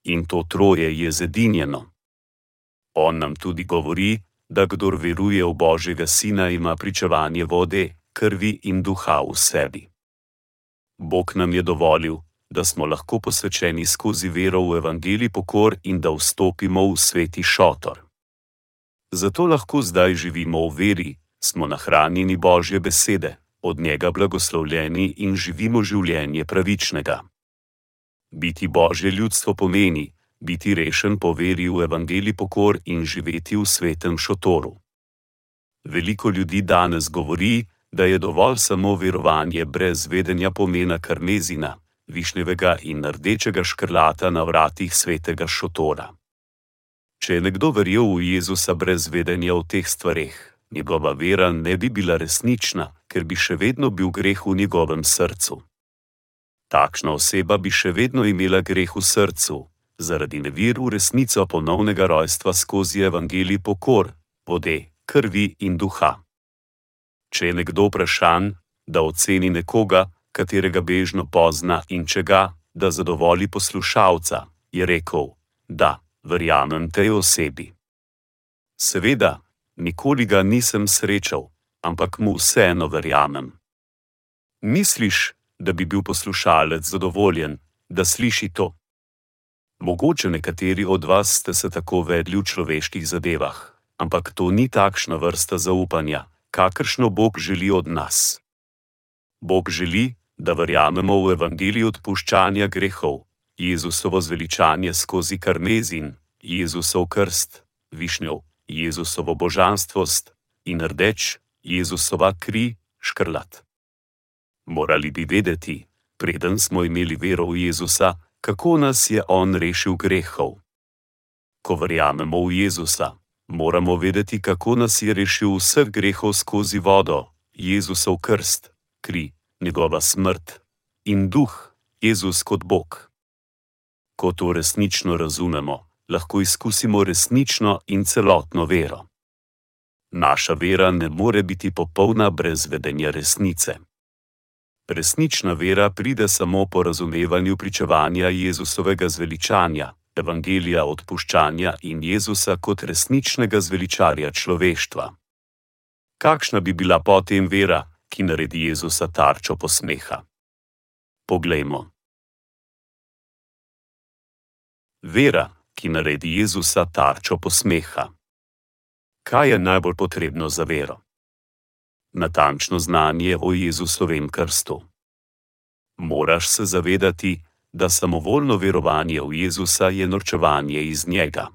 In to troje je zedinjeno. On nam tudi govori, da kdor veruje v Božjega Sina, ima pričevanje vode, krvi in duha v sebi. Bog nam je dovolil, da smo lahko posvečeni skozi vero v evangelij pokor in da vstopimo v sveti šotor. Zato lahko zdaj živimo v veri, smo nahranjeni Božje besede, od njega blagoslovljeni in živimo življenje pravičnega. Biti Božje ljudstvo pomeni, biti rešen po veri v evangelij pokor in živeti v svetem šotoru. Veliko ljudi danes govori, da je dovolj samo verovanje brez vedenja pomena karmezina, višnjevega in rdečega škrlata na vratih svetega šotora. Če je nekdo verjel v Jezusa brez vedenja o teh stvareh, njegova vera ne bi bila resnična, ker bi še vedno bil greh v njegovem srcu. Takšna oseba bi še vedno imela greh v srcu, zaradi nevir v resnico ponovnega rojstva skozi evangelij pokor, vode, krvi in duha. Če je nekdo vprašan, da oceni nekoga, katerega bežno pozna in če ga, da zadovolji poslušalca, je rekel: Da, verjamem tej osebi. Seveda, nikoli ga nisem srečal, ampak mu vseeno verjamem. Misliš, da bi bil poslušalec zadovoljen, da sliši to? Mogoče nekateri od vas ste se tako vedli v človeških zadevah, ampak to ni takšna vrsta zaupanja, kakršno Bog želi od nas. Bog želi, da verjamemo v evangelij odpuščanja grehov, Jezusovo zveličanje skozi karmezin, Jezusov krst, višnjev, Jezusovo božanstvost in rdeč, Jezusova kri, škrlat. Morali bi vedeti, preden smo imeli vero v Jezusa, kako nas je On rešil grehov. Ko verjamemo v Jezusa, moramo vedeti, kako nas je rešil vseh grehov skozi vodo, Jezusov krst, kri, njegova smrt in duh, Jezus kot Bog. Ko to resnično razumemo, lahko izkusimo resnično in celotno vero. Naša vera ne more biti popolna brez vedenja resnice. Resnična vera pride samo po razumevanju pričevanja Jezusovega zveličanja, evangelija odpuščanja in Jezusa kot resničnega zveličarja človeštva. Kakšna bi bila potem vera, ki naredi Jezusa tarčo posmeha? Poglejmo. Vera, ki naredi Jezusa tarčo posmeha. Kaj je najbolj potrebno za vero? natančno znanje o Jezusovem krstu. Moraš se zavedati, da samovoljno verovanje v Jezusa je norčevanje iz njega.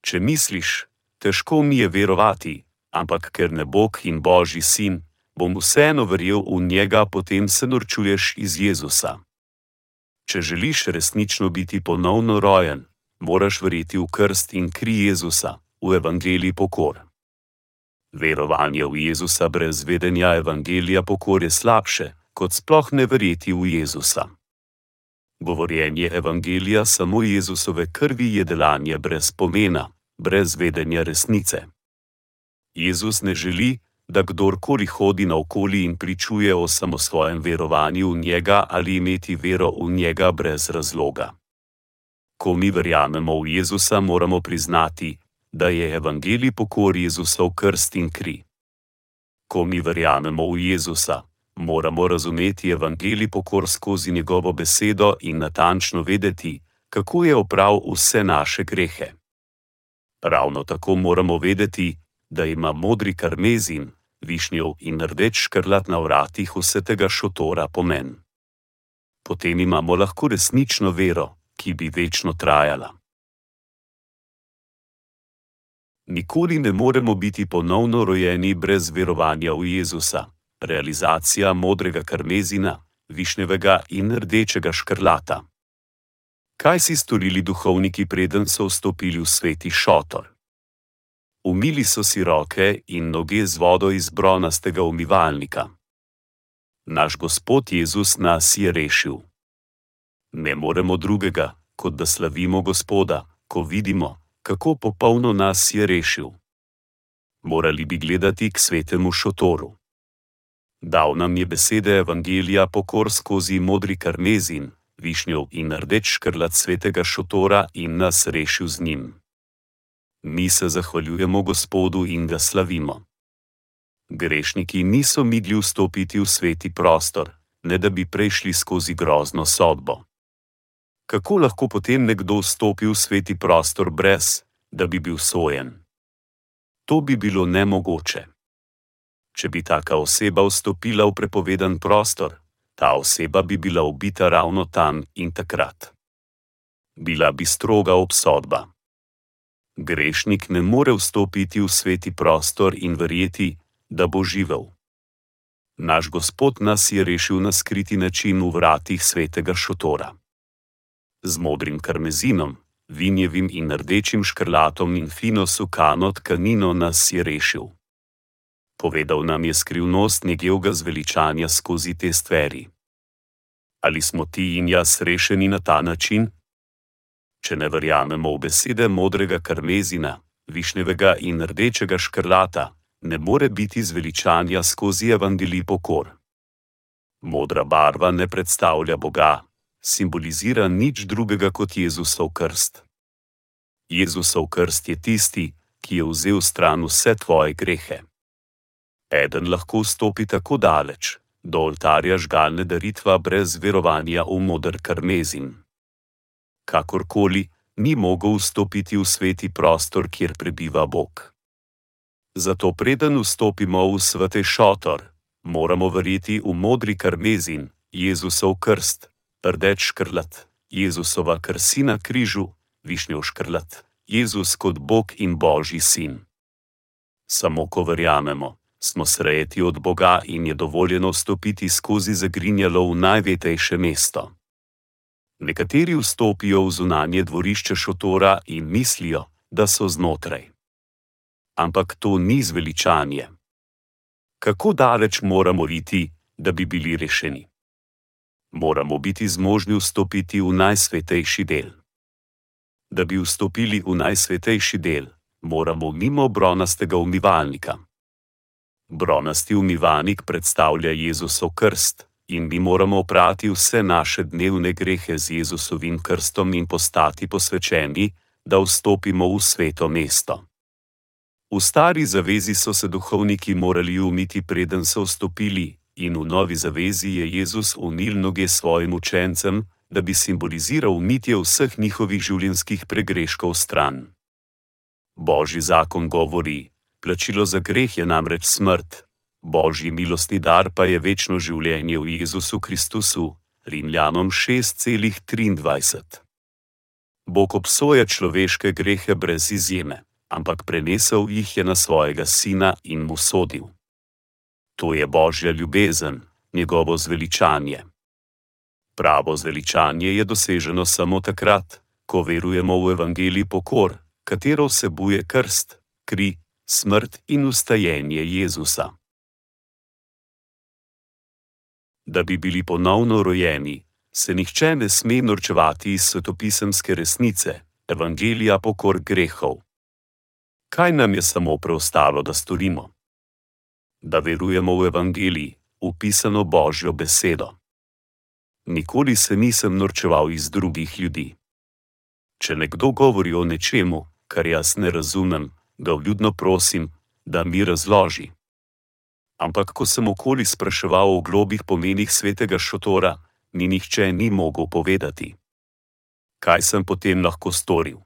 Če misliš, težko mi je verovati, ampak ker ne Bog in Božji sin, bom vseeno verjel v njega, potem se norčuješ iz Jezusa. Če želiš resnično biti ponovno rojen, moraš verjeti v krst in kri Jezusa, v evangeliji pokor. Verovanje v Jezusa brez vedenja evangelija pokor je slabše, kot sploh ne verjeti v Jezusa. Govorjenje evangelija samo Jezusove krvi je delanje brez pomena, brez vedenja resnice. Jezus ne želi, da kdorkoli hodi naokoli in pričuje o samosvojem verovanju v njega ali imeti vero v njega brez razloga. Ko mi verjamemo v Jezusa, moramo priznati, da je evangelij pokor Jezusov krst in kri. Ko mi verjamemo v Jezusa, moramo razumeti evangelij pokor skozi njegovo besedo in natančno vedeti, kako je oprav vse naše grehe. Ravno tako moramo vedeti, da ima modri karmezin, višnjev in rdeč škrlat na vratih vsega šotora pomen. Potem imamo lahko resnično vero, ki bi večno trajala. Nikoli ne moremo biti ponovno rojeni brez verovanja v Jezusa. Realizacija modrega karmezina, višnjevega in rdečega škrlata. Kaj si storili duhovniki, preden so vstopili v sveti šotor? Umili so si roke in noge z vodo iz bronastega umivalnika. Naš Gospod Jezus nas je rešil. Ne moremo drugega, kot da slavimo Gospoda, ko vidimo, kako popolno nas je rešil. Morali bi gledati k svetemu šotoru. Dal nam je besede Evangelija pokor skozi modri karmezin, višnjev in rdeč škrlat svetega šotora in nas rešil z njim mi se zahvaljujemo Gospodu in ga slavimo. Grešniki niso mogli vstopiti v sveti prostor, ne da bi prešli skozi grozno sodbo. Kako lahko potem nekdo vstopi v sveti prostor brez, da bi bil sojen? To bi bilo nemogoče. Če bi taka oseba vstopila v prepovedan prostor, ta oseba bi bila ubita ravno tam in takrat. Bila bi stroga obsodba. Grešnik ne more vstopiti v sveti prostor in verjeti, da bo živel. Naš Gospod nas je rešil na skriti način v vratih svetega šotora. Z modrim karmezinom, vinjevim in rdečim škrlatom in fino sukano tkanino nas je rešil. Povedal nam je skrivnost njegovega zveličanja skozi te stvari. Ali smo ti in jaz rešeni na ta način? Če ne verjamemo v besede modrega karmezina, višnjevega in rdečega škrlata, ne more biti zveličanja skozi evangelij pokor. Modra barva ne predstavlja Boga, simbolizira nič drugega kot Jezusov krst. Jezusov krst je tisti, ki je vzel stran vse tvoje grehe. Eden lahko stopi tako daleč, do oltarja žgalne daritva brez verovanja v modr karmezin kakorkoli, ni mogel vstopiti v sveti prostor, kjer prebiva Bog. Zato, preden vstopimo v svete šotor, moramo verjeti v modri karmezin, Jezusov krst, rdeč škrlat, Jezusova krsina križu, višnjev škrlat, Jezus kot Bog in Božji sin. Samo ko verjamemo, smo srejeti od Boga in je dovoljeno vstopiti skozi zagrinjalo v najvetejše mesto. Nekateri vstopijo v zunanje dvorišče šotora in mislijo, da so znotraj. Ampak to ni zveličanje. Kako daleč moramo iti, da bi bili rešeni? Moramo biti zmožni vstopiti v najsvetejši del. Da bi vstopili v najsvetejši del, moramo mimo bronastega umivalnika. Bronasti umivalnik predstavlja Jezusov krst, in mi moramo oprati vse naše dnevne grehe z Jezusovim krstom in postati posvečeni, da vstopimo v sveto mesto. V stari zavezi so se duhovniki morali umiti, preden so vstopili, in v novi zavezi je Jezus unil noge svojim učencem, da bi simboliziral umitje vseh njihovih življenjskih pregreškov stran. Božji zakon govori: plačilo za greh je namreč smrt, Božji milostni dar pa je večno življenje v Jezusu Kristusu, Rimljanom 6,23. Bog obsoja človeške grehe brez izjeme, ampak prenesel jih je na svojega sina in mu sodil. To je Božja ljubezen, njegovo zveličanje. Pravo zveličanje je doseženo samo takrat, ko verujemo v evangelij pokor, katero vsebuje krst, kri, smrt in ustajenje Jezusa. Da bi bili ponovno rojeni, se nihče ne sme norčevati iz svetopisemske resnice, evangelija pokor grehov. Kaj nam je samo preostalo, da storimo? Da verujemo v evangeliji, upisano Božjo besedo. Nikoli se nisem norčeval iz drugih ljudi. Če nekdo govori o nečemu, kar jaz ne razumem, ga vljudno prosim, da mi razloži. Ampak ko sem okoli spraševal o globih pomenih svetega šotora, mi nihče ni mogel povedati. Kaj sem potem lahko storil?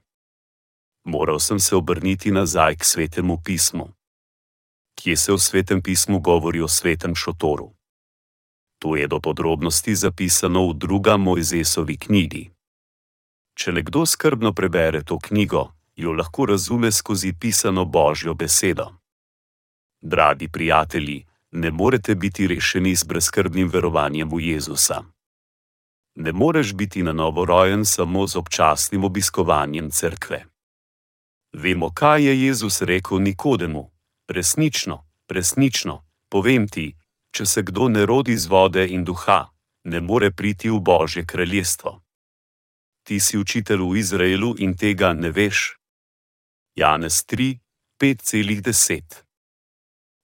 Moral sem se obrniti nazaj k svetemu pismu. Kje se v svetem pismu govori o svetem šotoru? To je do podrobnosti zapisano v druga Mojzesovi knjigi. Če nekdo skrbno prebere to knjigo, jo lahko razume skozi pisano Božjo besedo. Dragi prijatelji, ne morete biti rešeni z brezkrbnim verovanjem v Jezusa. Ne moreš biti na novo rojen samo z občasnim obiskovanjem cerkve. Vemo, kaj je Jezus rekel Nikodemu: resnično, resnično, povem ti, če se kdo ne rodi iz vode in duha, ne more priti v Božje kraljestvo. Ti si učitelj v Izraelu in tega ne veš. Janez 3, 5,10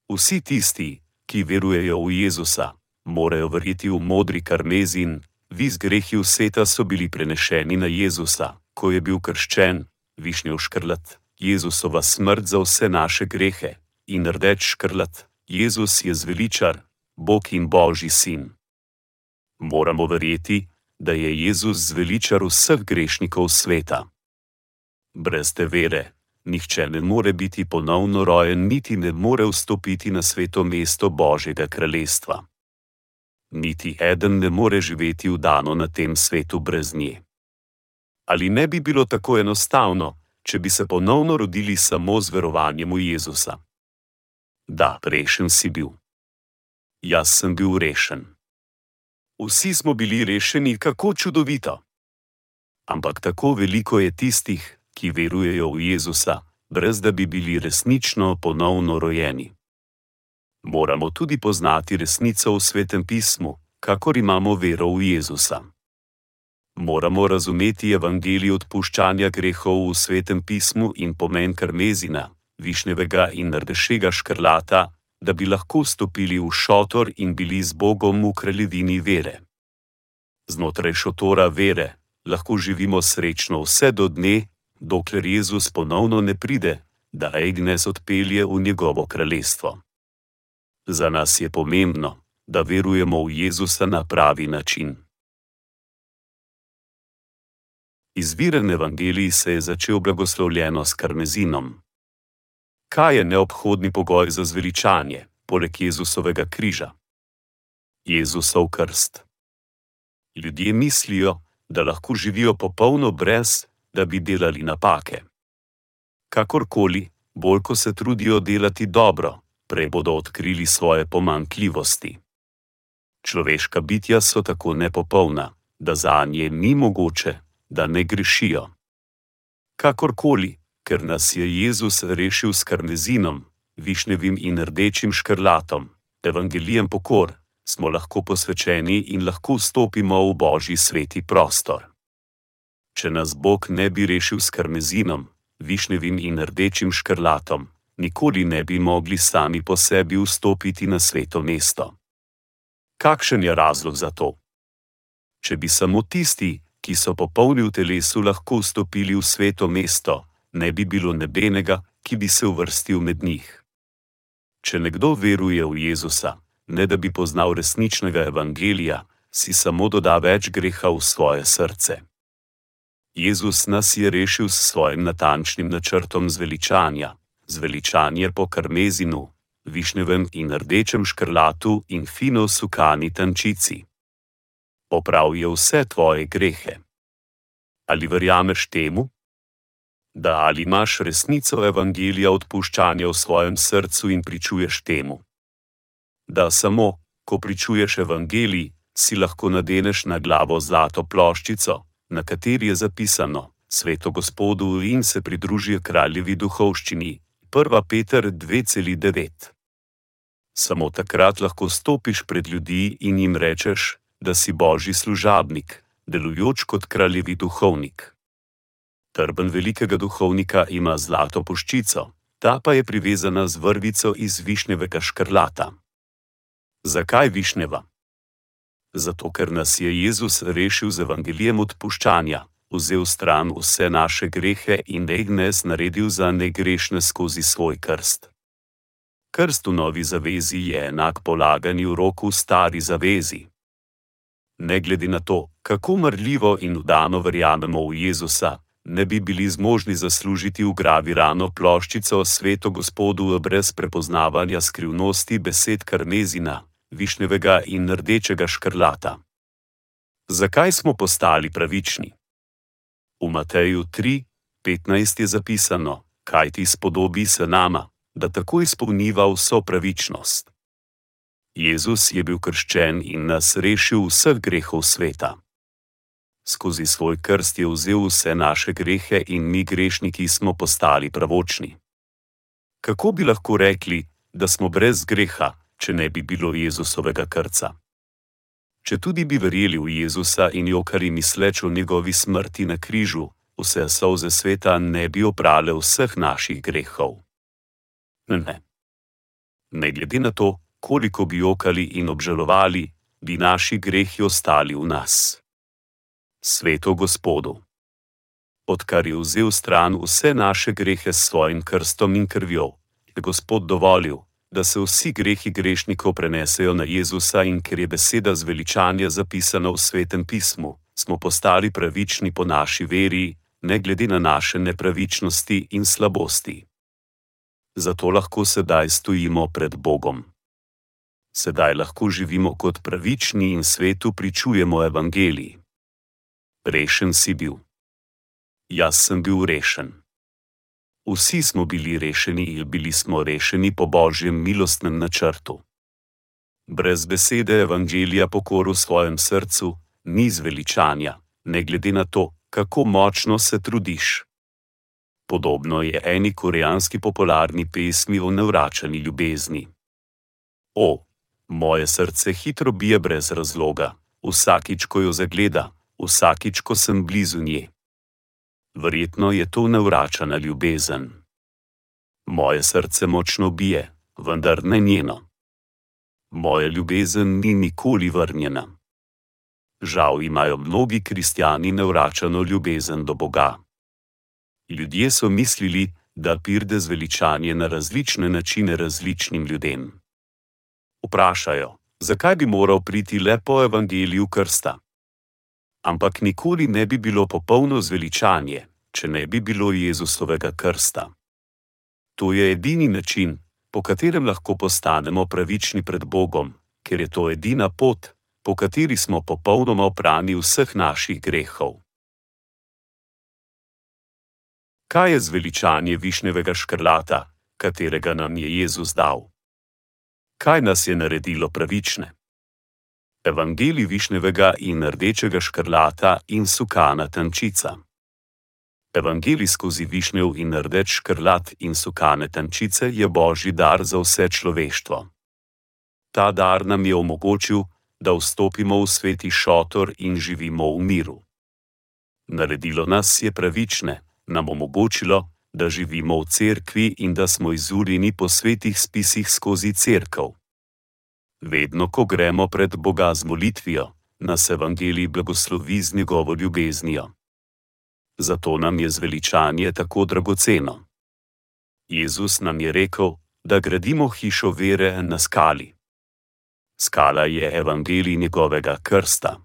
Vsi tisti, ki verujejo v Jezusa, morajo verjeti v modri karmezin, vis grehi vseta so bili prenešeni na Jezusa, ko je bil krščen, višnjev škrlat, Jezusova smrt za vse naše grehe. In rdeč škrlat, Jezus je zveličar, Bog in Božji sin. Moramo verjeti, da je Jezus zveličar vseh grešnikov sveta. Brez te vere, nihče ne more biti ponovno rojen, niti ne more vstopiti na sveto mesto Božjega kraljestva. Niti eden ne more živeti v dano na tem svetu brez nje. Ali ne bi bilo tako enostavno, če bi se ponovno rodili samo z verovanjem v Jezusa? Da, rešen si bil. Jaz sem bil rešen. Vsi smo bili rešeni, kako čudovito. Ampak tako veliko je tistih, ki verujejo v Jezusa, brez da bi bili resnično ponovno rojeni. Moramo tudi poznati resnico v svetem pismu, kakor imamo vero v Jezusa. Moramo razumeti evangelij odpuščanja grehov v svetem pismu in pomen karmezina, višnjevega in rdešega škrlata, da bi lahko stopili v šotor in bili z Bogom v kraljevini vere. Znotraj šotora vere lahko živimo srečno vse do dne, dokler Jezus ponovno ne pride, da Agnes odpelje v njegovo kraljestvo. Za nas je pomembno, da verujemo v Jezusa na pravi način. Izviren evangelij se je začel blagoslovljeno s karmezinom. Kaj je neobhodni pogoj za zveličanje, poleg Jezusovega križa? Jezusov krst. Ljudje mislijo, da lahko živijo popolno brez da bi delali napake. Kakorkoli, bolj ko se trudijo delati dobro, prej bodo odkrili svoje pomankljivosti. Človeška bitja so tako nepopolna, da za nje ni mogoče, da ne grešijo. Kakorkoli, ker nas je Jezus rešil s karnezinom, višnjevim in rdečim škrlatom, evangelijem pokor, smo lahko posvečeni in lahko stopimo v božji sveti prostor. Če nas Bog ne bi rešil s karmezinom, višnjevim in rdečim škrlatom, nikoli ne bi mogli sami po sebi vstopiti na sveto mesto. Kakšen je razlog za to? Če bi samo tisti, ki so popolni v telesu, lahko vstopili v sveto mesto, ne bi bilo nebenega, ki bi se uvrstil med njih. Če nekdo veruje v Jezusa, ne da bi poznal resničnega evangelija, si samo doda več greha v svoje srce. Jezus nas je rešil s svojim natančnim načrtom zveličanja, zveličanje po karmezinu, višnjevem in rdečem škrlatu in fino sukani tančici. Poprav je vse tvoje grehe. Ali verjameš temu? Da ali imaš resnico evangelija odpuščanja v svojem srcu in pričuješ temu? Da samo, ko pričuješ evangelij, si lahko nadeneš na glavo zlato ploščico, na kateri je zapisano: Sveto Gospodu in se pridružijo kraljevi duhovščini, 1. Peter 2,9. Samo takrat lahko stopiš pred ljudi in jim rečeš, da si božji služabnik, delujoč kot kraljevi duhovnik. Trben velikega duhovnika ima zlato poščico, ta pa je privezana z vrvico iz višnjevega škrlata. Zakaj višnjeva? Zato, ker nas je Jezus rešil z evangelijem odpuščanja, vzel stran vse naše grehe in negnes naredil za negrešne skozi svoj krst. Krst v novi zavezi je enak polaganju roku stari zavezi. Ne glede na to, kako mrljivo in vdano verjamemo v Jezusa, ne bi bili zmožni zaslužiti v gravi rano ploščico sveto gospodu brez prepoznavanja skrivnosti besed karmezina, višnjevega in rdečega škrlata. Zakaj smo postali pravični? V Mateju 3:15 je zapisano: Kaj ti spodobi se nama, da tako izpolniva vso pravičnost. Jezus je bil krščen in nas rešil vseh grehov sveta. Skozi svoj krst je vzel vse naše grehe in mi grešniki smo postali pravočni. Kako bi lahko rekli, da smo brez greha, če ne bi bilo Jezusovega krca? Če tudi bi verjeli v Jezusa in jokari misleč o njegovi smrti na križu, vse solze sveta ne bi oprale vseh naših grehov. Ne. Ne glede na to, koliko bi jokali in obžalovali, bi naši grehi ostali v nas. Sveto Gospodu. Odkar je vzel stran vse naše grehe s svojim krstom in krvjo, je Gospod dovolil, da se vsi grehi grešnikov prenesejo na Jezusa in ker je beseda zveličanja zapisana v svetem pismu, smo postali pravični po naši veri, ne glede na naše nepravičnosti in slabosti. Zato lahko sedaj stojimo pred Bogom. Sedaj lahko živimo kot pravični in svetu pričujemo evangeliji. Rešen si bil. Jaz sem bil rešen. Vsi smo bili rešeni in bili smo rešeni po božjem milostnem načrtu. Brez besede evangelija pokor v svojem srcu, ni zveličanja, ne glede na to, kako močno se trudiš. Podobno je eni koreanski popularni pesmi o nevračani ljubezni. O, moje srce hitro bije brez razloga, vsakič, ko jo zagleda, vsakič, ko sem blizu nje verjetno je to nevračana ljubezen. Moje srce močno bije, vendar ne njeno. Moja ljubezen ni nikoli vrnjena. Žal imajo mnogi kristijani nevračano ljubezen do Boga. Ljudje so mislili, da pride zveličanje na različne načine različnim ljudem. Vprašajo, zakaj bi moral priti le po evangeliju krsta? Ampak nikoli ne bi bilo popolno zveličanje, če ne bi bilo Jezusovega krsta. To je edini način, po katerem lahko postanemo pravični pred Bogom, ker je to edina pot, po kateri smo popolnoma oprani vseh naših grehov. Kaj je zveličanje višnjevega škrlata, katerega nam je Jezus dal? Kaj nas je naredilo pravične? Evangelij višnjevega in rdečega škrlata in sukana tančica. Evangelij skozi višnjev in rdeč škrlat in sukane tančice je božji dar za vse človeštvo. Ta dar nam je omogočil, da vstopimo v sveti šotor in živimo v miru. Naredilo nas je pravične, nam omogočilo, da živimo v cerkvi in da smo izurjeni po svetih spisih skozi cerkev vedno, ko gremo pred Boga z molitvijo, nas evangelij blagoslovi z njegovo ljubeznijo. Zato nam je zveličanje tako dragoceno. Jezus nam je rekel, da gradimo hišo vere na skali. Skala je evangelij njegovega krsta.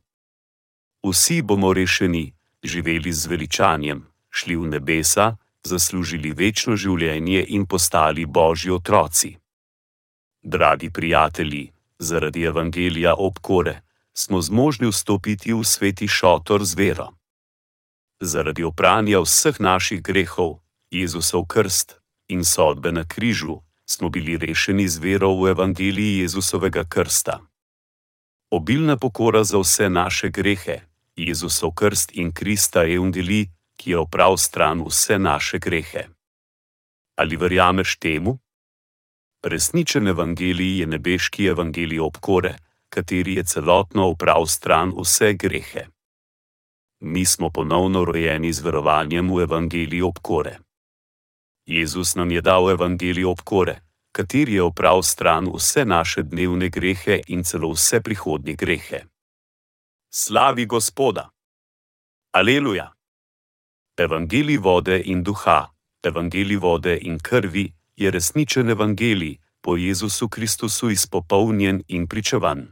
Vsi bomo rešeni, živeli z veličanjem, šli v nebesa, zaslužili večno življenje in postali božji otroci. Dragi prijatelji, zaradi evangelija obkore, smo zmožni vstopiti v sveti šotor z vero. Zaradi opranja vseh naših grehov, Jezusov krst in sodbe na križu, smo bili rešeni z vero v evangeliji Jezusovega krsta. Obilna pokora za vse naše grehe, Jezusov krst in Krista je undeli, ki je oprav stran vse naše grehe. Ali verjameš temu? Resničen evangelij je nebeški evangelij obkore, kateri je celotno uprav stran vse grehe. Mi smo ponovno rojeni z verovanjem v evangelij obkore. Jezus nam je dal evangelij obkore, kateri je oprav stran vse naše dnevne grehe in celo vse prihodnje grehe. Slavi Gospoda! Aleluja! Evangelij vode in duha, evangelij vode in krvi je resničen evangelij, po Jezusu Kristusu izpopolnjen in pričevan.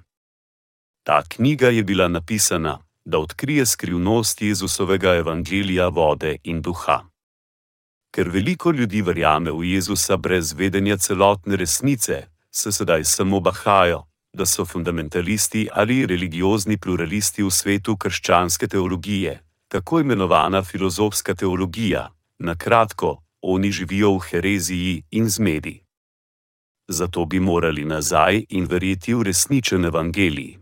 Ta knjiga je bila napisana, da odkrije skrivnost Jezusovega evangelija vode in duha. Ker veliko ljudi verjame v Jezusa brez vedenja celotne resnice, se sedaj samo bahajo, da so fundamentalisti ali religiozni pluralisti v svetu krščanske teologije, tako imenovana filozofska teologija, na kratko, oni živijo v hereziji in zmedi. Zato bi morali nazaj in verjeti v resničen evangelij.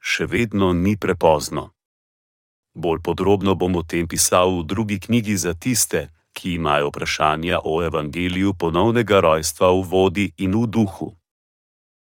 Še vedno ni prepozno. Bolj podrobno bom o tem pisal v drugi knjigi za tiste, ki imajo vprašanja o evangeliju ponovnega rojstva v vodi in v duhu.